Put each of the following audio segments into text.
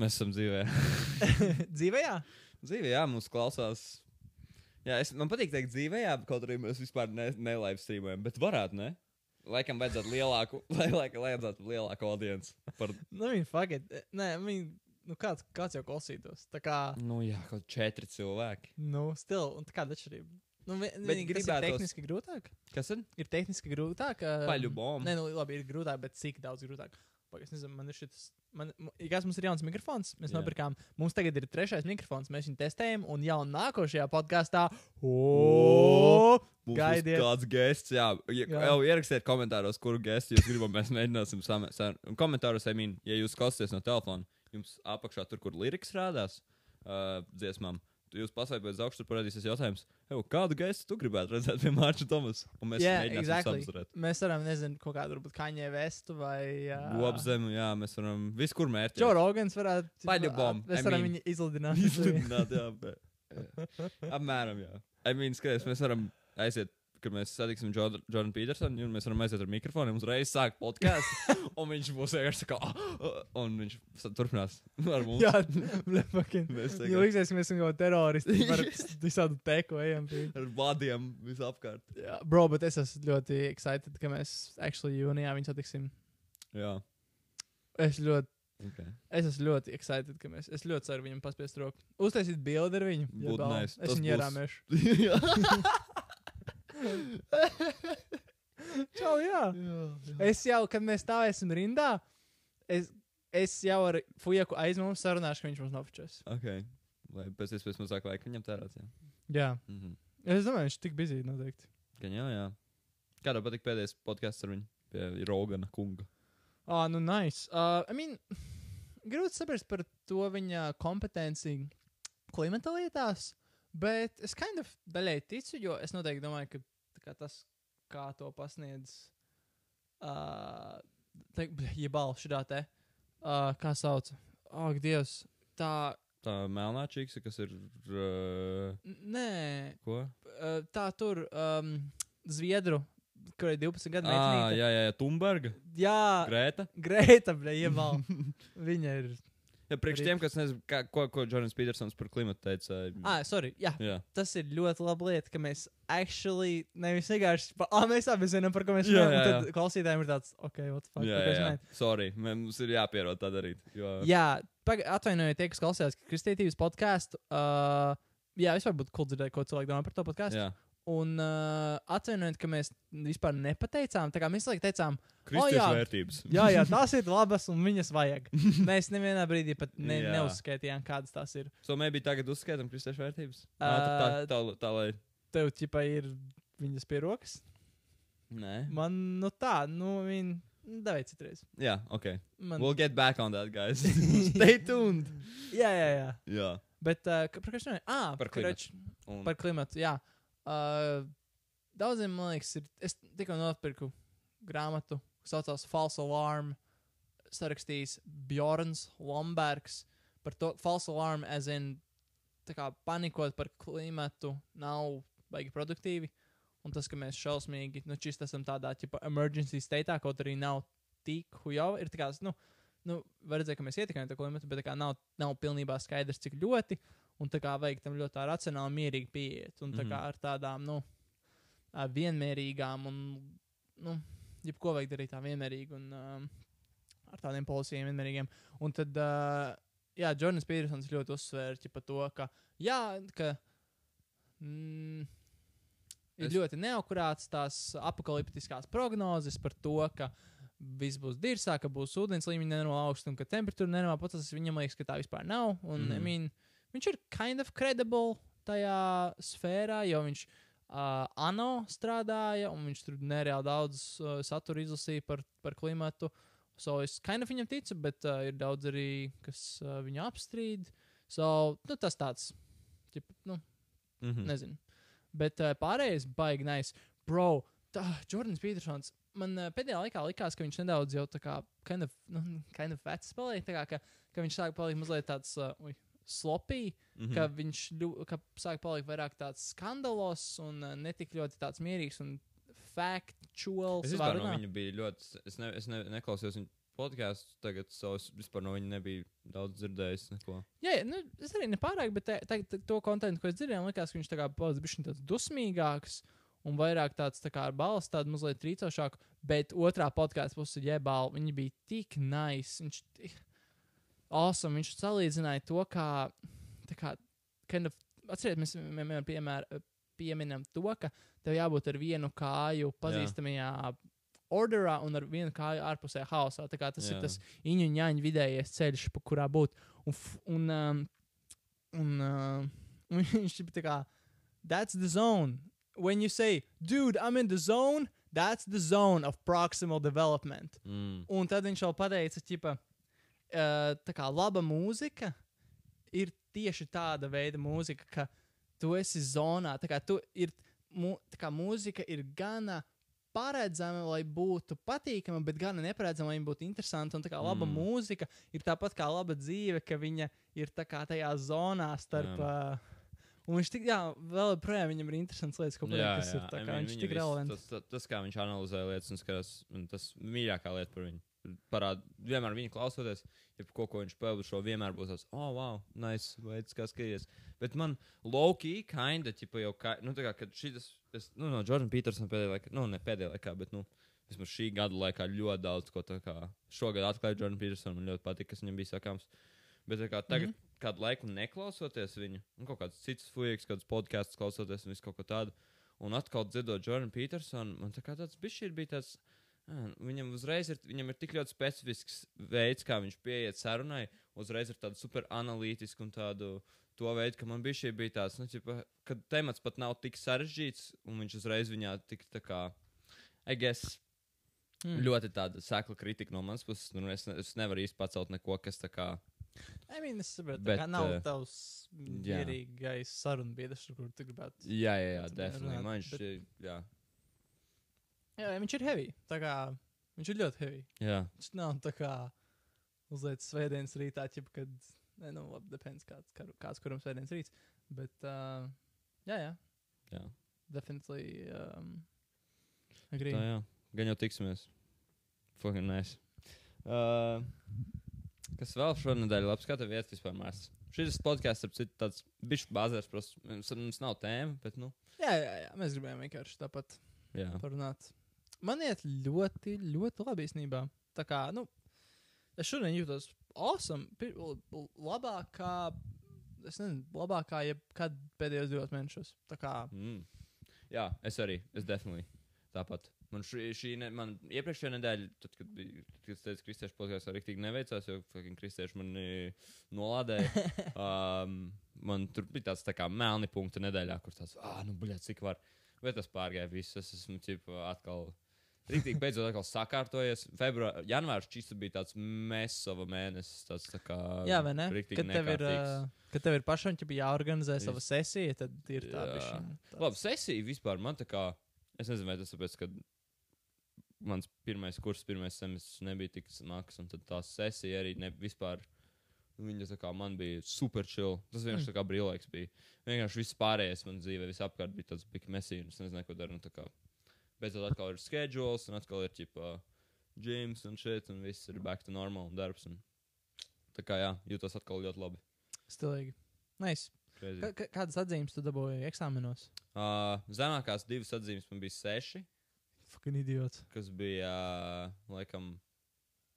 Mēs esam dzīvē. Dzīvē, jā. dzīvē, jā, mums klausās. Jā, es, man patīk teikt dzīvē, jā, kaut arī mēs vispār ne, ne live streamējam, bet varētu, ne? Laikam vajadzētu lielāku, lai, laikam vajadzētu lielāku audienci. Par, Nu, viņi it. Nē, viņi, nu kāds, kāds jau klausītos. Tā kā, nu jā, kaut četri cilvēki. nu, stil, un tā kāda atšķirība. Nu, viņi, gribētu. Ir tehniski grūtāk. Kas ir? Ir tehniski grūtāk. ā, Paļu bombu. Nē, nu, labi, ir grūtāk, bet cik daudz grūtāk. Pagaid, es nezinu, man ir šis. Man, kas mums ir jauns mikrofons? Mēs Jā. nopirkām. Mums tagad ir trešais mikrofons. Mēs viņu testējam. Un jau nākošajā podkāstā. Gaidiet. kāds gests, jā. ja, Jā. jau ierakstiet komentāros, kuru gestu jūs gribat. Mēs mēģināsim. Un komentāros, I mean, ja jūs klausāties no telefona, jums apakšā tur, kur liriks rādās uh, dziesmām. Jūs uz augšu, tur parādīsies jautājums, "Ew, kādu gestu tu gribētu redzēt pie Mārča Tomasa? Un mēs mēģināsim exactly. samazēt. Mēs varam, nezinu, kaut kādu varbūt kaņē vestu vai. Uh, Gobzemu, jā, mēs varam viskur mērķēt. Džo Rogans varētu. Paļu bombu, Mēs I varam mean. viņu izlidināt. Izlidināt, jā, bet. Apmēram, jā. I mean, skaties, mēs varam aiziet, kad mēs satiksim Jordanu Petersonu, un mēs varam aiziet ar mikrofonu, un uzreiz sākt podkāstu, un viņš būs vienkārši kā, "Ah, ah," un viņš turpinās ar mums. Jā, blepakin. Mēs liksies, mēs esam jau teroristi. Par visādu teku ejam. pie- ar vadiem visapkārt. Jā, Bro, bet es esmu ļoti excited, ka mēs actually jūnijā viņu satiksim. Jā, Es ļoti, ok. es esmu ļoti excited, ka mēs. Es ļoti ceru viņam paspiest roku. Uztaisīt bildi ar viņu. Jebal. nice. Es viņu ierāmēšu. Čau, jā. jā, jā. Es jau, kad mēs stāvēsim rindā, es, es jau ar Fujaku aiz mums sarunāšu, ka viņš mums nofočēs. Ok, lai pēc iespējas mazāk laika viņam tērēt, jā. Jā. Mhm. Es domāju, viņš ir tik bizīgi noteikti. Gan jā, jā. Kādā patika pēdējais podkāsts ar viņu? Pie Rogana kunga. Ah, nu, nice. Uh, I mean, grūti saprast par to viņa kompetenci klimata lietās, bet es kind of daļai ticu, jo es noteikti domāju, ka kā tas, kā to pasniedz, uh, te, jebal šitā te, uh, kā sauc, ak, Dievs, tā, Tā melnā čīksa, kas ir. Uh, nē, ko? uh, tā tur, um, Zviedru, kurai 12 gadu Ah, meitenīte. jā, jā, jā, Tumberga. jā, Grēta. Grēta, bļa, jebal. Viņa ir. Ja, priekš tiem, kas nezina, kā, ko, ko Jorans Petersons par klimatu teica. Ah, sorry, jā, jā. tas ir ļoti laba lieta, ka mēs actually nevis vienkārši, pa, ah, mēs abi zinām, par ko mēs Jā, runājam. jā, un jā. Tad klausītājiem ir tāds, ok, what the fuck, Jā, jā, jā. Sorry, mums ir jāpierod tā darīt. Jo... Jā, atvainojiet, tie, kas klausījās Kristītības podkāstu. Uh, jā, vispār būtu cool dzirdēt, ko cilvēki domā par to podkāstu. Un uh, atvainojiet, ka mēs vispār nepateicām. Tā kā mēs laikam teicām, Kristiešu jā. vērtības. jā, jā, tās ir labas un viņas vajag. Mēs nevienā brīdī pat ne, Jā. neuzskaitījām, kādas tās ir. So, maybe tagad uzskaitām kristiešu vērtības. Uh, tā, tā, tā, tā, lai. Tev ķipa ir viņas pie rokas. Nē. Man, nu tā, nu, viņa. Davai citreiz. Jā, ok. Man... We'll get back on that, guys. Stay tuned. Jā, jā, jā. Jā. Bet uh, ka- par ko es runāju? Ah, Par klimatu. Par klimatu, jā. Uh, daudziem, man liekas, ir. Es tikko nopirku grāmatu, kas saucās False Alarm. Sarakstījis Bjorns Lombergs par to False Alarm, as in, kā panikot par klimatu nav baigi produktīvi. Un tas, ka mēs šausmīgi, nu, šis esam tādā, tipo, emergency state, kaut arī nav tik jau, ir tā kā, nu, nu var redzēt, ka mēs ietekmējam to klimatu, bet tā kā nav, nav pilnībā skaidrs, cik ļoti. Un tā kā vajag tam ļoti tā racionāli, mierīgi pieiet. Un tā Mhm. kā ar tādām, nu, vienmērīgām un, nu, jebko vajag darīt tā vienmērīgi un um, ar tādiem policijiem vienmērīgiem. Un tad, uh, jā, Jordans Petersons ļoti uzsvēra par to, ka, jā, ka mm, ir Es- ļoti neakurāts tās apakaliptiskās prognozes par to, ka viss būs dirzā, ka būs ūdens līmeņi nenormāli augsts un ka temperatūra nenormāli pats. Viņam liekas, ka tā vispār nav. Un, mm. I Mhm. mean, viņš ir kind of credible tajā sfērā, jo viņš uh, ANO strādāja un viņš tur nereāli daudz uh, satura izlasīja par, par klimatu. So es kind of viņam ticu, bet uh, ir daudz arī, kas uh, viņu apstrīd. So, nu, tas tāds, ķip, nu, Mhm. nezinu. Bet uh, pārējais baigi nice. Bro, tā, Jordans Petersons. Man uh, pēdējā laikā likās, ka viņš nedaudz jau tā kā kind of, nu, kind of vecs. Tā kā ka, ka viņš sāk palikt mazliet tāds uh, ui, slopī, Mhm. ka viņš ļu, ka sāk palikt vairāk tāds skandalos un uh, netik ļoti tāds mierīgs un factual. Es vispār no viņa biju ļoti. Es, ne, es ne, neklausījos viņa podkāstu, tagad savus vispār no viņa nebija daudz dzirdējis. Neko. Jā, jā, nu, es arī nepārāk, bet te- tagad te- to kontekstu, ko es dzirdēju, man likās, ka viņš tā kā palicis tāds dusmīgāks un vairāk tāds tā kā ar balstu, tādu mazliet trīcošāku. Bet otrā podkāstu puse ģebāla, viņi bija tik nice. Viņš tik awesome. Viņš salīdzināja to, kā, kā, kind of, atcerieties, mēs vienmēr piemēr, pieminam to, ka tev jābūt ar vienu kāju pazīstamajā orderā un ar vienu kāju ārpusē hausā. Tā kā tas Jā. Jā. ir tas īņu un ņāņu vidējais ceļš, pa kurā būt. Un, un, um, un, um, un viņš ir tā kā, that's the zone. When you say, dude, I'm in the zone, that's the zone of proximal development. Mm. Un tad viņš vēl pateica, uh, tā kā laba mūzika ir tieši tāda veida mūzika, ka tu esi zonā. Tā kā, tu ir, mu, tā kā mūzika ir gana paredzama, lai būtu patīkama, bet gan neparedzama, lai viņa būtu interesanta. Un tā kā laba Mm. mm. mūzika ir tāpat kā laba dzīve, ka viņa ir tajā zonā starp. Jā. Uh, un viņš tik, jā, vēl joprojām viņam ir interesants lietas, ko Jā, kas jā. ir. Tā I kā mean, viņš tik relevants. Tas, tas, tas, kā viņš analizē lietas, un skatās, un tas mīļākā lieta par viņu. Parāda, vienmēr viņu klausoties, ja ko, ko viņš šo, vienmēr būs tāds, oh, wow, nice, veids, kā skaties. Bet man low-key, kinda, ķipa jau, kā, nu, tā kā, kad šis, es, nu, no Jordana Petersona pēdējā laikā, nu, ne pēdējā laikā, bet, nu, vismaz šī gada laikā ļoti daudz, ko tā kā šogad atklāja Jordana Petersona, man ļoti patīk, kas viņam bija sakāms. Bet tā kā tagad, mm -hmm. kādu laiku neklausoties viņu, un kaut kāds cits fujiks, kāds podkāsts klausoties un visu kaut ko tādu, un atkal dzirdot Jordanu Petersonu, man tā kā tāds bišķi bija tāds. Viņam uzreiz ir, viņam ir tik ļoti specifisks veids, kā viņš pieiet sarunai. Uzreiz ir tāds super analītisks un tādu to veidu, ka man bija šī bija tāds, nu, ķipa, ka temats pat nav tik sarežģīts, un viņš uzreiz viņā tik tā kā, I guess, Mm. ļoti tāda sēkla kritika no manas puses. Nu, es, es nevaru īsti pacelt neko, kas tā kā. I mean, es saprotu, Bet, ka nav tavs jā. mierīgais sarunbiedrs, ar kuru tu gribētu. Jā, jā, jā, Tad definitīvi. runāt, Man bet- jā. Viņš ir heavy. Kā viņš ir ļoti heavy. jā. Viņš nav tā kā uzliek svētdienas rītā, ķip, kad, ne, nu, labi, depends kāds, kā- kāds kuram svētdienas rīts. Bet, uh, jā, jā, jā. definitely. Um, agree. Tā, jā. Gan jau tiksimies. Fucking nice. Uh, kas vēl šonadēļ labs? Kā tev iet vispār mēs? Šis podkāsts, ap citu, tāds bišķi bāzēs, protams, mums nav tēma, bet, nu, Jā, jā, jā, mēs gribējām vienkārši tāpat jā. parunāt. Man iet ļoti, ļoti labi īstenībā. Tā kā, nu, es šodien jūtos awesome, pi- l- l- labāk kā, es nezinu, labāk kā jebkad pēdējos divos mēnešos. Tā kā, Mm. Jā, es arī. Es definitīvi. Tāpat. Man šī, šī ne, man iepriekšējā nedēļa, tad, kad bija, kristiešu podkāstā arī tik neveicās, jo kristieši mani nolādēja. um, man tur bija tāds tā kā melni punkti nedēļā, kur tāds, ah, nu, bļā, cik var. Bet tas pārgāja viss. Es esmu ķip, atkal. Rītīgi beidzot atkal sakārtojies. Februāris, janvārs šis bija tāds mesova mēnesis. Tāds, tā kā, jā, vai ne? Kad tev ir, uh, kad tev ir pašam jāorganizē Es- sava sesija, tad ir tā tāds- Labi, sesija vispār man tā kā. Es nezinu, vai tas tāpēc, ka mans pirmais kurs, pirmais semestris nebija tik smags, un tad tā sesija arī ne, vispār. Viņa tā kā man bija super chill. Tas vienkārši tā kā brīvlaiks bija. Vienkārši viss pārējais man dzīvē, viss apkārt bija tāds big messy, un es nezināju, ko daru. Kā Beidzot atkal ir schedules, un atkal ir ķipa gyms un shit, un viss ir back to normal un darbs. Un... Tā kā jā, jūtos atkal ļoti labi. Stilīgi. Nice. Kādas atzīmes tu dabūji eksāmenos? Uh, zemākās divas atzīmes man bija seši. Fucking idiots. kas bija uh, laikam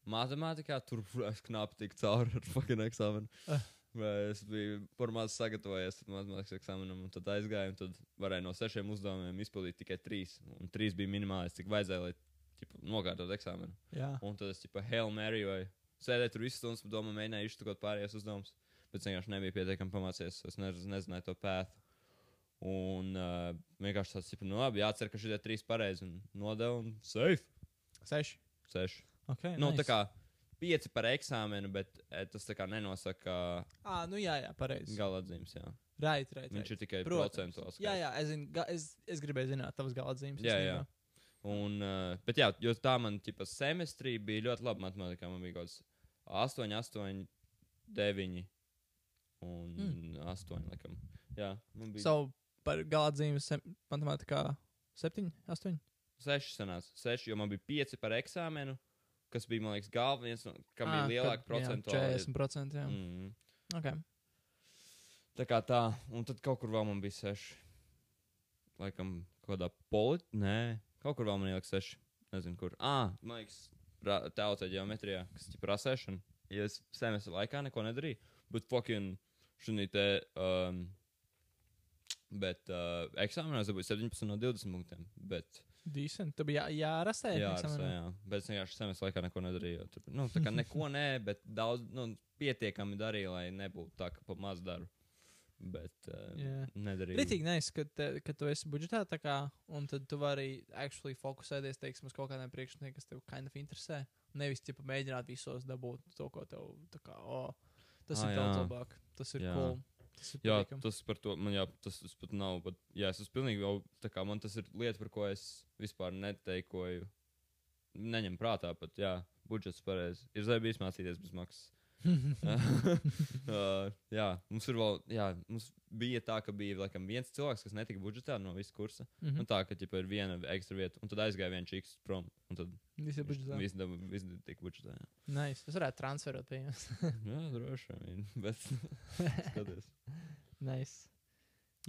matemātikā. Tur es knapi tiku cauri ar fucking eksāmenu. Ah. Vai Es biju par maz sagatavojies matemātikas eksāmenam, un tad aizgāju. un Tad varēju no sešiem uzdevumiem izpildīt tikai trīs. Un trīs bija minimālais, cik vajadzēja, lai ķipa, nokārtotu eksāmenu. Jā. Un tad es tikai Hail Mary vai sēdēju tur visu stundu, un domāju, mēģināju iztukot pārējos uzdevumus. Bet vienkārši nebija pietiekami pamācies. Es nez, nezināju to pētu. Un uh, vienkārši tāds, tipa, nu labi, jācer, ka šie trīs pareizi un nodevu un safe. Seši. Seši. Okay, Nu, nice. tā kā pieci par eksāmenu, bet e, tas tā kā nenosaka Ah, nu jā, jā, pareizi. gala atzīmes. Jā. Right, right, Viņš right. ir tikai Protams. procentuāls. Jā, jā, es, zinu, ga, es, es gribēju zināt, tavas galadzīmes. Jā, jā. Un, uh, bet jā, jo tā man tipa semestrī bija ļoti labi matemātikā. Man bija kaut kas 8, 8, 9 un Mm. 8, laikam. Jā, man bija So, par galadzīmes matemātikā 7, 8. 6 sanāca. 6, jo man bija 5 par eksāmenu, kas bija, man liekas, galvenais, no, kam Ā, bija lielāka procentuāla. 40%. Jā. Mm. Okay. Tā kā tā, un tad kaut kur vēl man bija seši. Laikam, kaut kādā politi... Nē, kaut kur vēl man ielika seši. Nezinu, kur. Ah, man liekas, tauta geometrijā, kas ir rasēšana. Ja es semestra laikā neko nedarīju, bet fucking šī te. Um, bet uh, eksāmenā es dabūju 17 no 20 punktiem. Bet, Decent. Tu biji jā, jārastē. jā, rasē, jā. Bet es vienkārši semestra laikā neko nedarīju. Tur, nu, tā kā neko nē, bet daudz, nu, pietiekami darīju, lai nebūtu tā, ka pa maz daru. Bet uh, Jā. nedarīju. Ritīgi nice, ka, ka tu esi budžetā, tā kā, un tad tu vari actually fokusēties, teiksim, uz kaut kādiem priekšniekiem, kas tev kind of interesē. Nevis, tipa, mēģināt visos dabūt to, ko tev, tā kā, o, tas Ā, ir daudz jā. labāk. Tas ir Jā. cool. Tas Jā, patīkami. tas par to man jā, tas, tas pat nav. Bet, jā, es esmu pilnīgi jau tā kā man tas ir lieta, par ko es vispār neteikoju. Neņem prātā pat, jā, budžets pareizi. Ir zvaigždījis mācīties bez maksas. uh, jā, mums ir vēl, jā, mums bija tā, ka bija laikam viens cilvēks, kas netika budžetā no visa kursa. Mhm. Un tā, ka ķipa, ir viena ekstra vieta, un tad aizgāja viens čiks prom. Visi ir budžetā. visi, visi tika budžetā. Jā, Nice. Es varētu transferot pie jums. jā droši vien. Bet skaties. nice.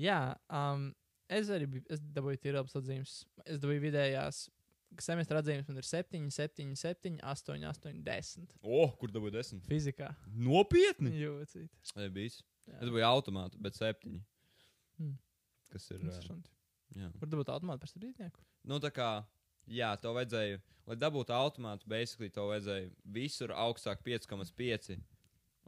Jā, um, es arī biju, es dabūju tīrabas atzīmes. Es dabūju vidējās semestra atzīmes, man ir 7, 7, 7, 8, 8, 10. O, kur dabūja desmit? Fizikā. Nopietni! Jūtīt. Jā, bijis. Es biju automāts, bet septiņi. Mm. Kas ir. Jā. Var dabūt automātu par strādnieku. Nu, tā kā, jā, to vajadzēja, lai dabūtu automātu, basically to vajadzēja visur augstāk 5,5.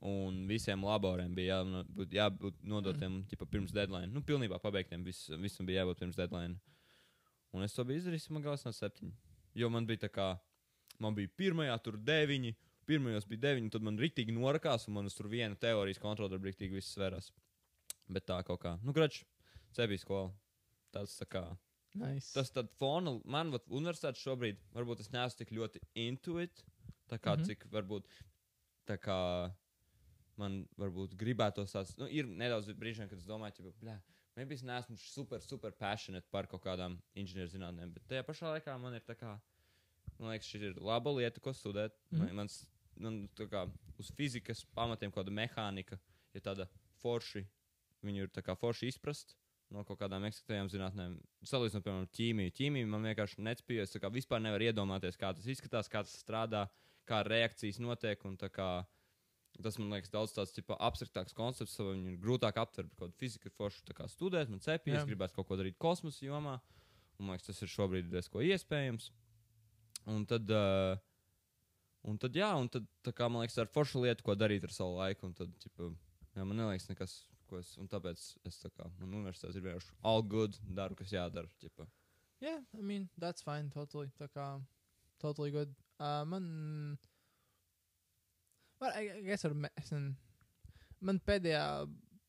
Un visiem laboriem bija jābūt, jābūt nodotiem mm. pirms deadline. Nu, pilnībā pabeigtiem. Vis, visam bija jābūt pirms deadline. Un es to biju izdarījis, man gājas no septiņi. Jo man bija tā kā, man bija pirmajā tur deviņi, pirmajos bija deviņi, tad man rītīgi norakās, un man uz tur viena teorijas kontrole rītīgi viss sverās. Bet tā kaut kā, nu, grač, cebija skola. Tas tā kā. Nice. Tas tad fona, man vat, universitāte šobrīd, varbūt es neesmu tik ļoti into it, tā kā mm -hmm. cik varbūt, tā kā man varbūt gribētos tāds, nu, ir nedaudz brīžiem, kad es domāju, ka, blē, maybe es neesmu super, super passionate par kaut kādām inženierzinātnēm, bet tajā pašā laikā man ir tā kā, man liekas, šī ir laba lieta, ko studēt. Mm. -hmm. Mans, man tā kā uz fizikas pamatiem kaut kāda mehānika ir tāda forši, viņu ir tā kā forši izprast no kaut kādām eksaktām zinātnēm. Salīdzinot, piemēram, ķīmiju. Ķīmiju man vienkārši nespēja. Es kā vispār nevaru iedomāties, kā tas izskatās, kā tas strādā, kā reakcijas notiek. un Kā, tas man liekas daudz tāds tipa, abstraktāks koncepts, jo viņu ir grūtāk aptvert. Kaut kāda fizika ir forša kā studēt, man cepjas, es gribētu kaut ko darīt kosmosa jomā. Un, man liekas, tas ir šobrīd diezgan iespējams. Un tad, uh, un tad, jā, un tad, kā man liekas, tā ir forša lieta, ko darīt ar savu laiku. Un tad, tipa, jā, man neliekas nekas, ko es, un tāpēc es tā kā, man universitātes ir vienkārši all good, daru, kas jādara. Tipa. Yeah, I mean, that's fine, totally. Tā kā, totally good. Uh, man, well, I, guess ar, nezinu, man pēdējā,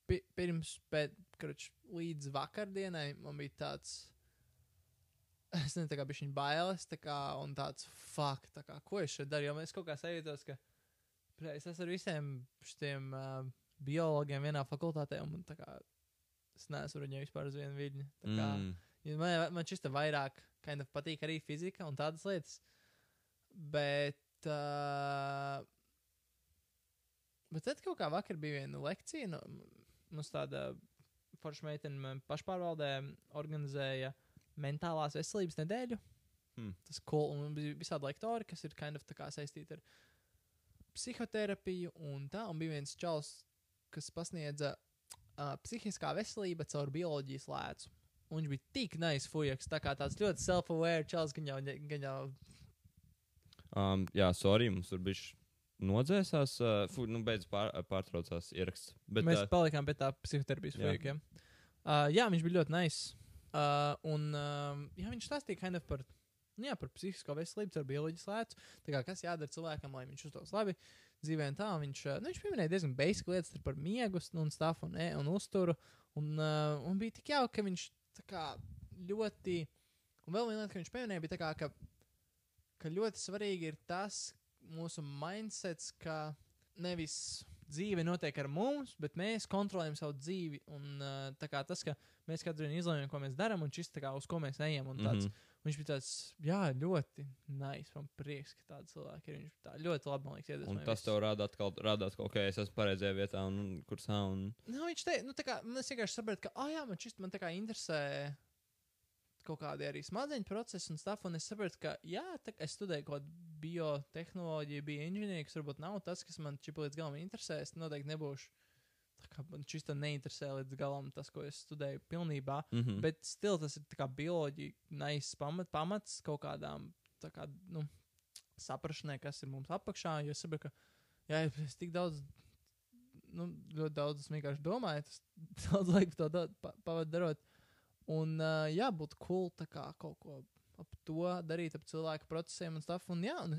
pi, pirms, pēd, karuč, līdz vakardienai, man bija tāds, es nezinu, tā kā bija viņa bailes, tā kā, un tāds, fuck, tā kā, ko es šeit daru, jo es kaut kā sajūtos, ka, bre, es esmu ar visiem šiem uh, biologiem vienā fakultātē, un man tā kā, es neesmu ar viņiem vispār uz vienu viļņu. Tā kā, Mm. Man, man šis te vairāk kind of patīk arī fizika un tādas lietas. Bet. Uh, bet tad kaut kā vakar bija viena lekcija. Nu, mums tāda forša meitene pašpārvaldē organizēja mentālās veselības nedēļu. Hmm. Tas cool. Un bija visādi lektori, kas ir kind of saistīti ar psihoterapiju un tā. Un bija viens čels, kas pasniedza uh, psihiskā veselība caur bioloģijas lēcu. Un viņš bija tik nice fujaks, tā kā tāds ļoti self-aware čels, gan jau, gan jau Um, jā, sorry, mums tur bija nodzēsās, uh, fu, nu, beidz pār, pārtraucās ieraksts. Bet, Mēs uh, palikām pie tā psihoterapijas jā. fujakiem. Uh, jā, viņš bija ļoti nice. Uh, un uh, jā, viņš stāstīja kind of par, nu, jā, par psihisko veselību, ar bioloģijas lētu. Tā kā kas jādara cilvēkam, lai viņš justos labi dzīvē. un Tā un viņš, uh, nu, viņš pieminēja diezgan basic lietas par miegu nu, un stuff un, e, un uzturu. Un, uh, un bija tik jauki, ka viņš kā ļoti. Un vēl viena lieta, ka viņš pieminēja, bija tā kā, ka, ka ļoti svarīgi ir tas mūsu mindsets, ka nevis dzīve notiek ar mums, bet mēs kontrolējam savu dzīvi. Un uh, tā kā tas, ka mēs katru dienu izlemjam, ko mēs darām, un šis kā uz ko mēs ejam. Tāds, mm. -hmm. Viņš bija tāds, jā, ļoti nice. Man prieks, ka tādi cilvēki ir. Viņš tā ļoti labi, man liekas, Un iedvesmoja tas tev rāda atkal, rādās, ka, ok, es esmu pareizajā vietā un, un kursā. Un... Nu, viņš teica, nu, tā kā man es vienkārši sapratu, ka, ah, jā, man šis man tā kā interesē kaut kādi arī smadzeņu procesi un stuff, un es sapratu, ka, jā, tā, es studēju kaut kādu biotehnoloģiju, bioinženieriju, kas varbūt nav tas, kas man čipa līdz galam interesē. Es noteikti nebūšu. Tā kā man šis tā neinteresē līdz galam tas, ko es studēju pilnībā. Mm -hmm. Bet stil tas ir tā kā bioloģija, nice pamat, pamats kaut kādām, tā kā, nu, saprašanai, kas ir mums apakšā. Jo es saprotu, ka, jā, es tik daudz, nu, ļoti daudz vienkārši domāju, tas daudz laika to da- pa, pavadu darot. Un, uh, jā, būtu cool kā kaut ko ap to darīt, ap cilvēku procesiem un stuff. Un, jā, un,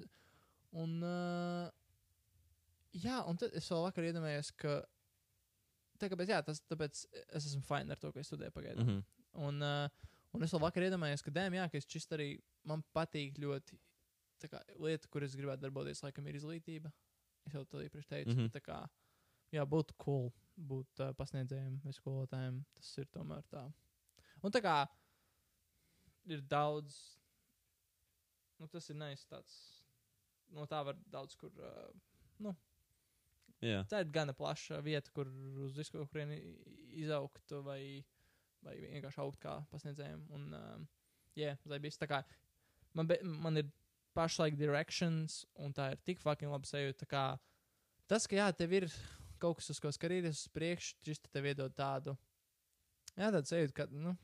un uh, jā, un tad es vēl vakar iedomājos, ka, tā kāpēc, jā, tas, tāpēc es esmu fine ar to, ko es studēju pagaidām. Mm -hmm. Un, uh, un es vēl vakar iedomājos, ka, dēm, jā, ka es šis arī man patīk ļoti. Kā lieta, kur es gribētu darboties, laikam, ir izglītība. Es jau to iepriekš teicu. Mm. -hmm. Tā kā, jā, būtu cool būt uh, pasniedzējiem vai skolotājiem. Tas ir tomēr tā. Un tā kā ir daudz, nu, tas ir nice tāds. No tā var daudz kur. Uh, Jā. tā ir gana plaša vieta, kur uz visu kaut kurieni izaugt vai, vai vienkārši augt kā pasniedzējiem. Un, uh, jā, zaibīs. Tā kā man, be, man ir pašlaik directions, un tā ir tik fucking labi sajūta. tā kā Tas, ka jā, tev ir kaut kas, uz ko skatīties uz priekšu, šis te tev iedod tādu. Jā, tādu sajūtu, ka, nu,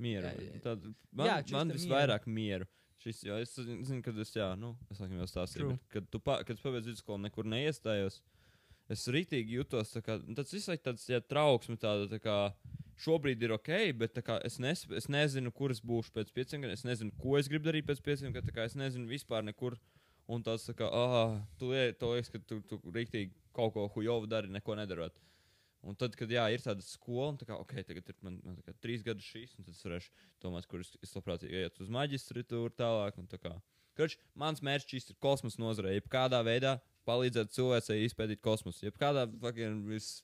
Mieru. Jā, jā. Tad, man Jā, man mieru. visvairāk mieru. Šis, jo es zinu, kad es, jā, nu, es laikam jau stāstīju, bet, kad, tu pa, kad es pabeidzu vidusskolu, nekur neiestājos. Es rītīgi jutos, tā kā, nu, tāds visu laiku tāds, jā, trauksme tāda, tā kā, šobrīd ir ok, bet kā, es, nes, es nezinu, kur es būšu pēc pieciem gadiem, es nezinu, ko es gribu darīt pēc pieciem gadiem, tā kā es nezinu vispār nekur. Un tas, tā kā, ah, tu tev liekas, ka tu, tu rīktīgi kaut ko hujovu dari, neko nedarot. Un tad, kad jā, ir tāda skola, un tā kā, ok, tagad ir man, man kā, trīs gadi šīs, un tad es varēšu domāt, kur es, es labprāt iet uz maģistratūru tālāk. tā kā. Kroč, mans mērķis ir kosmosa nozarē, jebkādā veidā palīdzēt cilvēcei izpētīt kosmosu. Jebkādā fucking vis,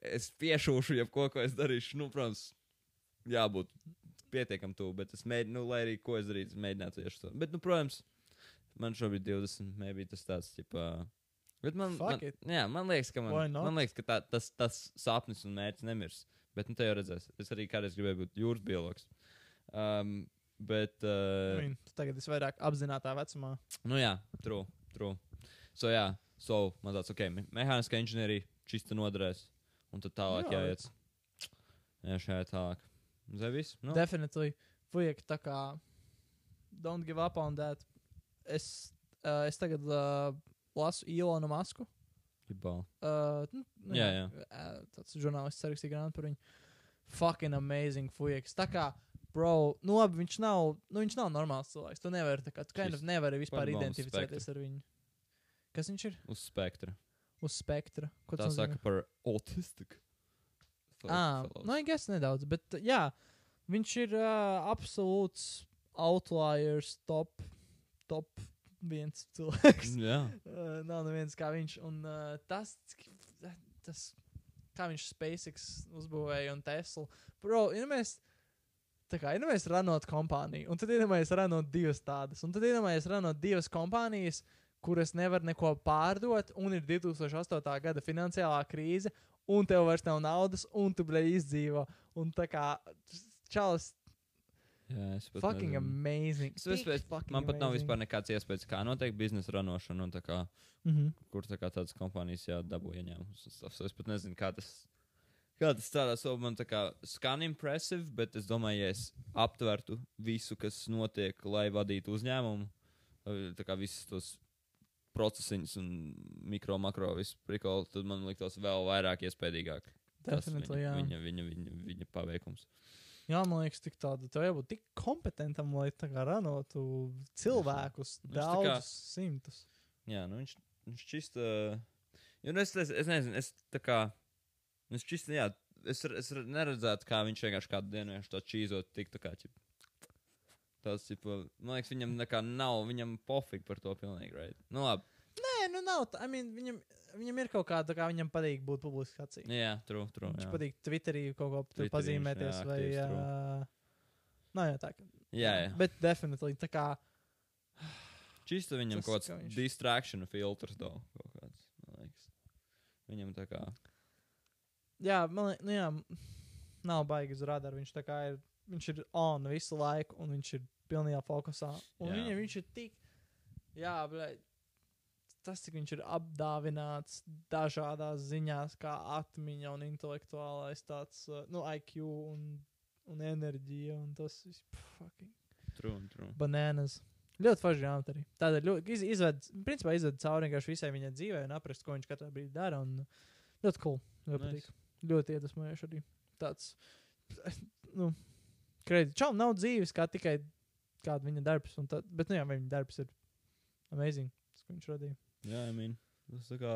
es piešūšu, jebko, ko es darīšu, nu, protams, jābūt pietiekam tuvu, bet es mēģinu, nu, lai arī ko es darītu, es mēģinātu tieši to. Bet, nu, protams, man šobrīd 20, maybe tas tāds, tipā. Bet man, Fuck man, it. jā, man liekas, ka, man, man liekas, ka tā, tas, tas sapnis un mērķis nemirs. Bet, nu, te jau redzēs. Es arī kādreiz gribēju būt jūras biologs. Um, bet, uh, I mean, tagad esi vairāk apzinātā vecumā. nu jā, true, true. So, jā, so, man tāds, ok, me mehāniskā inženierija čista noderēs. Un tad tālāk Jā, jāiet. Jā, šajā tālāk. Zevis? Nu, Definitely. Fujek, tā kā. Don't give up on that. Es, uh, es tagad uh, lasu Ilonu Masku. Jebal. Uh, nu, nu, Jā, jā. Uh, tāds žurnālists rakstīja grāmatu par viņu. Fucking amazing Fujeks. Tā kā, bro, nu labi, viņš nav, nu viņš nav normāls cilvēks. Tu nevari, tā kā, tu kind of nevari vispār identificēties ar viņu. Kas viņš ir? Uz spektra. Uz spektra. Ko Tā saka par autistic. Ah, nu, I guess nedaudz, bet uh, jā, viņš ir uh, absolūts outliers, top, top viens cilvēks. Jā. uh, nav neviens kā viņš. Un uh, tas, tas, kā viņš SpaceX uzbūvēja un Tesla. Bro, ja mēs, tā kā, ja mēs ranot kompāniju, un tad iedomājamies ranot divas tādas, un tad iedomājamies ranot divas kompānijas, kuras nevar neko pārdot, un ir 2008. gada finansiālā krīze, un tev vairs nav naudas, un tu blēji izdzīvo. Un tā kā, čalis, Jā, es pat fucking nezinu. amazing. Es vispār- fucking Man pat nav amazing. vispār nekāds iespējas, kā notiek biznesa ranošana un tā kā, Mhm. kur tā kā tādas kompānijas jādabū ieņēmumus. Es pat nezinu, kā tas, kā tas strādā. So man tā kā skan impressive, bet es domāju, ja es aptvertu visu, kas notiek, lai vadītu uzņēmumu, tā kā visus tos procesiņus un mikro, makro, visu prikolu, tad man liktos vēl vairāk iespējīgāk. tas Definitely, viņa, jā. viņa, viņa, viņa, viņa paveikums. Jā, man liekas, tik tāda. Tev jābūt tik kompetentam, lai tā kā ranotu cilvēkus, Viņš tā kā- daudzus simtus. Jā, nu viņš, viņš čista. Jo, nu es, es, es nezinu, es tā kā. Es čista, jā, es, es neredzētu, kā viņš vienkārši kādu dienu vienkārši tā čīzot, tik tā kā. Ķip, tas, ķip, man liekas, viņam nekā nav, viņam pofīgi par to pilnīgi, right? Nu, labi. Nu nav. tā- I mean, viņam, viņam ir kaut kāda, kā viņam patīk būt publiski acī. Jā, true, true. Viņš Jā, patīk Twitterī kaut ko tur pazīmēties. jā, Vai, uh, Nā, jā, tā. ka- jā. jā. Bet definitīvi tā kā. Čista viņam Tas, kaut kāds ka viņš- distraction filtrs, do, kaut kāds, man liekas. Viņam tā kā. Jā, man liekas, nu jā, nav baigi uz radaru. Viņš tā kā ir, viņš ir on visu laiku, un viņš ir pilnībā fokusā. Un Jā. viņam viņš ir tik, jā, bet tas, cik viņš ir apdāvināts dažādās ziņās, kā atmiņa un intelektuālais tāds, uh, nu, IQ un, un enerģija, un tas viss, fucking True, true. bananas. Ļoti forši grāmata arī. Tāda ļoti iz, izved, principā izved cauri vienkārši visai viņa dzīvē un aprast, ko viņš katrā brīdī dara. Un ļoti cool. Ļoti Nice. patīk. Ļoti iedvesmojoši arī. Tāds, nu, kreidzi. Čau, nav dzīves kā tikai kāda viņa darbs. Tā, bet, nu jā, viņa darbs ir amazing. Ko viņš radīja. Jā, I mean, tas tā kā.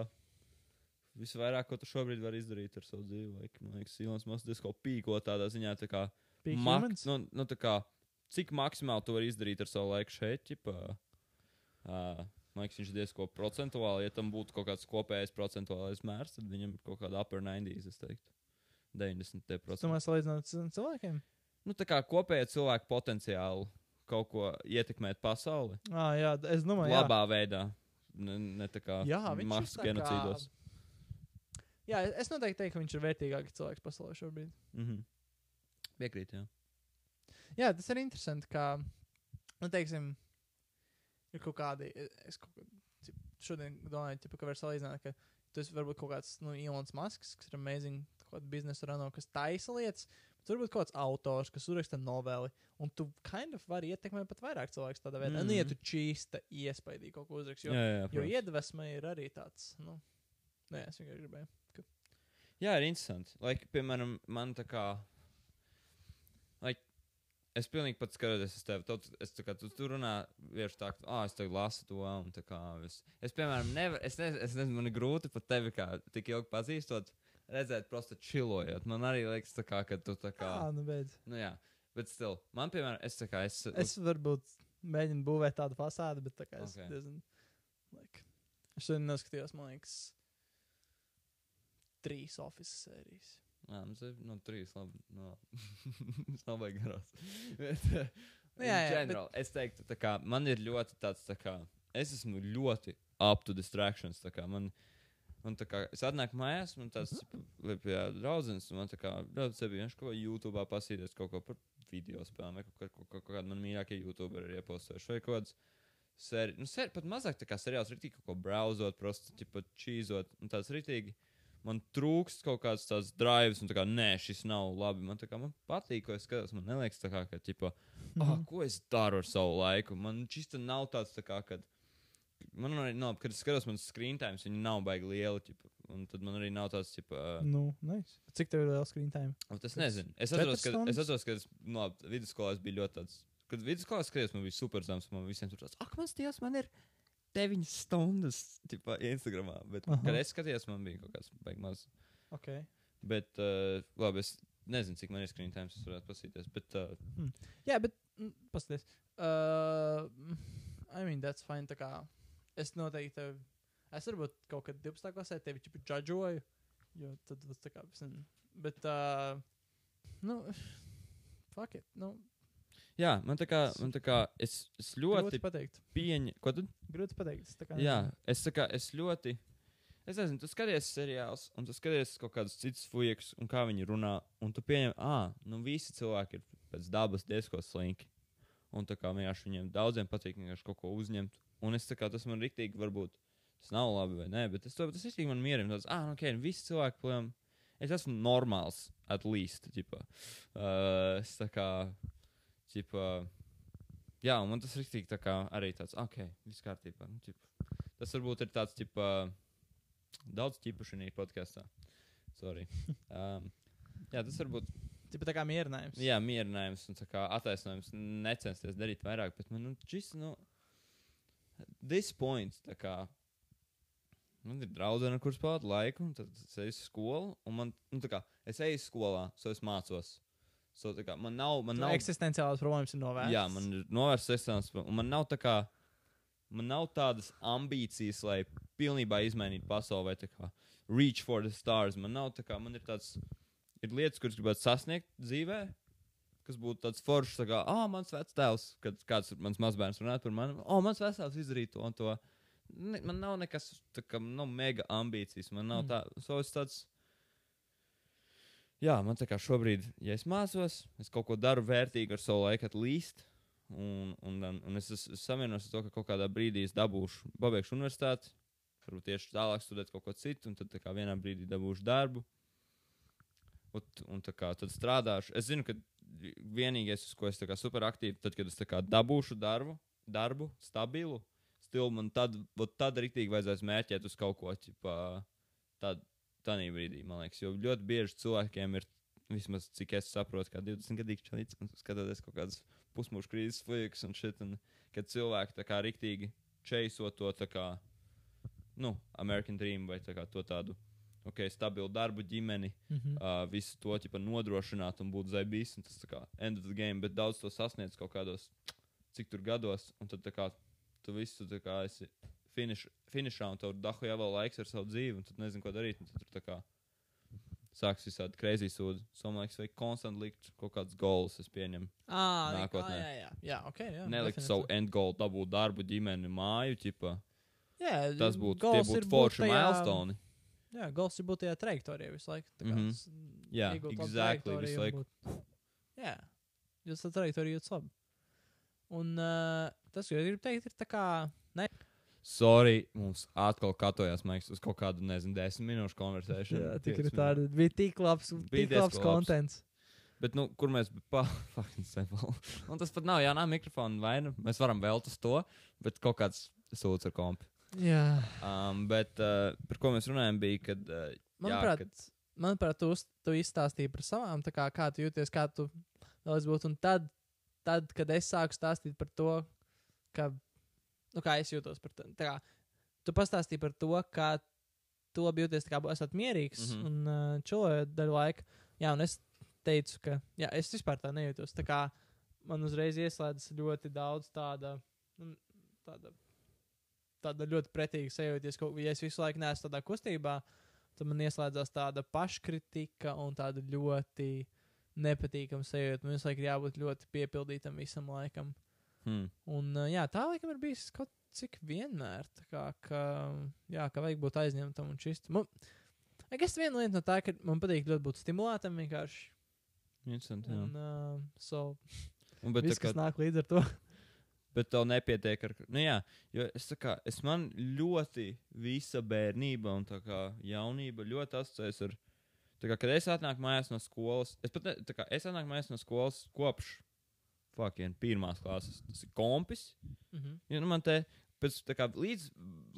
Visvairāk, ko tu šobrīd vari izdarīt ar savu dzīvi, like, man liekas, Ilons Masks diezko pīko tādā ziņā, tā kā, mak- nu, nu, tā kā, cik maksimāli tu vari izdarīt ar savu laiku šeit, ķipa, uh, man liekas, viņš diezko procentuāli, ja tam būtu kaut kāds kopējais procentuālais mērs, tad viņam ir kaut kāda upper 90, es teiktu, 90%. Tu man salīdzināt ar cilvēkiem? Nu, tā kā kopējā cilvēka potenciāli kaut ko ietekmēt pasauli, Ah, jā, es domāju, jā. labā veidā, ne, ne tā kā masas tā kā- genocīdos. Jā, es noteikti teiktu, ka viņš ir vērtīgākais cilvēks pasaulē šobrīd. Mhm. Piekrīt, jā. Jā, tas ir interesanti, ka, nu, teiksim, ir kaut kādi, es kaut kā, cip, šodien domāju, tipa, ka var salīdzināt, ka tas varbūt kaut kāds, nu, Ilons Masks, kas ir amazing, kaut kāda biznesa rano, kas taisa lietas, bet varbūt kaut kāds autors, kas uzraksta noveli, un tu kind of vari ietekmēt pat vairāk cilvēku tādā veidā. Mm. Nu, ja Mhm. tu čīsta iespaidīgi kaut ko uzrakst, jo, jā, jā, jo protams. iedvesma ir arī tāds, nu, nē, es vienkārši gribēju. Jā, ir interesanti. Like, piemēram, man tā kā. Like, es pilnīgi pat skatoties uz tevi. Tot, es tā kā tu, tu runā vienkārši tā, ka, ah, es tagad lasu to. Un tā kā es, es piemēram, nevaru, es, ne, es nezinu, man ir grūti pat tevi kā tik ilgi pazīstot, redzēt, prosta čilojot. Man arī liekas, tā kā, ka tu tā kā. Jā, nu, beidz. Nu, jā, bet still, man, piemēram, es tā kā. Es, Es varbūt mēģinu būvēt tādu fasādi, bet tā kā es Ok. diezgan. Like, es šodien noskatījos, man liekas, trīs oficiālas sērijas. Jā, mums ir no trīs labi. No, es nav baigi garās. bet, Nu, jā, jā, general, bet... Es teiktu, kā man ir ļoti tāds, tā kā es esmu ļoti up to distractions. tā kā Man tā kā es atnāku mājās, man tāds Mhm. uh -huh. draugs, un man tā kā ļoti sevi vienkārši kaut ko YouTube pasīties, kaut ko par video spēlēm, vai kaut, kaut, kaut, kaut, kaut kādu man mīļākie YouTube ir iepostojuši, vai kaut kāds. Seri, nu, seri, pat mazāk tā kā seriāls, rītīgi kaut ko brauzot, prosti, tipo, čīzot, un tāds rītīgi man trūkst kaut kāds tāds drives, un tā kā, nē, šis nav labi. Man, tā kā, man patīk, ko es skatos. Man liekas, tā kā, ka, tipo, Mhm. ah, ko es daru ar savu laiku. Man šis nav tāds, tā kā, kad. Man arī nav, kad es skatos, man screen time, viņi nav baigi lieli. Ķipa, un tad man arī nav tāds, tipo, Nu, nice. Cik tev ir liels screen time? uh, tas Kas? nezinu. Es atceros, ka, es atceros, ka es, no, vidusskolā es biju ļoti tāds. Kad vidusskolā skatījos, man bija super zems, man visiem tur tāds, ak, mans dievs, man ir 9 stundas, tipā, Instagramā. Bet, Aha. kad es skatījos, man bija kaut kāds baigi maz. Okay. Bet, uh, labi, es nezinu, cik man ir screen time, es varētu pasīties. Bet, uh, Jā, bet mm, paskatieties. Uh, I mean, that's fine. Tā kā es noteikti tevi, es varbūt kaut kad 12. klasē tevi čipu džadžoju, jo tad tas tā kā, nezinu. Bet, uh, nu, fuck it. Nu, jā, man tā kā, man tā kā es, es grūti ļoti pateikt. pieņemu. Ko tu? Grūti pateikt. kā Jā, es, kā, es ļoti. Es nezinu, tu skaties seriālus, un tu skaties kaut kādus citus fujekus, un kā viņi runā, un tu pieņem, ah, nu visi cilvēki ir pēc dabas diezko slinki. Un tā kā vienkārši viņiem daudziem patīk vienkārši kaut ko uzņemt. Un es kā tas man riktīgi varbūt, tas nav labi vai nē, bet es to, tas riktīgi man mierina. Tas, ah, nu, ok, visi cilvēki, plēm, es esmu normāls, at least, ģipa. Uh, es tā kā, ģipa, jā, un man tas riktīgi tā kā arī tāds, ok, viss kārtībā. Nu, ģipa. Tas varbūt ir tāds, ģipa, daudz ķipu šajā podkāstā. Sorry. Um, jā, tas varbūt Tipa tā kā mierinājums. jā, mierinājums un kā attaisnojums necensties darīt vairāk, bet man nu, šis, nu, this point, tā kā, man ir draudzene, kuras pavadu laiku, un tad es eju uz skolu, un man, nu, tā kā, es eju skolā, so es mācos. So, kā, man nav, man Man nav, eksistenciālās problēmas ir novērstas. jā, man ir novērsts eksāmens, un man nav tā kā, man nav tādas ambīcijas, lai pilnībā izmainītu pasauli vai tā kā reach for the stars. Man nav tā kā, man ir tāds, ir lietas, kuras gribētu sasniegt dzīvē, kas būtu tāds foršs, tā kā, ah, mans vectēvs, kad kāds mans mazbērns runā par mani, oh, mans vectēvs izdarīja to un to. Ne, man nav nekas, tā kā, nav mega ambīcijas, man nav Mm. tā, so es tāds. Jā, man tā kā šobrīd, ja es mācos, es kaut ko daru vērtīgu ar savu laiku, atlīst. Un, un, un, es esmu samienos ar to, ka kaut kādā brīdī es dabūšu, pabeigšu universitāti, varbūt tieši tālāk studēt kaut ko citu, un tad tā kā vienā brīdī dabūšu darbu. Un, un tā kā tad strādāšu. Es zinu, ka vienīgais, uz ko es tā kā super aktīvi, tad, kad es dabūšu darbu, darbu stabilu, stilu man tad, tad rīktīgi vajadzēs mērķēt uz kaut ko, tad, tādā brīdī, man liekas, jo ļoti bieži cilvēkiem ir, vismaz cik es saprotu, kā 20 gadīgi čalīts, un skatoties kaut kādas pusmūža krīzes flieks un šit, un kad cilvēki tā kā riktīgi čeiso to tā kā, nu, American Dream vai tā kā to tādu, ok, stabilu darbu ģimeni, Mhm. uh, visu to ķipa, nodrošināt un būt zaibīs, un tas kā end of the game, bet daudz to sasniedz kaut kādos, cik tur gados, un tad kā tu visu tā kā esi finiš, finišā, un tev dahu jau vēl laiks ar savu dzīvi, un tu nezini, ko darīt, tad tur kā sāks visādi crazy sūdi. So, man liekas, vajag konstanti likt kaut kādus goals, es pieņemu. Ah, Nākotnē. Jā, jā, jā, ok. Jā, Nelikt savu end goal, dabūt darbu, ģimeni, māju, ķipa. Jā, Tas būtu, tie būtu būt forši milestone. Jā, gols ir būt tajā trajektorijā visu laiku. Mhm. s- Jā, exactly, visu laiku. būt- Jā, jūs tā trajektorija jūtas labi. Un uh, tas, ko es gribu teikt, ir tā kā. Ne, Sorry, mums atkal katojās maigs uz kaut kādu, nezinu, desmit minūšu konversēšanu. jā, tik ir tāda, bija tik labs, Bija tik labs kontents. Bet, nu, kur mēs sepal. Un tas pat nav jānāk mikrofona vaina. Mēs varam vēl uz to, bet kaut kāds sūds ar kompi. Jā, Um, bet uh, par ko mēs runājam, bija, kad. Uh, manuprāt, jā, kad... manuprāt tu, uz- tu izstāstīji par savām, kā, kā tu jūties, kā tu vēlaties būt. Un tad, tad, kad es sāku stāstīt par to, ka, nu, kā es jūtos par to, kā, tu pastāstīji par to, kā tu labi jūties, kā esat mierīgs mm -hmm. un uh, čilojot daļu laika. Jā, un es teicu, ka, jā, es vispār tā nejūtos. Tā kā man uzreiz ieslēdzas ļoti daudz tāda, nu, tāda, tāda ļoti pretīga sajūta. Ja, es visu laiku neesmu tādā kustībā, tad man ieslēdzās tāda paškritika un tāda ļoti nepatīkama sajūta. Man visu laiku ir jābūt ļoti piepildītam visam laikam. hmm. Un jā, tā laikam ir bijis kaut cik vienmēr. Kā, ka, jā, ka vajag būt aizņemtam un čistam. Es viena lieta no tā, ka man patīk ļoti būt stimulētam vienkārši. Jā. Un, uh, so, Un, bet, viss, tā kā, kas nāk līdz ar to. Bet tev nepietiek ar. Nu, jā, jo es, kā, es man ļoti visa bērnība un kā jaunība ļoti asociējas ar. Tā kā, kad es atnāku mājās no skolas, es pat ne, kā es atnāku mājās no skolas kopš fucking pirmās klases. Tas ir kompis. Mhm. Ja, nu man te, pēc, kā, līdz,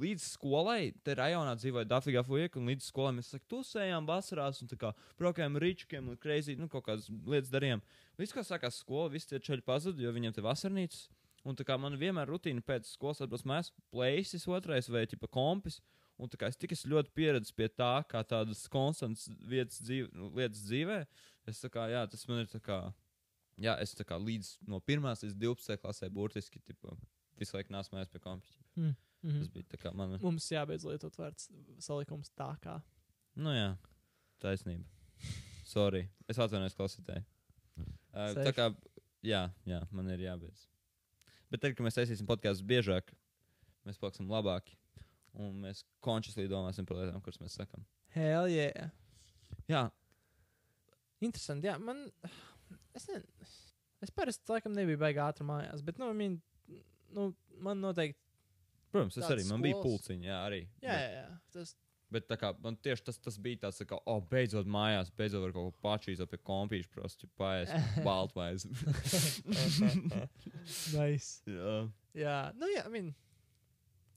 līdz skolai, te rajonā dzīvoja Dafīgā Fueka, un līdz skolai mēs like, tusējām vasarās, un tā kā braukājām rīčkiem un kreizī, nu, kaut kādas lietas darījām. Līdz kā sākās skola, visi tie ceļi pazuda, jo viņiem te vasarnīcas. Un tā kā man vienmēr rutīna pēc skolas atbrauc mājās, plēsis otrais vai tipa kompis. Un tā kā es tik esmu ļoti pieredzējis pie tā, kā tādas konstantas vietas dzīve, nu, lietas dzīvē, es tā kā, jā, tas man ir tā kā, jā, es tā kā līdz no 1 līdz 12 klasē burtiski, tipa, visu laiku nāc mājās pie kompis. Mhm. Tas bija tā kā mana. Mums jābeidz lietot vārds salikums tā kā. Nu jā, taisnība. Sorry. Es atvainojos klausītājai. Uh, tā Safe. kā, jā, jā, man ir jābeidz. Bet tad, kad mēs taisīsim podkāstus biežāk, mēs paliksim labāki. Un mēs končuslī domāsim par lietām, kuras mēs sakām. Hell yeah! Jā, Interesanti, jā, man. Es, ne, es parasti laikam nebiju baigā ātri mājās, bet, nu, mean, nu man noteikti. protams, es arī. Man bija skolas- pulciņa, jā, arī. Jā, jā, jā. Tas, Bet tā kā man tieši tas, tas bija tāds, tā kā, oh, beidzot mājās, beidzot var kaut ko pačīzot pie kompīša, prosti paēst baltvaiz. nice. jā. Jā, nu, jā, I mean,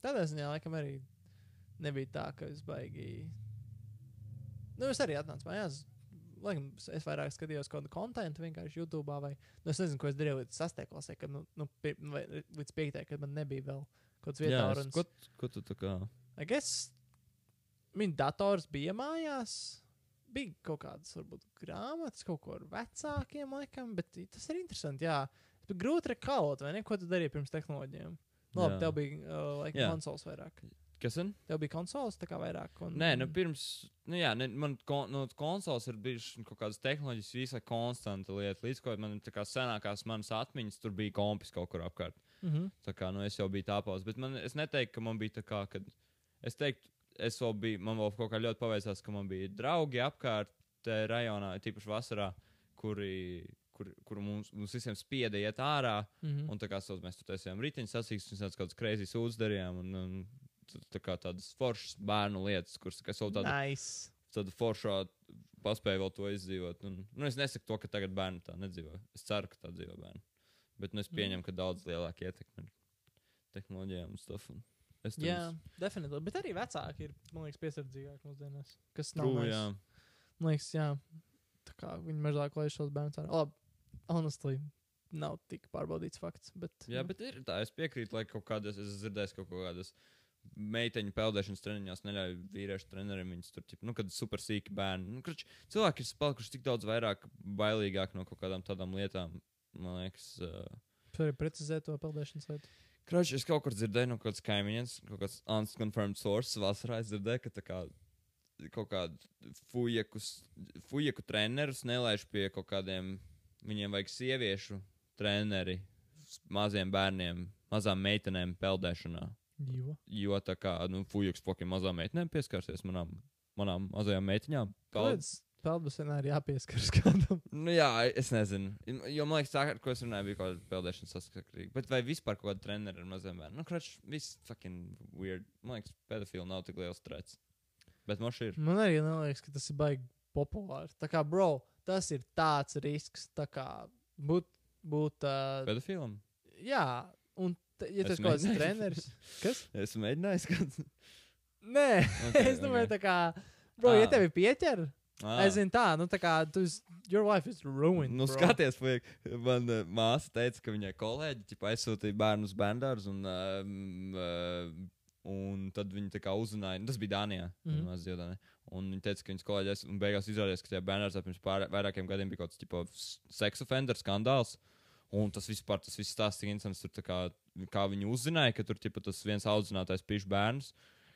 tādā ziņā laikam arī nebija tā, ka es baigi. Nu, es arī atnācu mājās. Laikam, es- es vairāk skatījos kaut kādu kontekstu, vienkārši YouTube vai. Nu, es nezinu, ko es darīju līdz 6. klasē, kad, nu, nu pie, vai līdz 5. kad man nebija vēl kaut kāds vietas es, ko, ko tu tā kā? I guess, viņa dators bija mājās. Bija kaut kādas, varbūt, grāmatas, kaut ko ar vecākiem, laikam, bet tas ir interesanti. Jā, bet grūti rekalot, vai ne? Ko tu darīji pirms tehnoloģijām? Nu, Labi, Jā. tev bija uh, like, konsoles vairāk. Kas ir? Tev bija konsoles tā kā vairāk. Un, Nē, nu pirms, nu jā, ne, man kon, nu, konsoles ir bijušas kaut kādas tehnoloģijas, visai konstanta lieta. Līdz ko man tā kā senākās manas atmiņas, tur bija kompis kaut kur apkārt. Mm -hmm. Tā kā, nu, es jau biju tāpās, bet man, es neteiktu, ka man bija tā kā, kad es teiktu, es vēl biju, man vēl kaut kā ļoti paveicās, ka man bija draugi apkārt te rajonā, tīpaši vasarā, kuri, kur, kur mums, mums visiem spieda iet ārā. Mm -hmm. Un tā kā sauc, mēs tur taisījām riteņu sasīkstus, kaut kādas kreizes sūdzes darījām. Un, un, tā kā tādas foršas bērnu lietas, kuras kā savu tādu, Nice. tādu foršā paspēju vēl to izdzīvot. Un, nu, es nesaku to, ka tagad bērni tā nedzīvo. Es ceru, ka tā dzīvo bērni. Bet nu, es Mm. pieņemu, ka daudz lielāka ietekme ir tehnoloģijām un stuff. Un es Jā, definitīvi. Bet arī vecāki ir, liekas, piesardzīgāki mūsdienās. Kas nav True, jā. Man liekas, jā. Tā kā viņi mazāk laiž šos bērnus ārā. Labi, honestly, nav tik pārbaudīts fakts. Bet, jā, bet ir tā, es piekrītu, lai kaut kādas, es dzirdēju, ka kaut kādas meiteņu peldēšanas treniņos neļauj vīriešu treneriem. Viņus tur, ķip, nu, kad super sīki bērni. Nu, kruč, cilvēki ir palikuši tik daudz vairāk bailīgāk no kaut kādām tādām lietām. Man liekas, uh, Tur ir precizēt to peldēšanas lietu. Kroč, es kaut kur dzirdēju no kādas kaimiņas, kaut kāds unconfirmed source. Vasarā es dzirdēju, ka tā kā kaut kādu fujeku trenerus nelaiž pie kaut kādiem, viņiem vajag sieviešu treneri maziem bērniem, mazām meitenēm peldēšanā. Jo. Jo tā kā, nu, fujeks pokiem mazām meitenēm pieskarsies manām, manām mazajām meitiņām. Peld- Kāpēc peldbasenā ir jāpieskaras kādam? Nu, jā, es nezinu. Jo man liekas, tā, ar ko es runāju, bija kaut kāda peldēšana saskarsīga. Bet vai vispār kaut kāda trenera ar maziem bērniem? Nu, krač, viss fucking weird. Man liekas, pedofili nav tik liels trets. Bet man šī ir. Man arī neliekas, ka tas ir baigi populāri. Tā kā, bro, tas ir tāds risks. Tā kā būt, būt uh, Pedofilam? jā, un ja tas kaut kāds treneris, kas? Es mēģināju skatīt. Nē, Okay, es domāju, okay. tā kā, bro, ja Ah. tevi pieķer, Ah. es zinu tā, nu tā kā, tu, your life is ruined. Nu, bro. skaties, fuck, man uh, māsa teica, ka viņai kolēģi ķipa, aizsūtīja bērnu uz bērnu un, uh, uh, un tad viņi tā kā uzzināja, tas bija Dānijā. Mm -hmm. Un viņi teica, ka viņas kolēģis un beigās izrādījās, ka tajā bērnā pirms pār, vairākiem gadiem bija kaut kāds seksa offender skandāls. Un tas vispār, tas viss stāsts tik interesants, tur kā, kā viņi uzzināja, ka tur tipo, tas viens audzinātājs pīš bērns,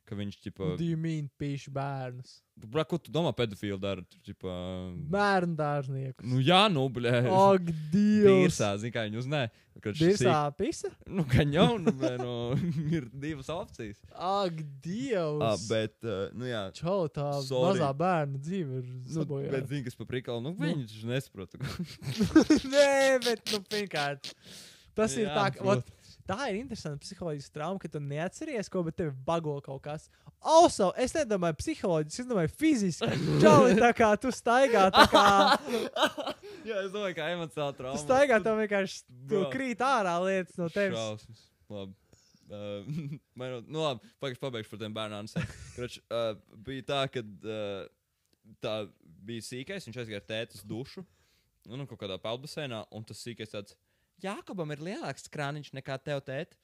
ka viņš, What do you mean, pīši bērnus? bra, ko tu domā, pedofili dara? Tur, tipo, Bērnu dārzniekus. nu jā, nu, blē. Ak, Dievs! Dirsā, zina, kā viņi. Kad šis Dirsā pisa? sīk- Nu, ka jau, nu, blē, nu, ir divas opcijas. Ak, Dievs! Ah, bet, uh, nu jā. Čau, tā Sorry. mazā bērna dzīve ir Nu, sabojāta. bet, zini, kas pa prikalu, nu, Nu. viņi taču nesaprot. Nē, bet, nu, pirmkārt, tas ir Jā, tā, ka, tā ir interesanta psiholoģiska trauma, ka tu neatceries, ko, tev bago kaut kas. Also, es nedomāju psiholoģiski, es domāju fiziski. Čau, tā kā tu staigā, tā kā jā, es domāju, ka emocionāli trauma. tu staigā, tev vienkārši krīt ārā lietas no tevis. Šausmas. Labi. Uh, man, nu, labi, pagaidzi, pabeigšu par tiem bērniem. Uh, bija tā, ka uh, tā bija sīkais, viņš aizgāja ar tēti uz dušu, nu, nu, kaut kādā peldbaseinā, un tas sīkais tāds, Jākabam ir lielāks krāniņš nekā tev tēti.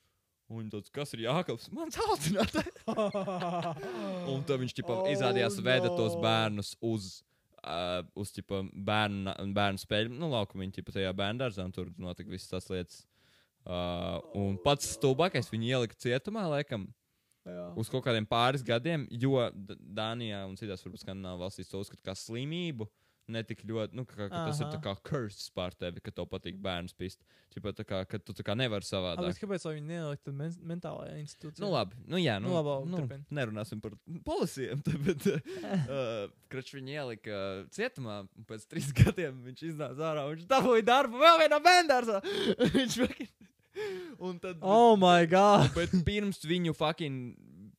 Un viņš tāds, kas ir Jākabs? Mans audzinātājs. Un tad viņš ķipa, Oh, izrādījās veda tos no. bērnus uz, uh, uz ķipa, bērnu, bērnu spēļu, nu, laukumiņu, ķipa, tajā bērnu dārzā, tur notika visas tās lietas. Uh, un pats stulbākais viņu ielika cietumā, laikam, Jā. uz kaut kādiem pāris gadiem, jo D- Dānijā un citās, varbūt, skandināvā valstīs to uzskata kā slimību. Ne tik ļoti, nu, ka, ka tas ir Aha. kā curses pār tevi, ka tev patīk bērns pist. Čipa, tā kā, ka tu tā kā nevari savādāk. bet kāpēc viņi nelikt men mentālajā institūcijā? Nu, labi, nu, jā, nu, Nu, labi, nu, turpini. nerunāsim par policijiem. te, Bet, uh, Kračs viņu ielika cietumā, un pēc trīs gadiem viņš iznāca ārā. Viņš dabūja darbu vēl vienā bērnā. viņš fucking. Un tad, Oh, my God! bet pirms viņu fucking.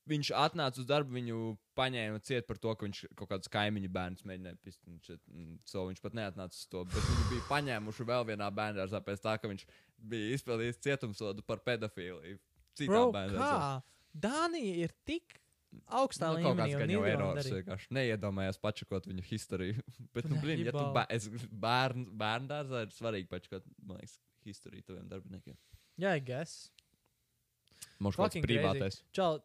Viņš atnāca uz darbu, viņu paņēma ciet par to, ka viņš kaut kādus kaimiņu bērnus mēģināja pist. un So viņš pat neatnāca uz to. Bet viņi bija paņēmuši vēl vienā bērnā pēc tā, ka viņš bija izpildījis cietumsodu par pedofīliju. Citā bērnā. Dānija ir tik augstā Nu, līmenī. jau Nīderlanda erors vienkārši neiedomājās pačakot viņu historiju. Bet, nu, blīn, ja tu jebā. bē, es, bērn, bērnu dārzā ir svarīgi pačakot, man liekas, historiju taviem darbiniekiem. Jā, I guess. Mums kaut kāds Fucking privātais. Čau,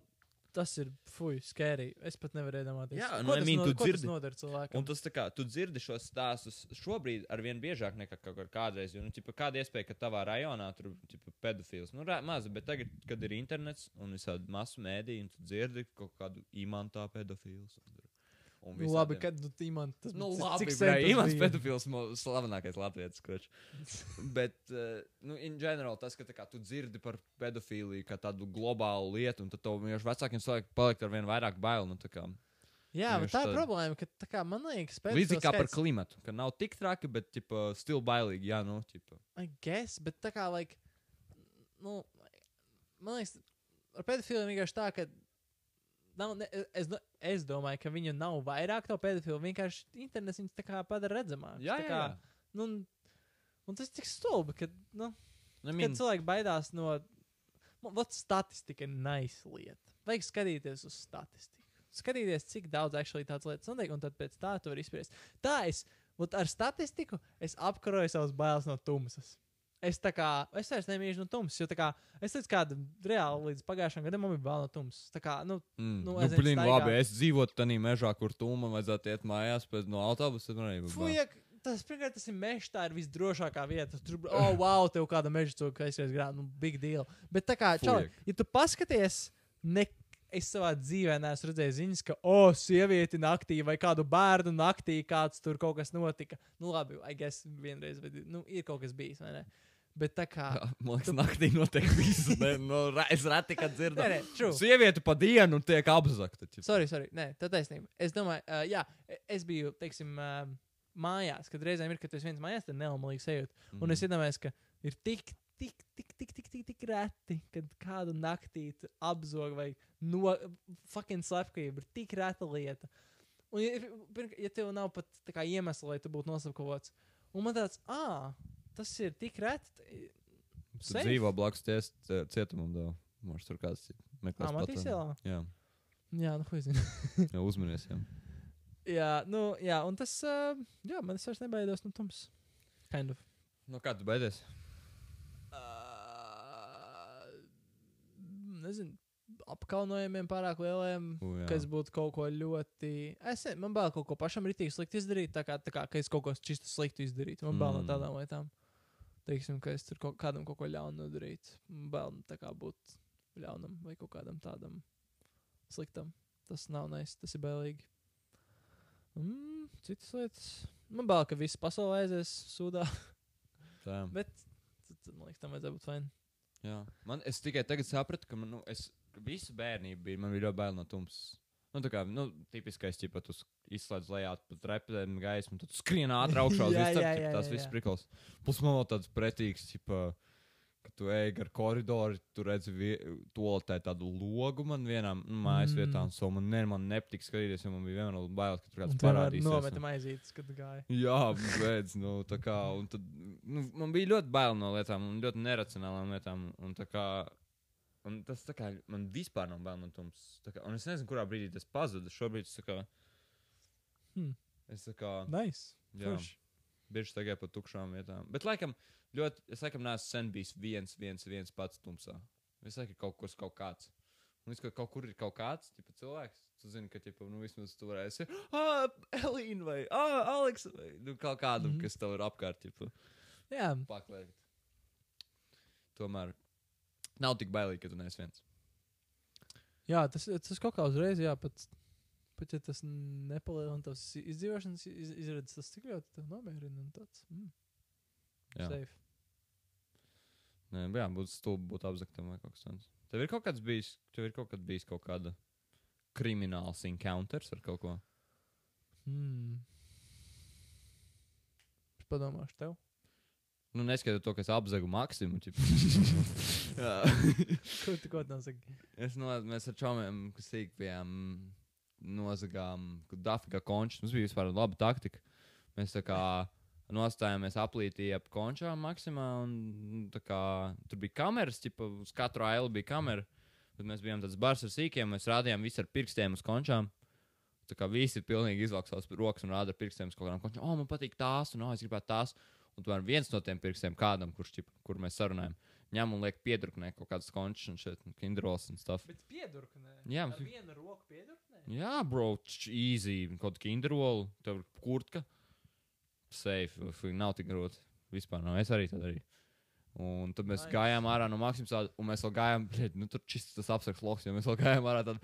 tas ir fuj, skērī. Es pat nevaru iedomāties. Jā, nu, tas mean, no- tu ko tas dzirdi- nodara cilvēkam. Un tas tā kā tu dzirdi šos stāstus šobrīd ar vien biežāk nekā kaut kā kādreiz. Jo, nu, ķipa, kāda iespēja, ka tavā rajonā tur ir pedofils? Nu, maza, bet tagad, kad ir internets un visādi masu mēdīji, un tu dzirdi kaut kādu imantā pedofils. un Nu, labi, kad nu, Imants tas Nu, labi, cik sen Imants pedofils, slavenākais latviešu skočs. Bet, uh, nu, in general, tas, ka kā, tu dzirdi par pedofīliju kā tādu globālu lietu, un tad tev vienkārši vecākiem cilvēkiem paliek ar vien vairāk bail. Nu, kā, Jā, bet Vienkārši tā ir tāda- problēma, ka kā man liekas, pēc līdzīgi kā par klimatu, ka nav tik traki, bet, tipā, stil bailīgi, jā, nu, tipā. I guess, bet tā kā, like, nu, man liekas, ar pedofiliem vienkārši tā, ka nav, ne, es, nu- es domāju, ka viņu nav vairāk to pedofilu, vienkārši internets viņus tā kā padara redzamāk. Jā, jā, jā. Nu, un, un tas ir tik stulbi, ka, nu, Nu, Kad min, cilvēki baidās no. Man Vat statistika ir nice lieta. Vajag skatīties uz statistiku. Skatīties, cik daudz actually tādas lietas notiek, un tad pēc tā tu vari izspriest. Tā es, vat ar statistiku, es apkaroju savas bailes no tumsas. Es tā kā, es vairs nemīlu no tumsas, jo tā kā, es teicu, kāda reāli līdz pagājušajam gadam man bija bail no tumsas. Tā kā, nu, mm, nu, nu, aizvien blin, labi, es dzīvotu tādā mežā, kur man vajadzētu iet mājās pēc no autobusa. tad man arī. Fujak, tas, pirmkārt, tas ir mežs, tā ir visdrošākā vieta. Tur, oh, wow, tev kāda meža cūka aizskrēs grāmatā, nu, big deal. Bet tā kā, čau, ja tu paskaties, ne, es savā dzīvē neesmu redzējis ziņas, ka, oh, sievieti naktī vai kādu bērnu naktī kāds tur kaut kas notika. Nu, labi, I guess vienreiz, bet, nu, ir kaut kas bijis, vai ne? Bet tā kā. Jā, Man liekas, naktī notiek viss. ne, no, es reti, kad dzirdu. True. Sieviete pa dienu tiek apzakta. ķip. Sorry, sorry. Nē, tā taisnība. Es domāju, uh, jā, es biju, teiksim, uh, mājās, kad reizēm ir, kad esi viens mājās, tad nelamālīgi sajūta. Un Mhm. es iedomājos, ka ir tik, tik, tik, tik, tik, tik, tik reti, kad kādu naktī apzog vai no fucking slepkavību ir tik reta lieta. Un, ja, ja tev nav pat tā kā iemesla, lai tu būtu noslepkavots, un man tāds, ah, tas ir tik reti. safe. dzīvo blakus ties, cietumam, vēl. Mums tur kāds meklēs. Ā, Matīs ielā? Jā, Jā, nu, ko zinu. jā uzmanies. Jā. jā, nu, jā, un tas, uh, jā, man es vairs nebaidos no tums. Kind of. No kā tu baidies? Uh, nezinu, apkaunojumiem pārāk lieliem. U, jā. ka es būtu kaut ko ļoti. Es man bail kaut ko pašam rītīgi slikti izdarīt, tā kā, tā kā ka es kaut ko čisto sliktu izdarītu. Man bail no Mm. tādām lietām. Teiksim, ka es tur kaut kādam kaut ko ļaunu nodarītu. Bail tā kā būt ļaunam vai kaut kādam tādam sliktam. Tas nav nice, tas ir bailīgi. Mm, citas lietas. Man bail, ka viss pasaulē aizies sūdā, Tā. bet tad, man liekas, tam vajadzētu būt fajn. Jā. Man, es tikai tagad sapratu, ka man, nu, es, visu bērnību bija, man bija ļoti bail no tumsas. Nu, tā kā, nu, tipiskais, ja pat izslēdz lejā pa trepēm gaismu, tad skrien ātrāk augšā Jā, visu, jā, jā, tas viss prikals. Plus man vēl tāds pretīgs, ķipa, ka tu ej gar koridoru, tu redzi toaletē tādu logu man vienā nu, mājas Mm. vietā, un so man, ne, man nepatīk skatīties, jo man bija vienmēr bail, ka tur kāds parādīsies. nometam aizītes, kad gāja. Jā, beidz, nu, tā kā, un tad, nu, man bija ļoti bail no lietām, un ļoti neracionālām lietām, un tā kā, un tas kā, man vispār nav bail no tums, kā, un es nezinu, kurā brīdī tas pazuda, šobrīd tā kā, Hmm. es tā kā, Nice. jā, Forši. bieži tagad pa tukšām vietām, bet laikam, ļoti, es laikam neesmu sen bijis viens, viens, viens pats tumsā, visu laiku kaut kas, kaut kāds. Un viss, ka kaut kur ir kaut kāds tipa, cilvēks. Tu zini, ka tipa, nu, vismaz tu varēsi. Ah, Elīna vai ah, Aleks. Vai, nu, kaut kādam, mm. -hmm. kas tev ir apkārt. Tipa Jā, paklēt. Tomēr nav tik bailīgi, ka tu neesi viens. Jā, tas, tas kaut kā uzreiz, jā, pat, pat ja tas nepalielina tavas izdzīvošanas iz, izredzes, tas tik ļoti tev nomierina un tāds. Mm, Jā, safe. Nē, jā būtu stulbi būt apzaktam vai kaut kas tāds. Tev ir kaut kāds bijis, tev ir kaut kad bijis kaut kāda krimināls encounters ar kaut ko. Mm. Es padomāšu tev. Nu, neskatoties to, ka es apzagu maksimumu. ķip. Ko tu ko tam saki? Es no, mēs ar čomiem, kas sīk bijām, nozagām Dafika končus. Mums bija vispār laba taktika. Mēs tā kā nostājāmies aplītī ap končām maksimā, un tā kā tur bija kameras, tipa, uz katru ailu bija kamera. Bet mēs bijām tāds bars ar sīkiem, mēs rādījām visu ar pirkstiem uz končām. Tā kā visi pilnīgi izvelk savas rokas un rāda ar pirkstiem uz kaut kādām končām. O, man patīk tās, un o, es gribētu tās. Un tomēr viens no tiem pirkstiem kādam, kurš, ķipa, kur mēs sarunājam, ņem un liek piedruknē kaut kādas končus un šeit, kindros un stuff. Bet piedurknē. Jā, Ar bet- vienu roku piedurknē. Jā, bro, easy, kaut kāda kindrola, tev kurtka. Safe, nav tik grūti. Vispār nav, es arī tā darīju. Un tad mēs nice. gājām ārā no Maksimas, tāda, un mēs vēl gājām, bļed, nu tur čist tas apsaks loks, jo mēs vēl gājām ārā tad.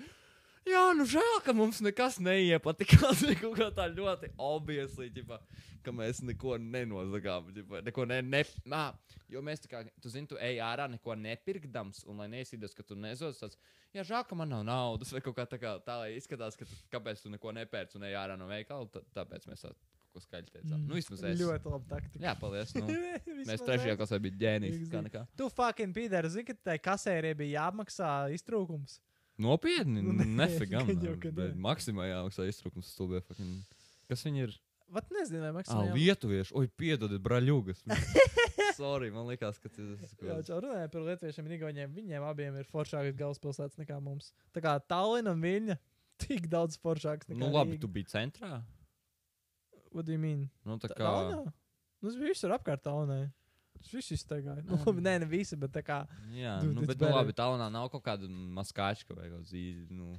Jā, nu žēl, ka mums nekas neiepatikās. Kaut kā tā ļoti obviously, ģipa, ka mēs neko nenozagām. Ģipa, neko ne, ne, nā, jo mēs tā kā, tu zini, tu ej ārā neko nepirkdams, un lai neizsīdos, ka tu nezos tāds, jā, žēl, ka man nav naudas, vai kaut kā tā, kā, tā lai izskatās, ka tu, kāpēc tu neko nepērc un ej ārā no veikala, tā, tāpēc mēs tā, kaut ko skaļi teicām. Mm. Nu, vismaz es. Ļoti labi taktika. Jā, paldies. Nu, mēs trešajā klasē bijām nekā. Tu fucking pīdēri, zini, ka tai kasērijai bija jāapmaksā iztrūkums. Nopietni, Nu, jau, ka nē. Maksimā jāmaksā iztrukums stulbē. fucking- Kas viņi ir? Vat nezinu, vai Ah, maksā. lietuvieši. Oi, piedodiet, braļugas. Sorry, man liekas, ka tas ir. Jā, čau, runājot par lietuviešiem un igauniem, viņiem abiem ir foršākas galvaspilsētas nekā mums. Tā kā Tallinn un Viļņa tik daudz foršāks nekā Nu, labi, Rīga. tu biji centrā. What do you mean? Nu, tā kā. Tallinā? Nu, tas viss ir apkārt Tallinai. Viss iztaigāja. Nu, labi, nē, ne visi, bet tā kā. Jā, Dude, nu, bet, nu, labi, tālāk nav kaut kāda maskāčka vai kaut zīme. Nu,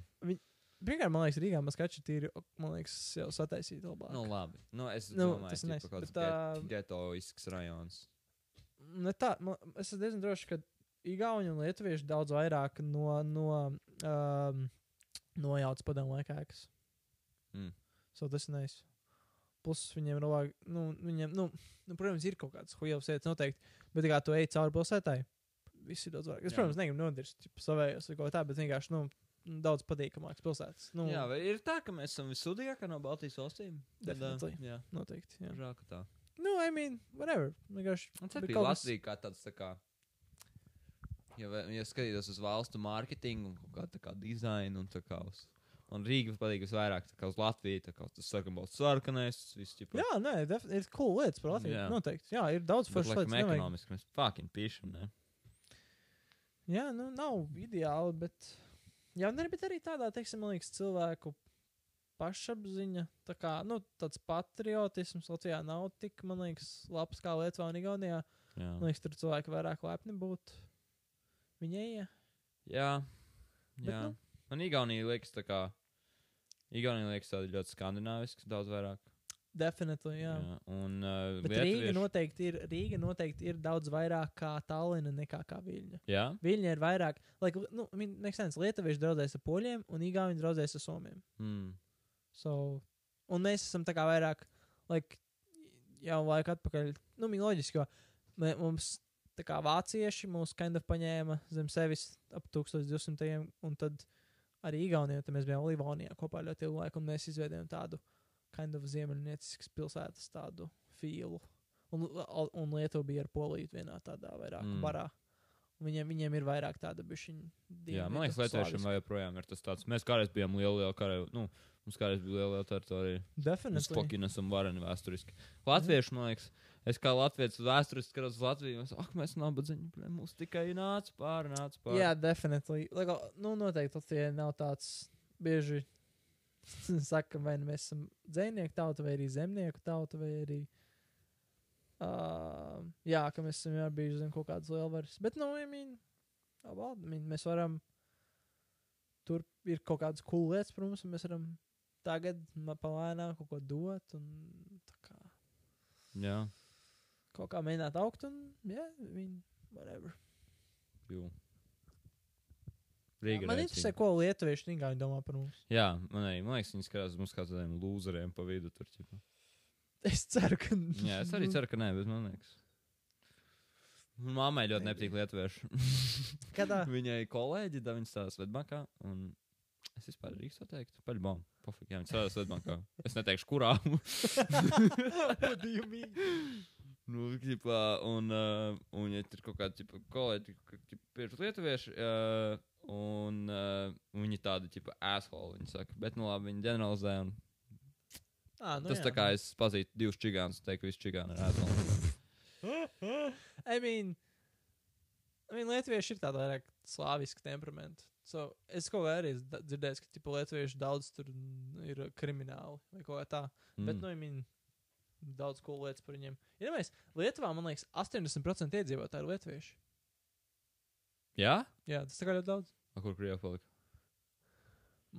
Pirmkārt, man liekas, Rīgā maskači tīri, man liekas, jau sataisīti labāk. nu, labi. Nu, es Nu, domāju, tas ir kaut kāds tā- get- getoisks rajons. ne tā, man, es esmu diezgan drošs, ka Igauni un Lietuvieši daudz vairāk no, no um, nojauc padomu laikā. Mm. So tas ir nice. Plus viņiem ir labāk, nu, viņiem, nu, nu, protams, ir kaut kādas huijavas lietas noteikti, bet kā tu ej cauri pilsētai, viss ir daudz vairāk. Es, Jā. protams, negribu nodirst savējos vai kaut kā tā, bet vienkārši, nu, daudz patīkamāks pilsētas. Nu, Jā, vai ir tā, ka mēs esam visudīgākie no Baltijas valstīm? Definitely. Jā, noteikti. Jā. ka tā. Nu, I mean, whatever. Vienkārši. Tas bija Latvija kā tāds, tā kā, ja, ja skatītos uz valstu mārketingu kaut kā tā kā dizainu un tā kā uz, un Rīga patīk visvairāk kā uz Latviju, tā kā tas sarkanais, viss ķipa. Jā, nē, ir cool lietas par Latviju. Jā. Noteikti. Jā, ir daudz foršas lietas. nevajag- ekonomiski mēs fucking pīšam, ne? Jā, nu, nav ideāli, bet. Jā, nē, bet arī tādā, teiksim, man liekas, cilvēku pašapziņa. Tā kā, nu, tāds patriotisms Latvijā nav tik, man liekas, labs kā Lietuvā un Igaunijā. Jā. Man liekas, tur cilvēki vairāk lepni būtu. Viņai, jā. Jā. Bet, jā. nu. Man Igaunija liekas tā kā, Igaunija liekas tāda ļoti skandināviska, daudz vairāk. Definitīvi, jā. jā. Un uh, Bet Rīga noteikti, ir, Rīga noteikti ir daudz vairāk kā Tallina nekā kā Viļņa. Jā? Viļņa ir vairāk, like, nu, sense, Lietuvieši draudzēs ar poļiem un Igauni draudzēs ar somiem. Mm. So, un mēs esam tā kā vairāk, like, jau laiku atpakaļ, nu, mī loģiski, jo mums, tā kā vācieši mūs kind of paņēma zem sevis ap 1200. un tad arī Igaunijā, tad mēs bijām Livonijā kopā ļoti ilgu laiku, un mēs izveidojām tādu kind of ziemeļnieciskas pilsētas tādu fīlu. Un, un Lietuva bija ar Poliju vienā tādā vairāk mm. barā. Viņiem, viņiem ir vairāk tāda bišķiņa. Jā, man liekas, vēl joprojām ir tas tāds. Mēs kādreiz bijām liela, liela kara, nu, mums kādreiz bija liela, teritorija. Mēs Definitīvi. Spoki esam vareni vēsturiski. Latvieši, man liekas, es kā latviečs vēsturiski skatos uz Latviju, un es, ak, mēs nabadzīgi, mums tikai nāca pāri, nāca pāri. Jā, definitīvi. Like, nu, noteikti Latvijai nav tāds bieži. Saka, vai nu mēs esam dzīvnieku tauta, vai arī zemnieku tauta, vai arī. Uh, jā, ka mēs esam jau bijuši zem kaut kādas lielvaras. Bet, nu, I mean, oh, well, I mean, mēs varam. Tur ir kaut kādas cool lietas, protams, un mēs varam tagad palēnām kaut ko dot. Un, kā, Jā, kaut kā mēģināt augt, un, jā, yeah, I mean, whatever. jū. Jā, Rīga man rēcīga. interesē, ko lietuvieši domā par mums. Jā, man arī, man liekas, viņi skatās mums kā tādiem lūzeriem pa vidu tur. Ķipa. Es ceru, ka. Jā, es arī ceru, ka nē, bet man liekas. Māmai ļoti nepatīk lietuvieši. Kādā? Viņai kolēģi, da viņa strādā Svetbankā. Un es vispār drīkstu teikt. Paļbām. Pofīgi, jā, viņa strādā Svetbankā. Es neteikšu, kurā. Nu, ģipā, un, uh, un ja tur kaut kādi ģipa, kolēģi, ir lietuvieši, uh, un uh, viņi tādi, tipo, asshole, viņi saka. Bet, nu labi, viņi ģeneralizē. Un Ah, nu, tas tā kā es pazīstu divus čigānus, teiktu, visi čigāni ir asshole. I mean, I mean Lietuvieši ir tāda vairāk slāviska temperamenta. So, es kaut kā arī esmu dzirdējis, ka tipa, lietuvieši daudz tur ir krimināli vai kaut kā tā. Mm. Bet, nu, I mean, daudz ko lietas par viņiem. Ja mēs Lietuvā, man liekas, 80% iedzīvotāji ir lietuvieši. Jā? Jā, tas tā kā ļoti daudz. A, kur Krievija palika?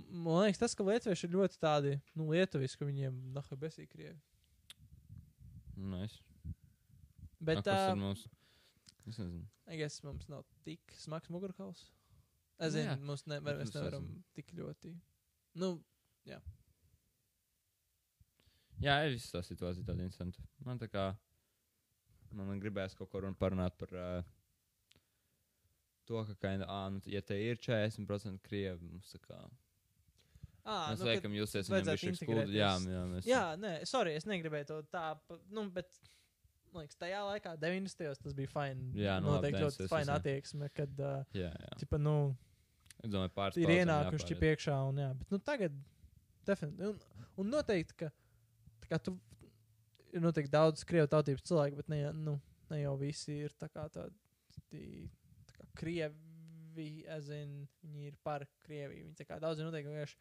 Man liekas, tas, ka lietuvieši ir ļoti tādi, nu, lietuviski, ka viņiem naha besīgi krievi. Nice. Bet tā, tad mums? Es nezinu. es mums nav tik smags mugurkauls. Es Nu zinu, jā. mums nevar, mēs nevaram esam. tik ļoti. Nu, Jā, ir visa tā situācija tāda interesanta. Man tā kā, man gribēs kaut ko run parunāt par uh, to, ka, kinda, ā, nu, ja te ir 40% krievi, mums tā kā, à, mēs nu, liekam, jūs esat bišķi skūdi. Jā, jā, mēs. Jā, nē, sorry, es negribēju to tā, nu, bet, liekas, tajā laikā, 90. tas bija fajn. Jā, nu, labi, noteikti ļoti 90. fajn attieksme, kad, uh, jā, jā. tipa, nu, Es domāju, pāris ir ienākuši čip iekšā, un jā, bet, nu, tagad, definitīvi, un, un noteikti, ka, tā kā tu, ir noteikti daudz krievu tautības cilvēku, bet ne, nu, ne jau visi ir tā kā tādi, tā kā krievi, es zinu, viņi ir par Krieviju, viņi tā kā daudz ir noteikti vienkārši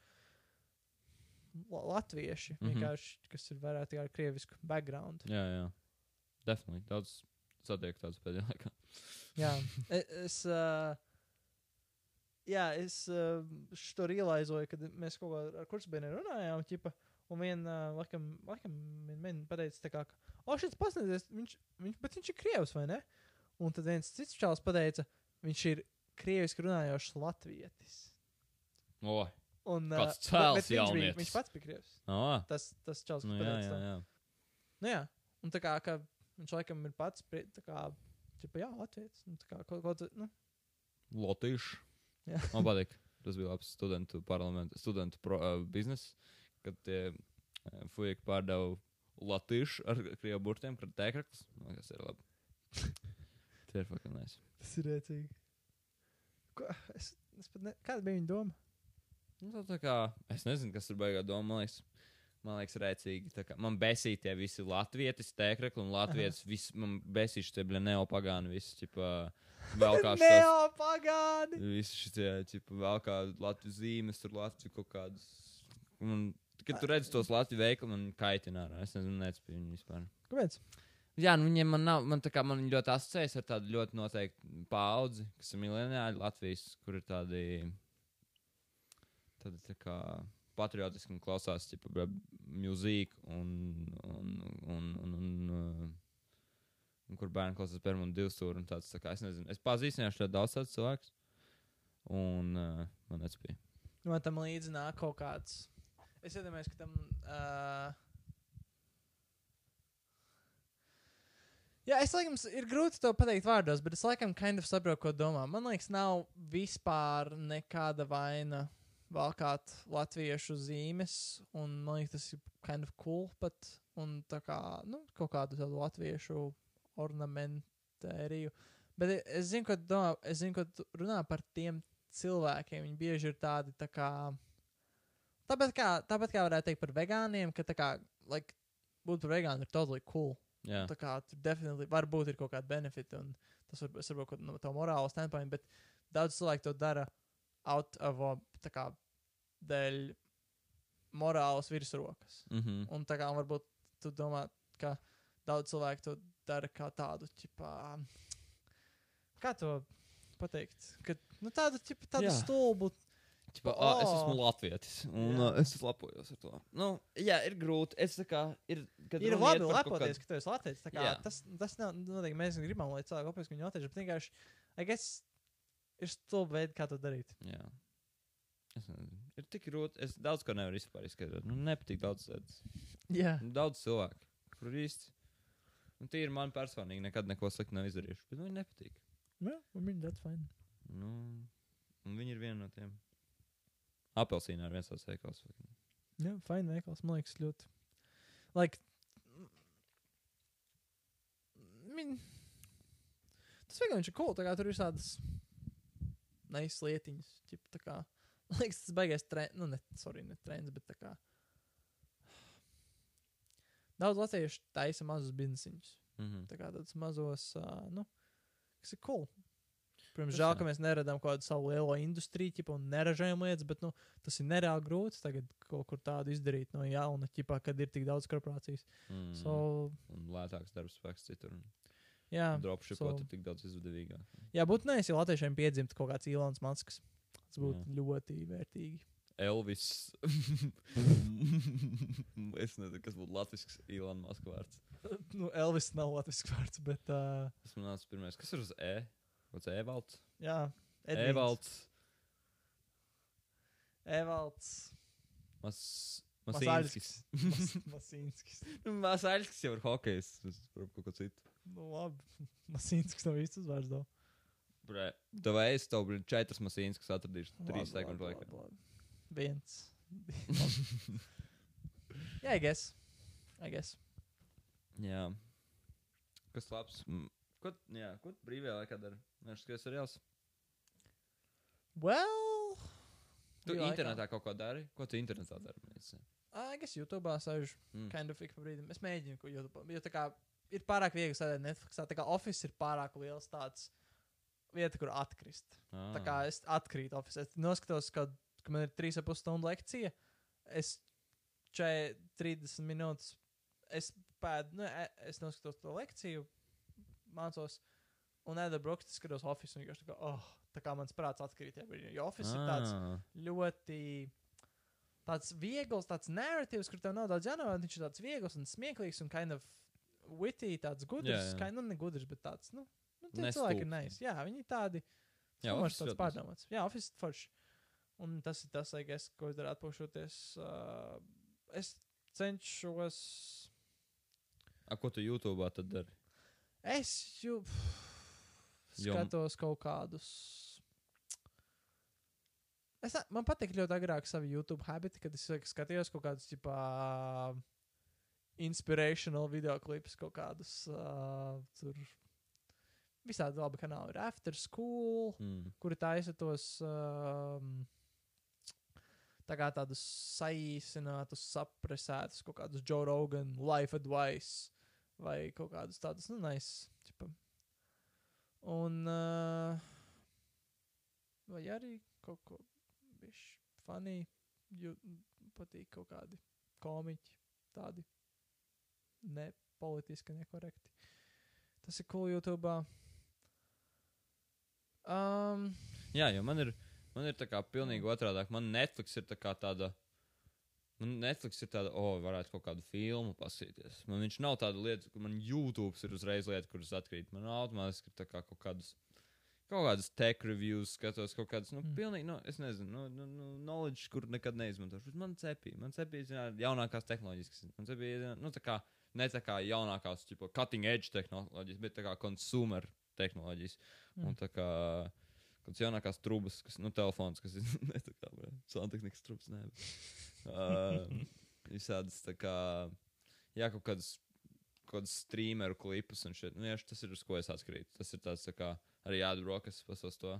la- latvieši, Mhm. vienkārši, kas ir kā ar krievisku background. Jā, jā. Definitīvi. Daudz satiek tāds pēdējā laikā. Jā, e- es. Uh, jā, es uh, to realizēju, kad mēs kaut kā ar kursbiedriem runājām. Ķipa, un viena, uh, laikam, laikam man teica, tā kā, ka, o, šis pasniedzējs, viņš, viņš, bet viņš ir krievs, vai ne? Un tad viens cits čels pateica, viņš ir krieviski runājošs latvietis. O, Un, Kāds bet- cēls viņš, bija, viņš pats bija krievs. o, Tas, tas čels, kas nu, jā, jā, jā. Nu, jā, un tā kā ka viņš laikam ir pats, tā kā, ķipa, jā, latvietis. Nu, tā kā kaut ko, nu, Lotīši. Jā. Man patīk. Tas bija labs studentu parlaments, studentu pro, uh, bizness, kad tie uh, fujeki pārdeva latīšu ar krievu burtiem, kad tēkraklis. Man liekas, ir labi. Tie ir fucking nice. Tas ir rēcīgi. Ko, es, es pat ne, kāda bija viņa doma? Nu, tā, kā, es nezinu, kas tur beigās domā. Man liekas, man liekas rēcīgi. kā- Man besīja tie visi latvieši, tēkrakli un latvieši. Visi, man besīja tie bija neopagāni. Visi, ķipa, vēl kā šos. Neopagāni! Visi šie, ķipa, vēl kā Latvijas zīmes, tur Latvijas kaut kādas. Un, kad tu redzi tos Latvijas veikalu, man kaitina ārā. Es nezinu, nespēju viņu vispār. Kāpēc? Jā, nu viņiem man nav, man tā kā man ļoti asociējas ar tādu ļoti noteiktu paudzi, kas ir mileniāļi Latvijas, kur ir tādi, tā kā patriotiski un klausās, tipa, mūziku un, un, un, un, un, un, un kur bērni klausās pirmo un divu stūri tāds, tā kā es nezinu, es pazīstināju ļoti daudz tādu cilvēku, un uh, man nespēja. Nu, Man tam līdzi nāk kaut kāds. Es iedomājos, ka tam. Uh... Jā, es laikam, ir grūti to pateikt vārdos, bet es laikam kind of saprotu, ko domā. Man liekas, nav vispār nekāda vaina valkāt latviešu zīmes, un man liekas, tas ir kind of cool pat, un tā kā, nu, kaut kādu tādu latviešu ornamentēriju. Bet es zinu, tu domā, es zinu, tu runā par tiem cilvēkiem. Viņi bieži ir tādi tā kā. Tāpat kā, tāpat kā varētu teikt par vegāniem, ka tā kā, like, būt par vegānu ir totally cool. Jā, Tā kā tur definitīvi varbūt ir kaut kāda benefita, un tas var, varbūt no tā morāla standpoint, bet daudz cilvēku to dara out of, a, kā, dēļ morālas virsrokas. mm -hmm. Un tā kā varbūt tu domā, ka daudz cilvēku to dara kā tādu, ķipā, kā to pateikt, ka, nu tādu, ķipā, tādu Jā. stulbu. Čipa, oh. Es esmu Latvijas, un Jā. es lepojos ar to. Nu, jā, ir grūti. Es kā ir. Ir labi lepoties, kādu- ka tu esi Latvijas. Tas, tas nav, noteikti mēs gribam, lai cilvēki lepojas, ka viņi Latvijas, bet vienkārši, I guess, ir stulbi veidi, kā to darīt. Jā. Es nezinu. Ir tik grūti. Es daudz ko nevaru vispār izskaidrot. Nu, nepatīk daudz lietas. Jā. Nu, Daudz cilvēku, kur īsti. Un tie ir man personīgi nekad neko sliktu nav izdarījuši. Bet nu, viņi nepatīk. Jā, man viņa that's fine. Nu, un viņi ir viena no tiem. Apelsīnā ir viens tāds veikals. Jā, fine veikals, man liekas, ļoti. Like, min, tas vienkārši ir cool, tā kā tur ir tādas neizs lietiņas, ķip, tā kā, man liekas, tas baigais trends, nu, ne, sorry, ne trends, bet tā kā. Daudz latviešu taisa mazus biznesiņus. Mm -hmm. Tā kā tādus mazos, uh, nu, kas ir cool. Protams, Tas žēl, jā. ka mēs neradām kaut kādu savu lielo industriju, ķipa, un neražojam lietas, bet nu, tas ir nereāli grūti tagad kaut kur tādu izdarīt no jauna, ķipā, kad ir tik daudz korporācijas. mm -hmm. So, Un lētāks darbs spēks citur. Jā, dropshipot so- ir tik daudz izdevīgāk. jā būtu ja latviešiem piedzimtu kaut kāds Ilons Masks. Tas būtu Jā. ļoti vērtīgi. Elvis. es nezinu, kas būtu latviešu Ilona Maska vārds. nu, Elvis nav latviešu vārds, bet uh, Tas man nāca pirmais. Kas ir uz E? Kāds Evalds? jā, Edvīns. Evalds. Evalds. Mas... Masīnskis. Mas- Masīnskis. Nu, Masāļskis jau ir hokejs. Es varu kaut ko citu. Nu, labi. Masīnskis nav īsts uzvārds. though. Bre, tev es tev brīd četras Masīnskas atradīšu. Labi, Trīs sekundes laikā. Viens. Jā, I guess. I guess. Jā. Kas labs? Ko, jā, ko brīvajā laikā dari? Nē, skaties seriāls. Well. Tu brīvā laikā. internetā kaut ko dari? Ko tu internetā dari? Mēs, Ā, I guess YouTube sēžu. Mm. Kind of ik pa brīdim. Es mēģinu, ko YouTube. Jo tā kā ir pārāk viegli sēdēt Netflixā. Tā kā Office ir pārāk liels tāds vieta, kur atkrist. Ah. Tā kā es atkrītu Office. Es noskatos, ka, ka man ir 3,5 stundu lekcija. Es čai 30 minūtes. Es pēdu, nu, e- es noskatos to lekciju, mācos. Un Eda Brooks skatos Office. Un vienkārši tā kā, oh, tā kā mans prāts atkrīt. Jo Office ir tāds ļoti tāds viegls, tāds narratīvs, kur tev nav daudz jānovērtē. Viņš ir tāds viegls un smieklīgs un kind of witty, tāds gudrs. Jā, jā. Kind, nu, ne gudrs, bet tāds, nu, nu tie Nestulbs. cilvēki ir nice. Jā, viņi ir tādi. Jā, tāds ļoti pārdomāts. Jā, Office ir forši. Un tas ir tas, guess, ko es daru atpūšoties. Uh, es cenšos. A, ko tu YouTube tad dari? Es jau skatos kaut kādus. Es, man patīk ļoti agrāk savi YouTube habiti, kad es skatījos kaut kādus, tipā, inspirational video klipus, kaut kādus. Uh, tur visādi labi kanāli ir After School, Mm. kuri taisa tos. Um, Tā kā tādus saīsinātus, sapresētus, kaut kādus Joe Rogan, Life Advice vai kaut kādus tādus, nu, nice. Čipa. Un. Uh, vai arī kaut ko bišķi funny, jo patīk kaut kādi komiķi, tādi ne politiski nekorekti. Tas ir cool YouTube. Um, Jā, jo man ir, man ir tā kā pilnīgi otrādi. Man Netflix ir tā kā tāda. Man Netflix ir tāda, oh, varētu kaut kādu filmu paskatīties. Man viņš nav tāda lieta, ka man YouTube ir uzreiz lieta, kuras atkrīt. Man automātiski ir tā kā kaut kādas. Kaut kādas tech reviews, skatos kaut kādas, nu, Mm. mm. pilnīgi, nu, es nezinu, nu, nu, nu knowledge, kur nekad neizmantošu. Man cepī, man cepī, zināt, jaunākās tehnoloģijas, man cepī, zināt, nu, tā kā, ne tā kā jaunākās, tipo, cutting edge tehnoloģijas, bet tā kā consumer tehnoloģijas. Mm. Un tā kā kādas jaunākās trūkumas, kas, nu, telefons, kas ir ne tā kā santehnikas trūkums, nē. bet, Uh, visādas tā kā, jā, kaut kādas, kādas streameru klipus un šeit. Nu, jā, tas ir uz ko es atkrītu. Tas ir tāds, tā kā, arī jādabrokas, pasos to,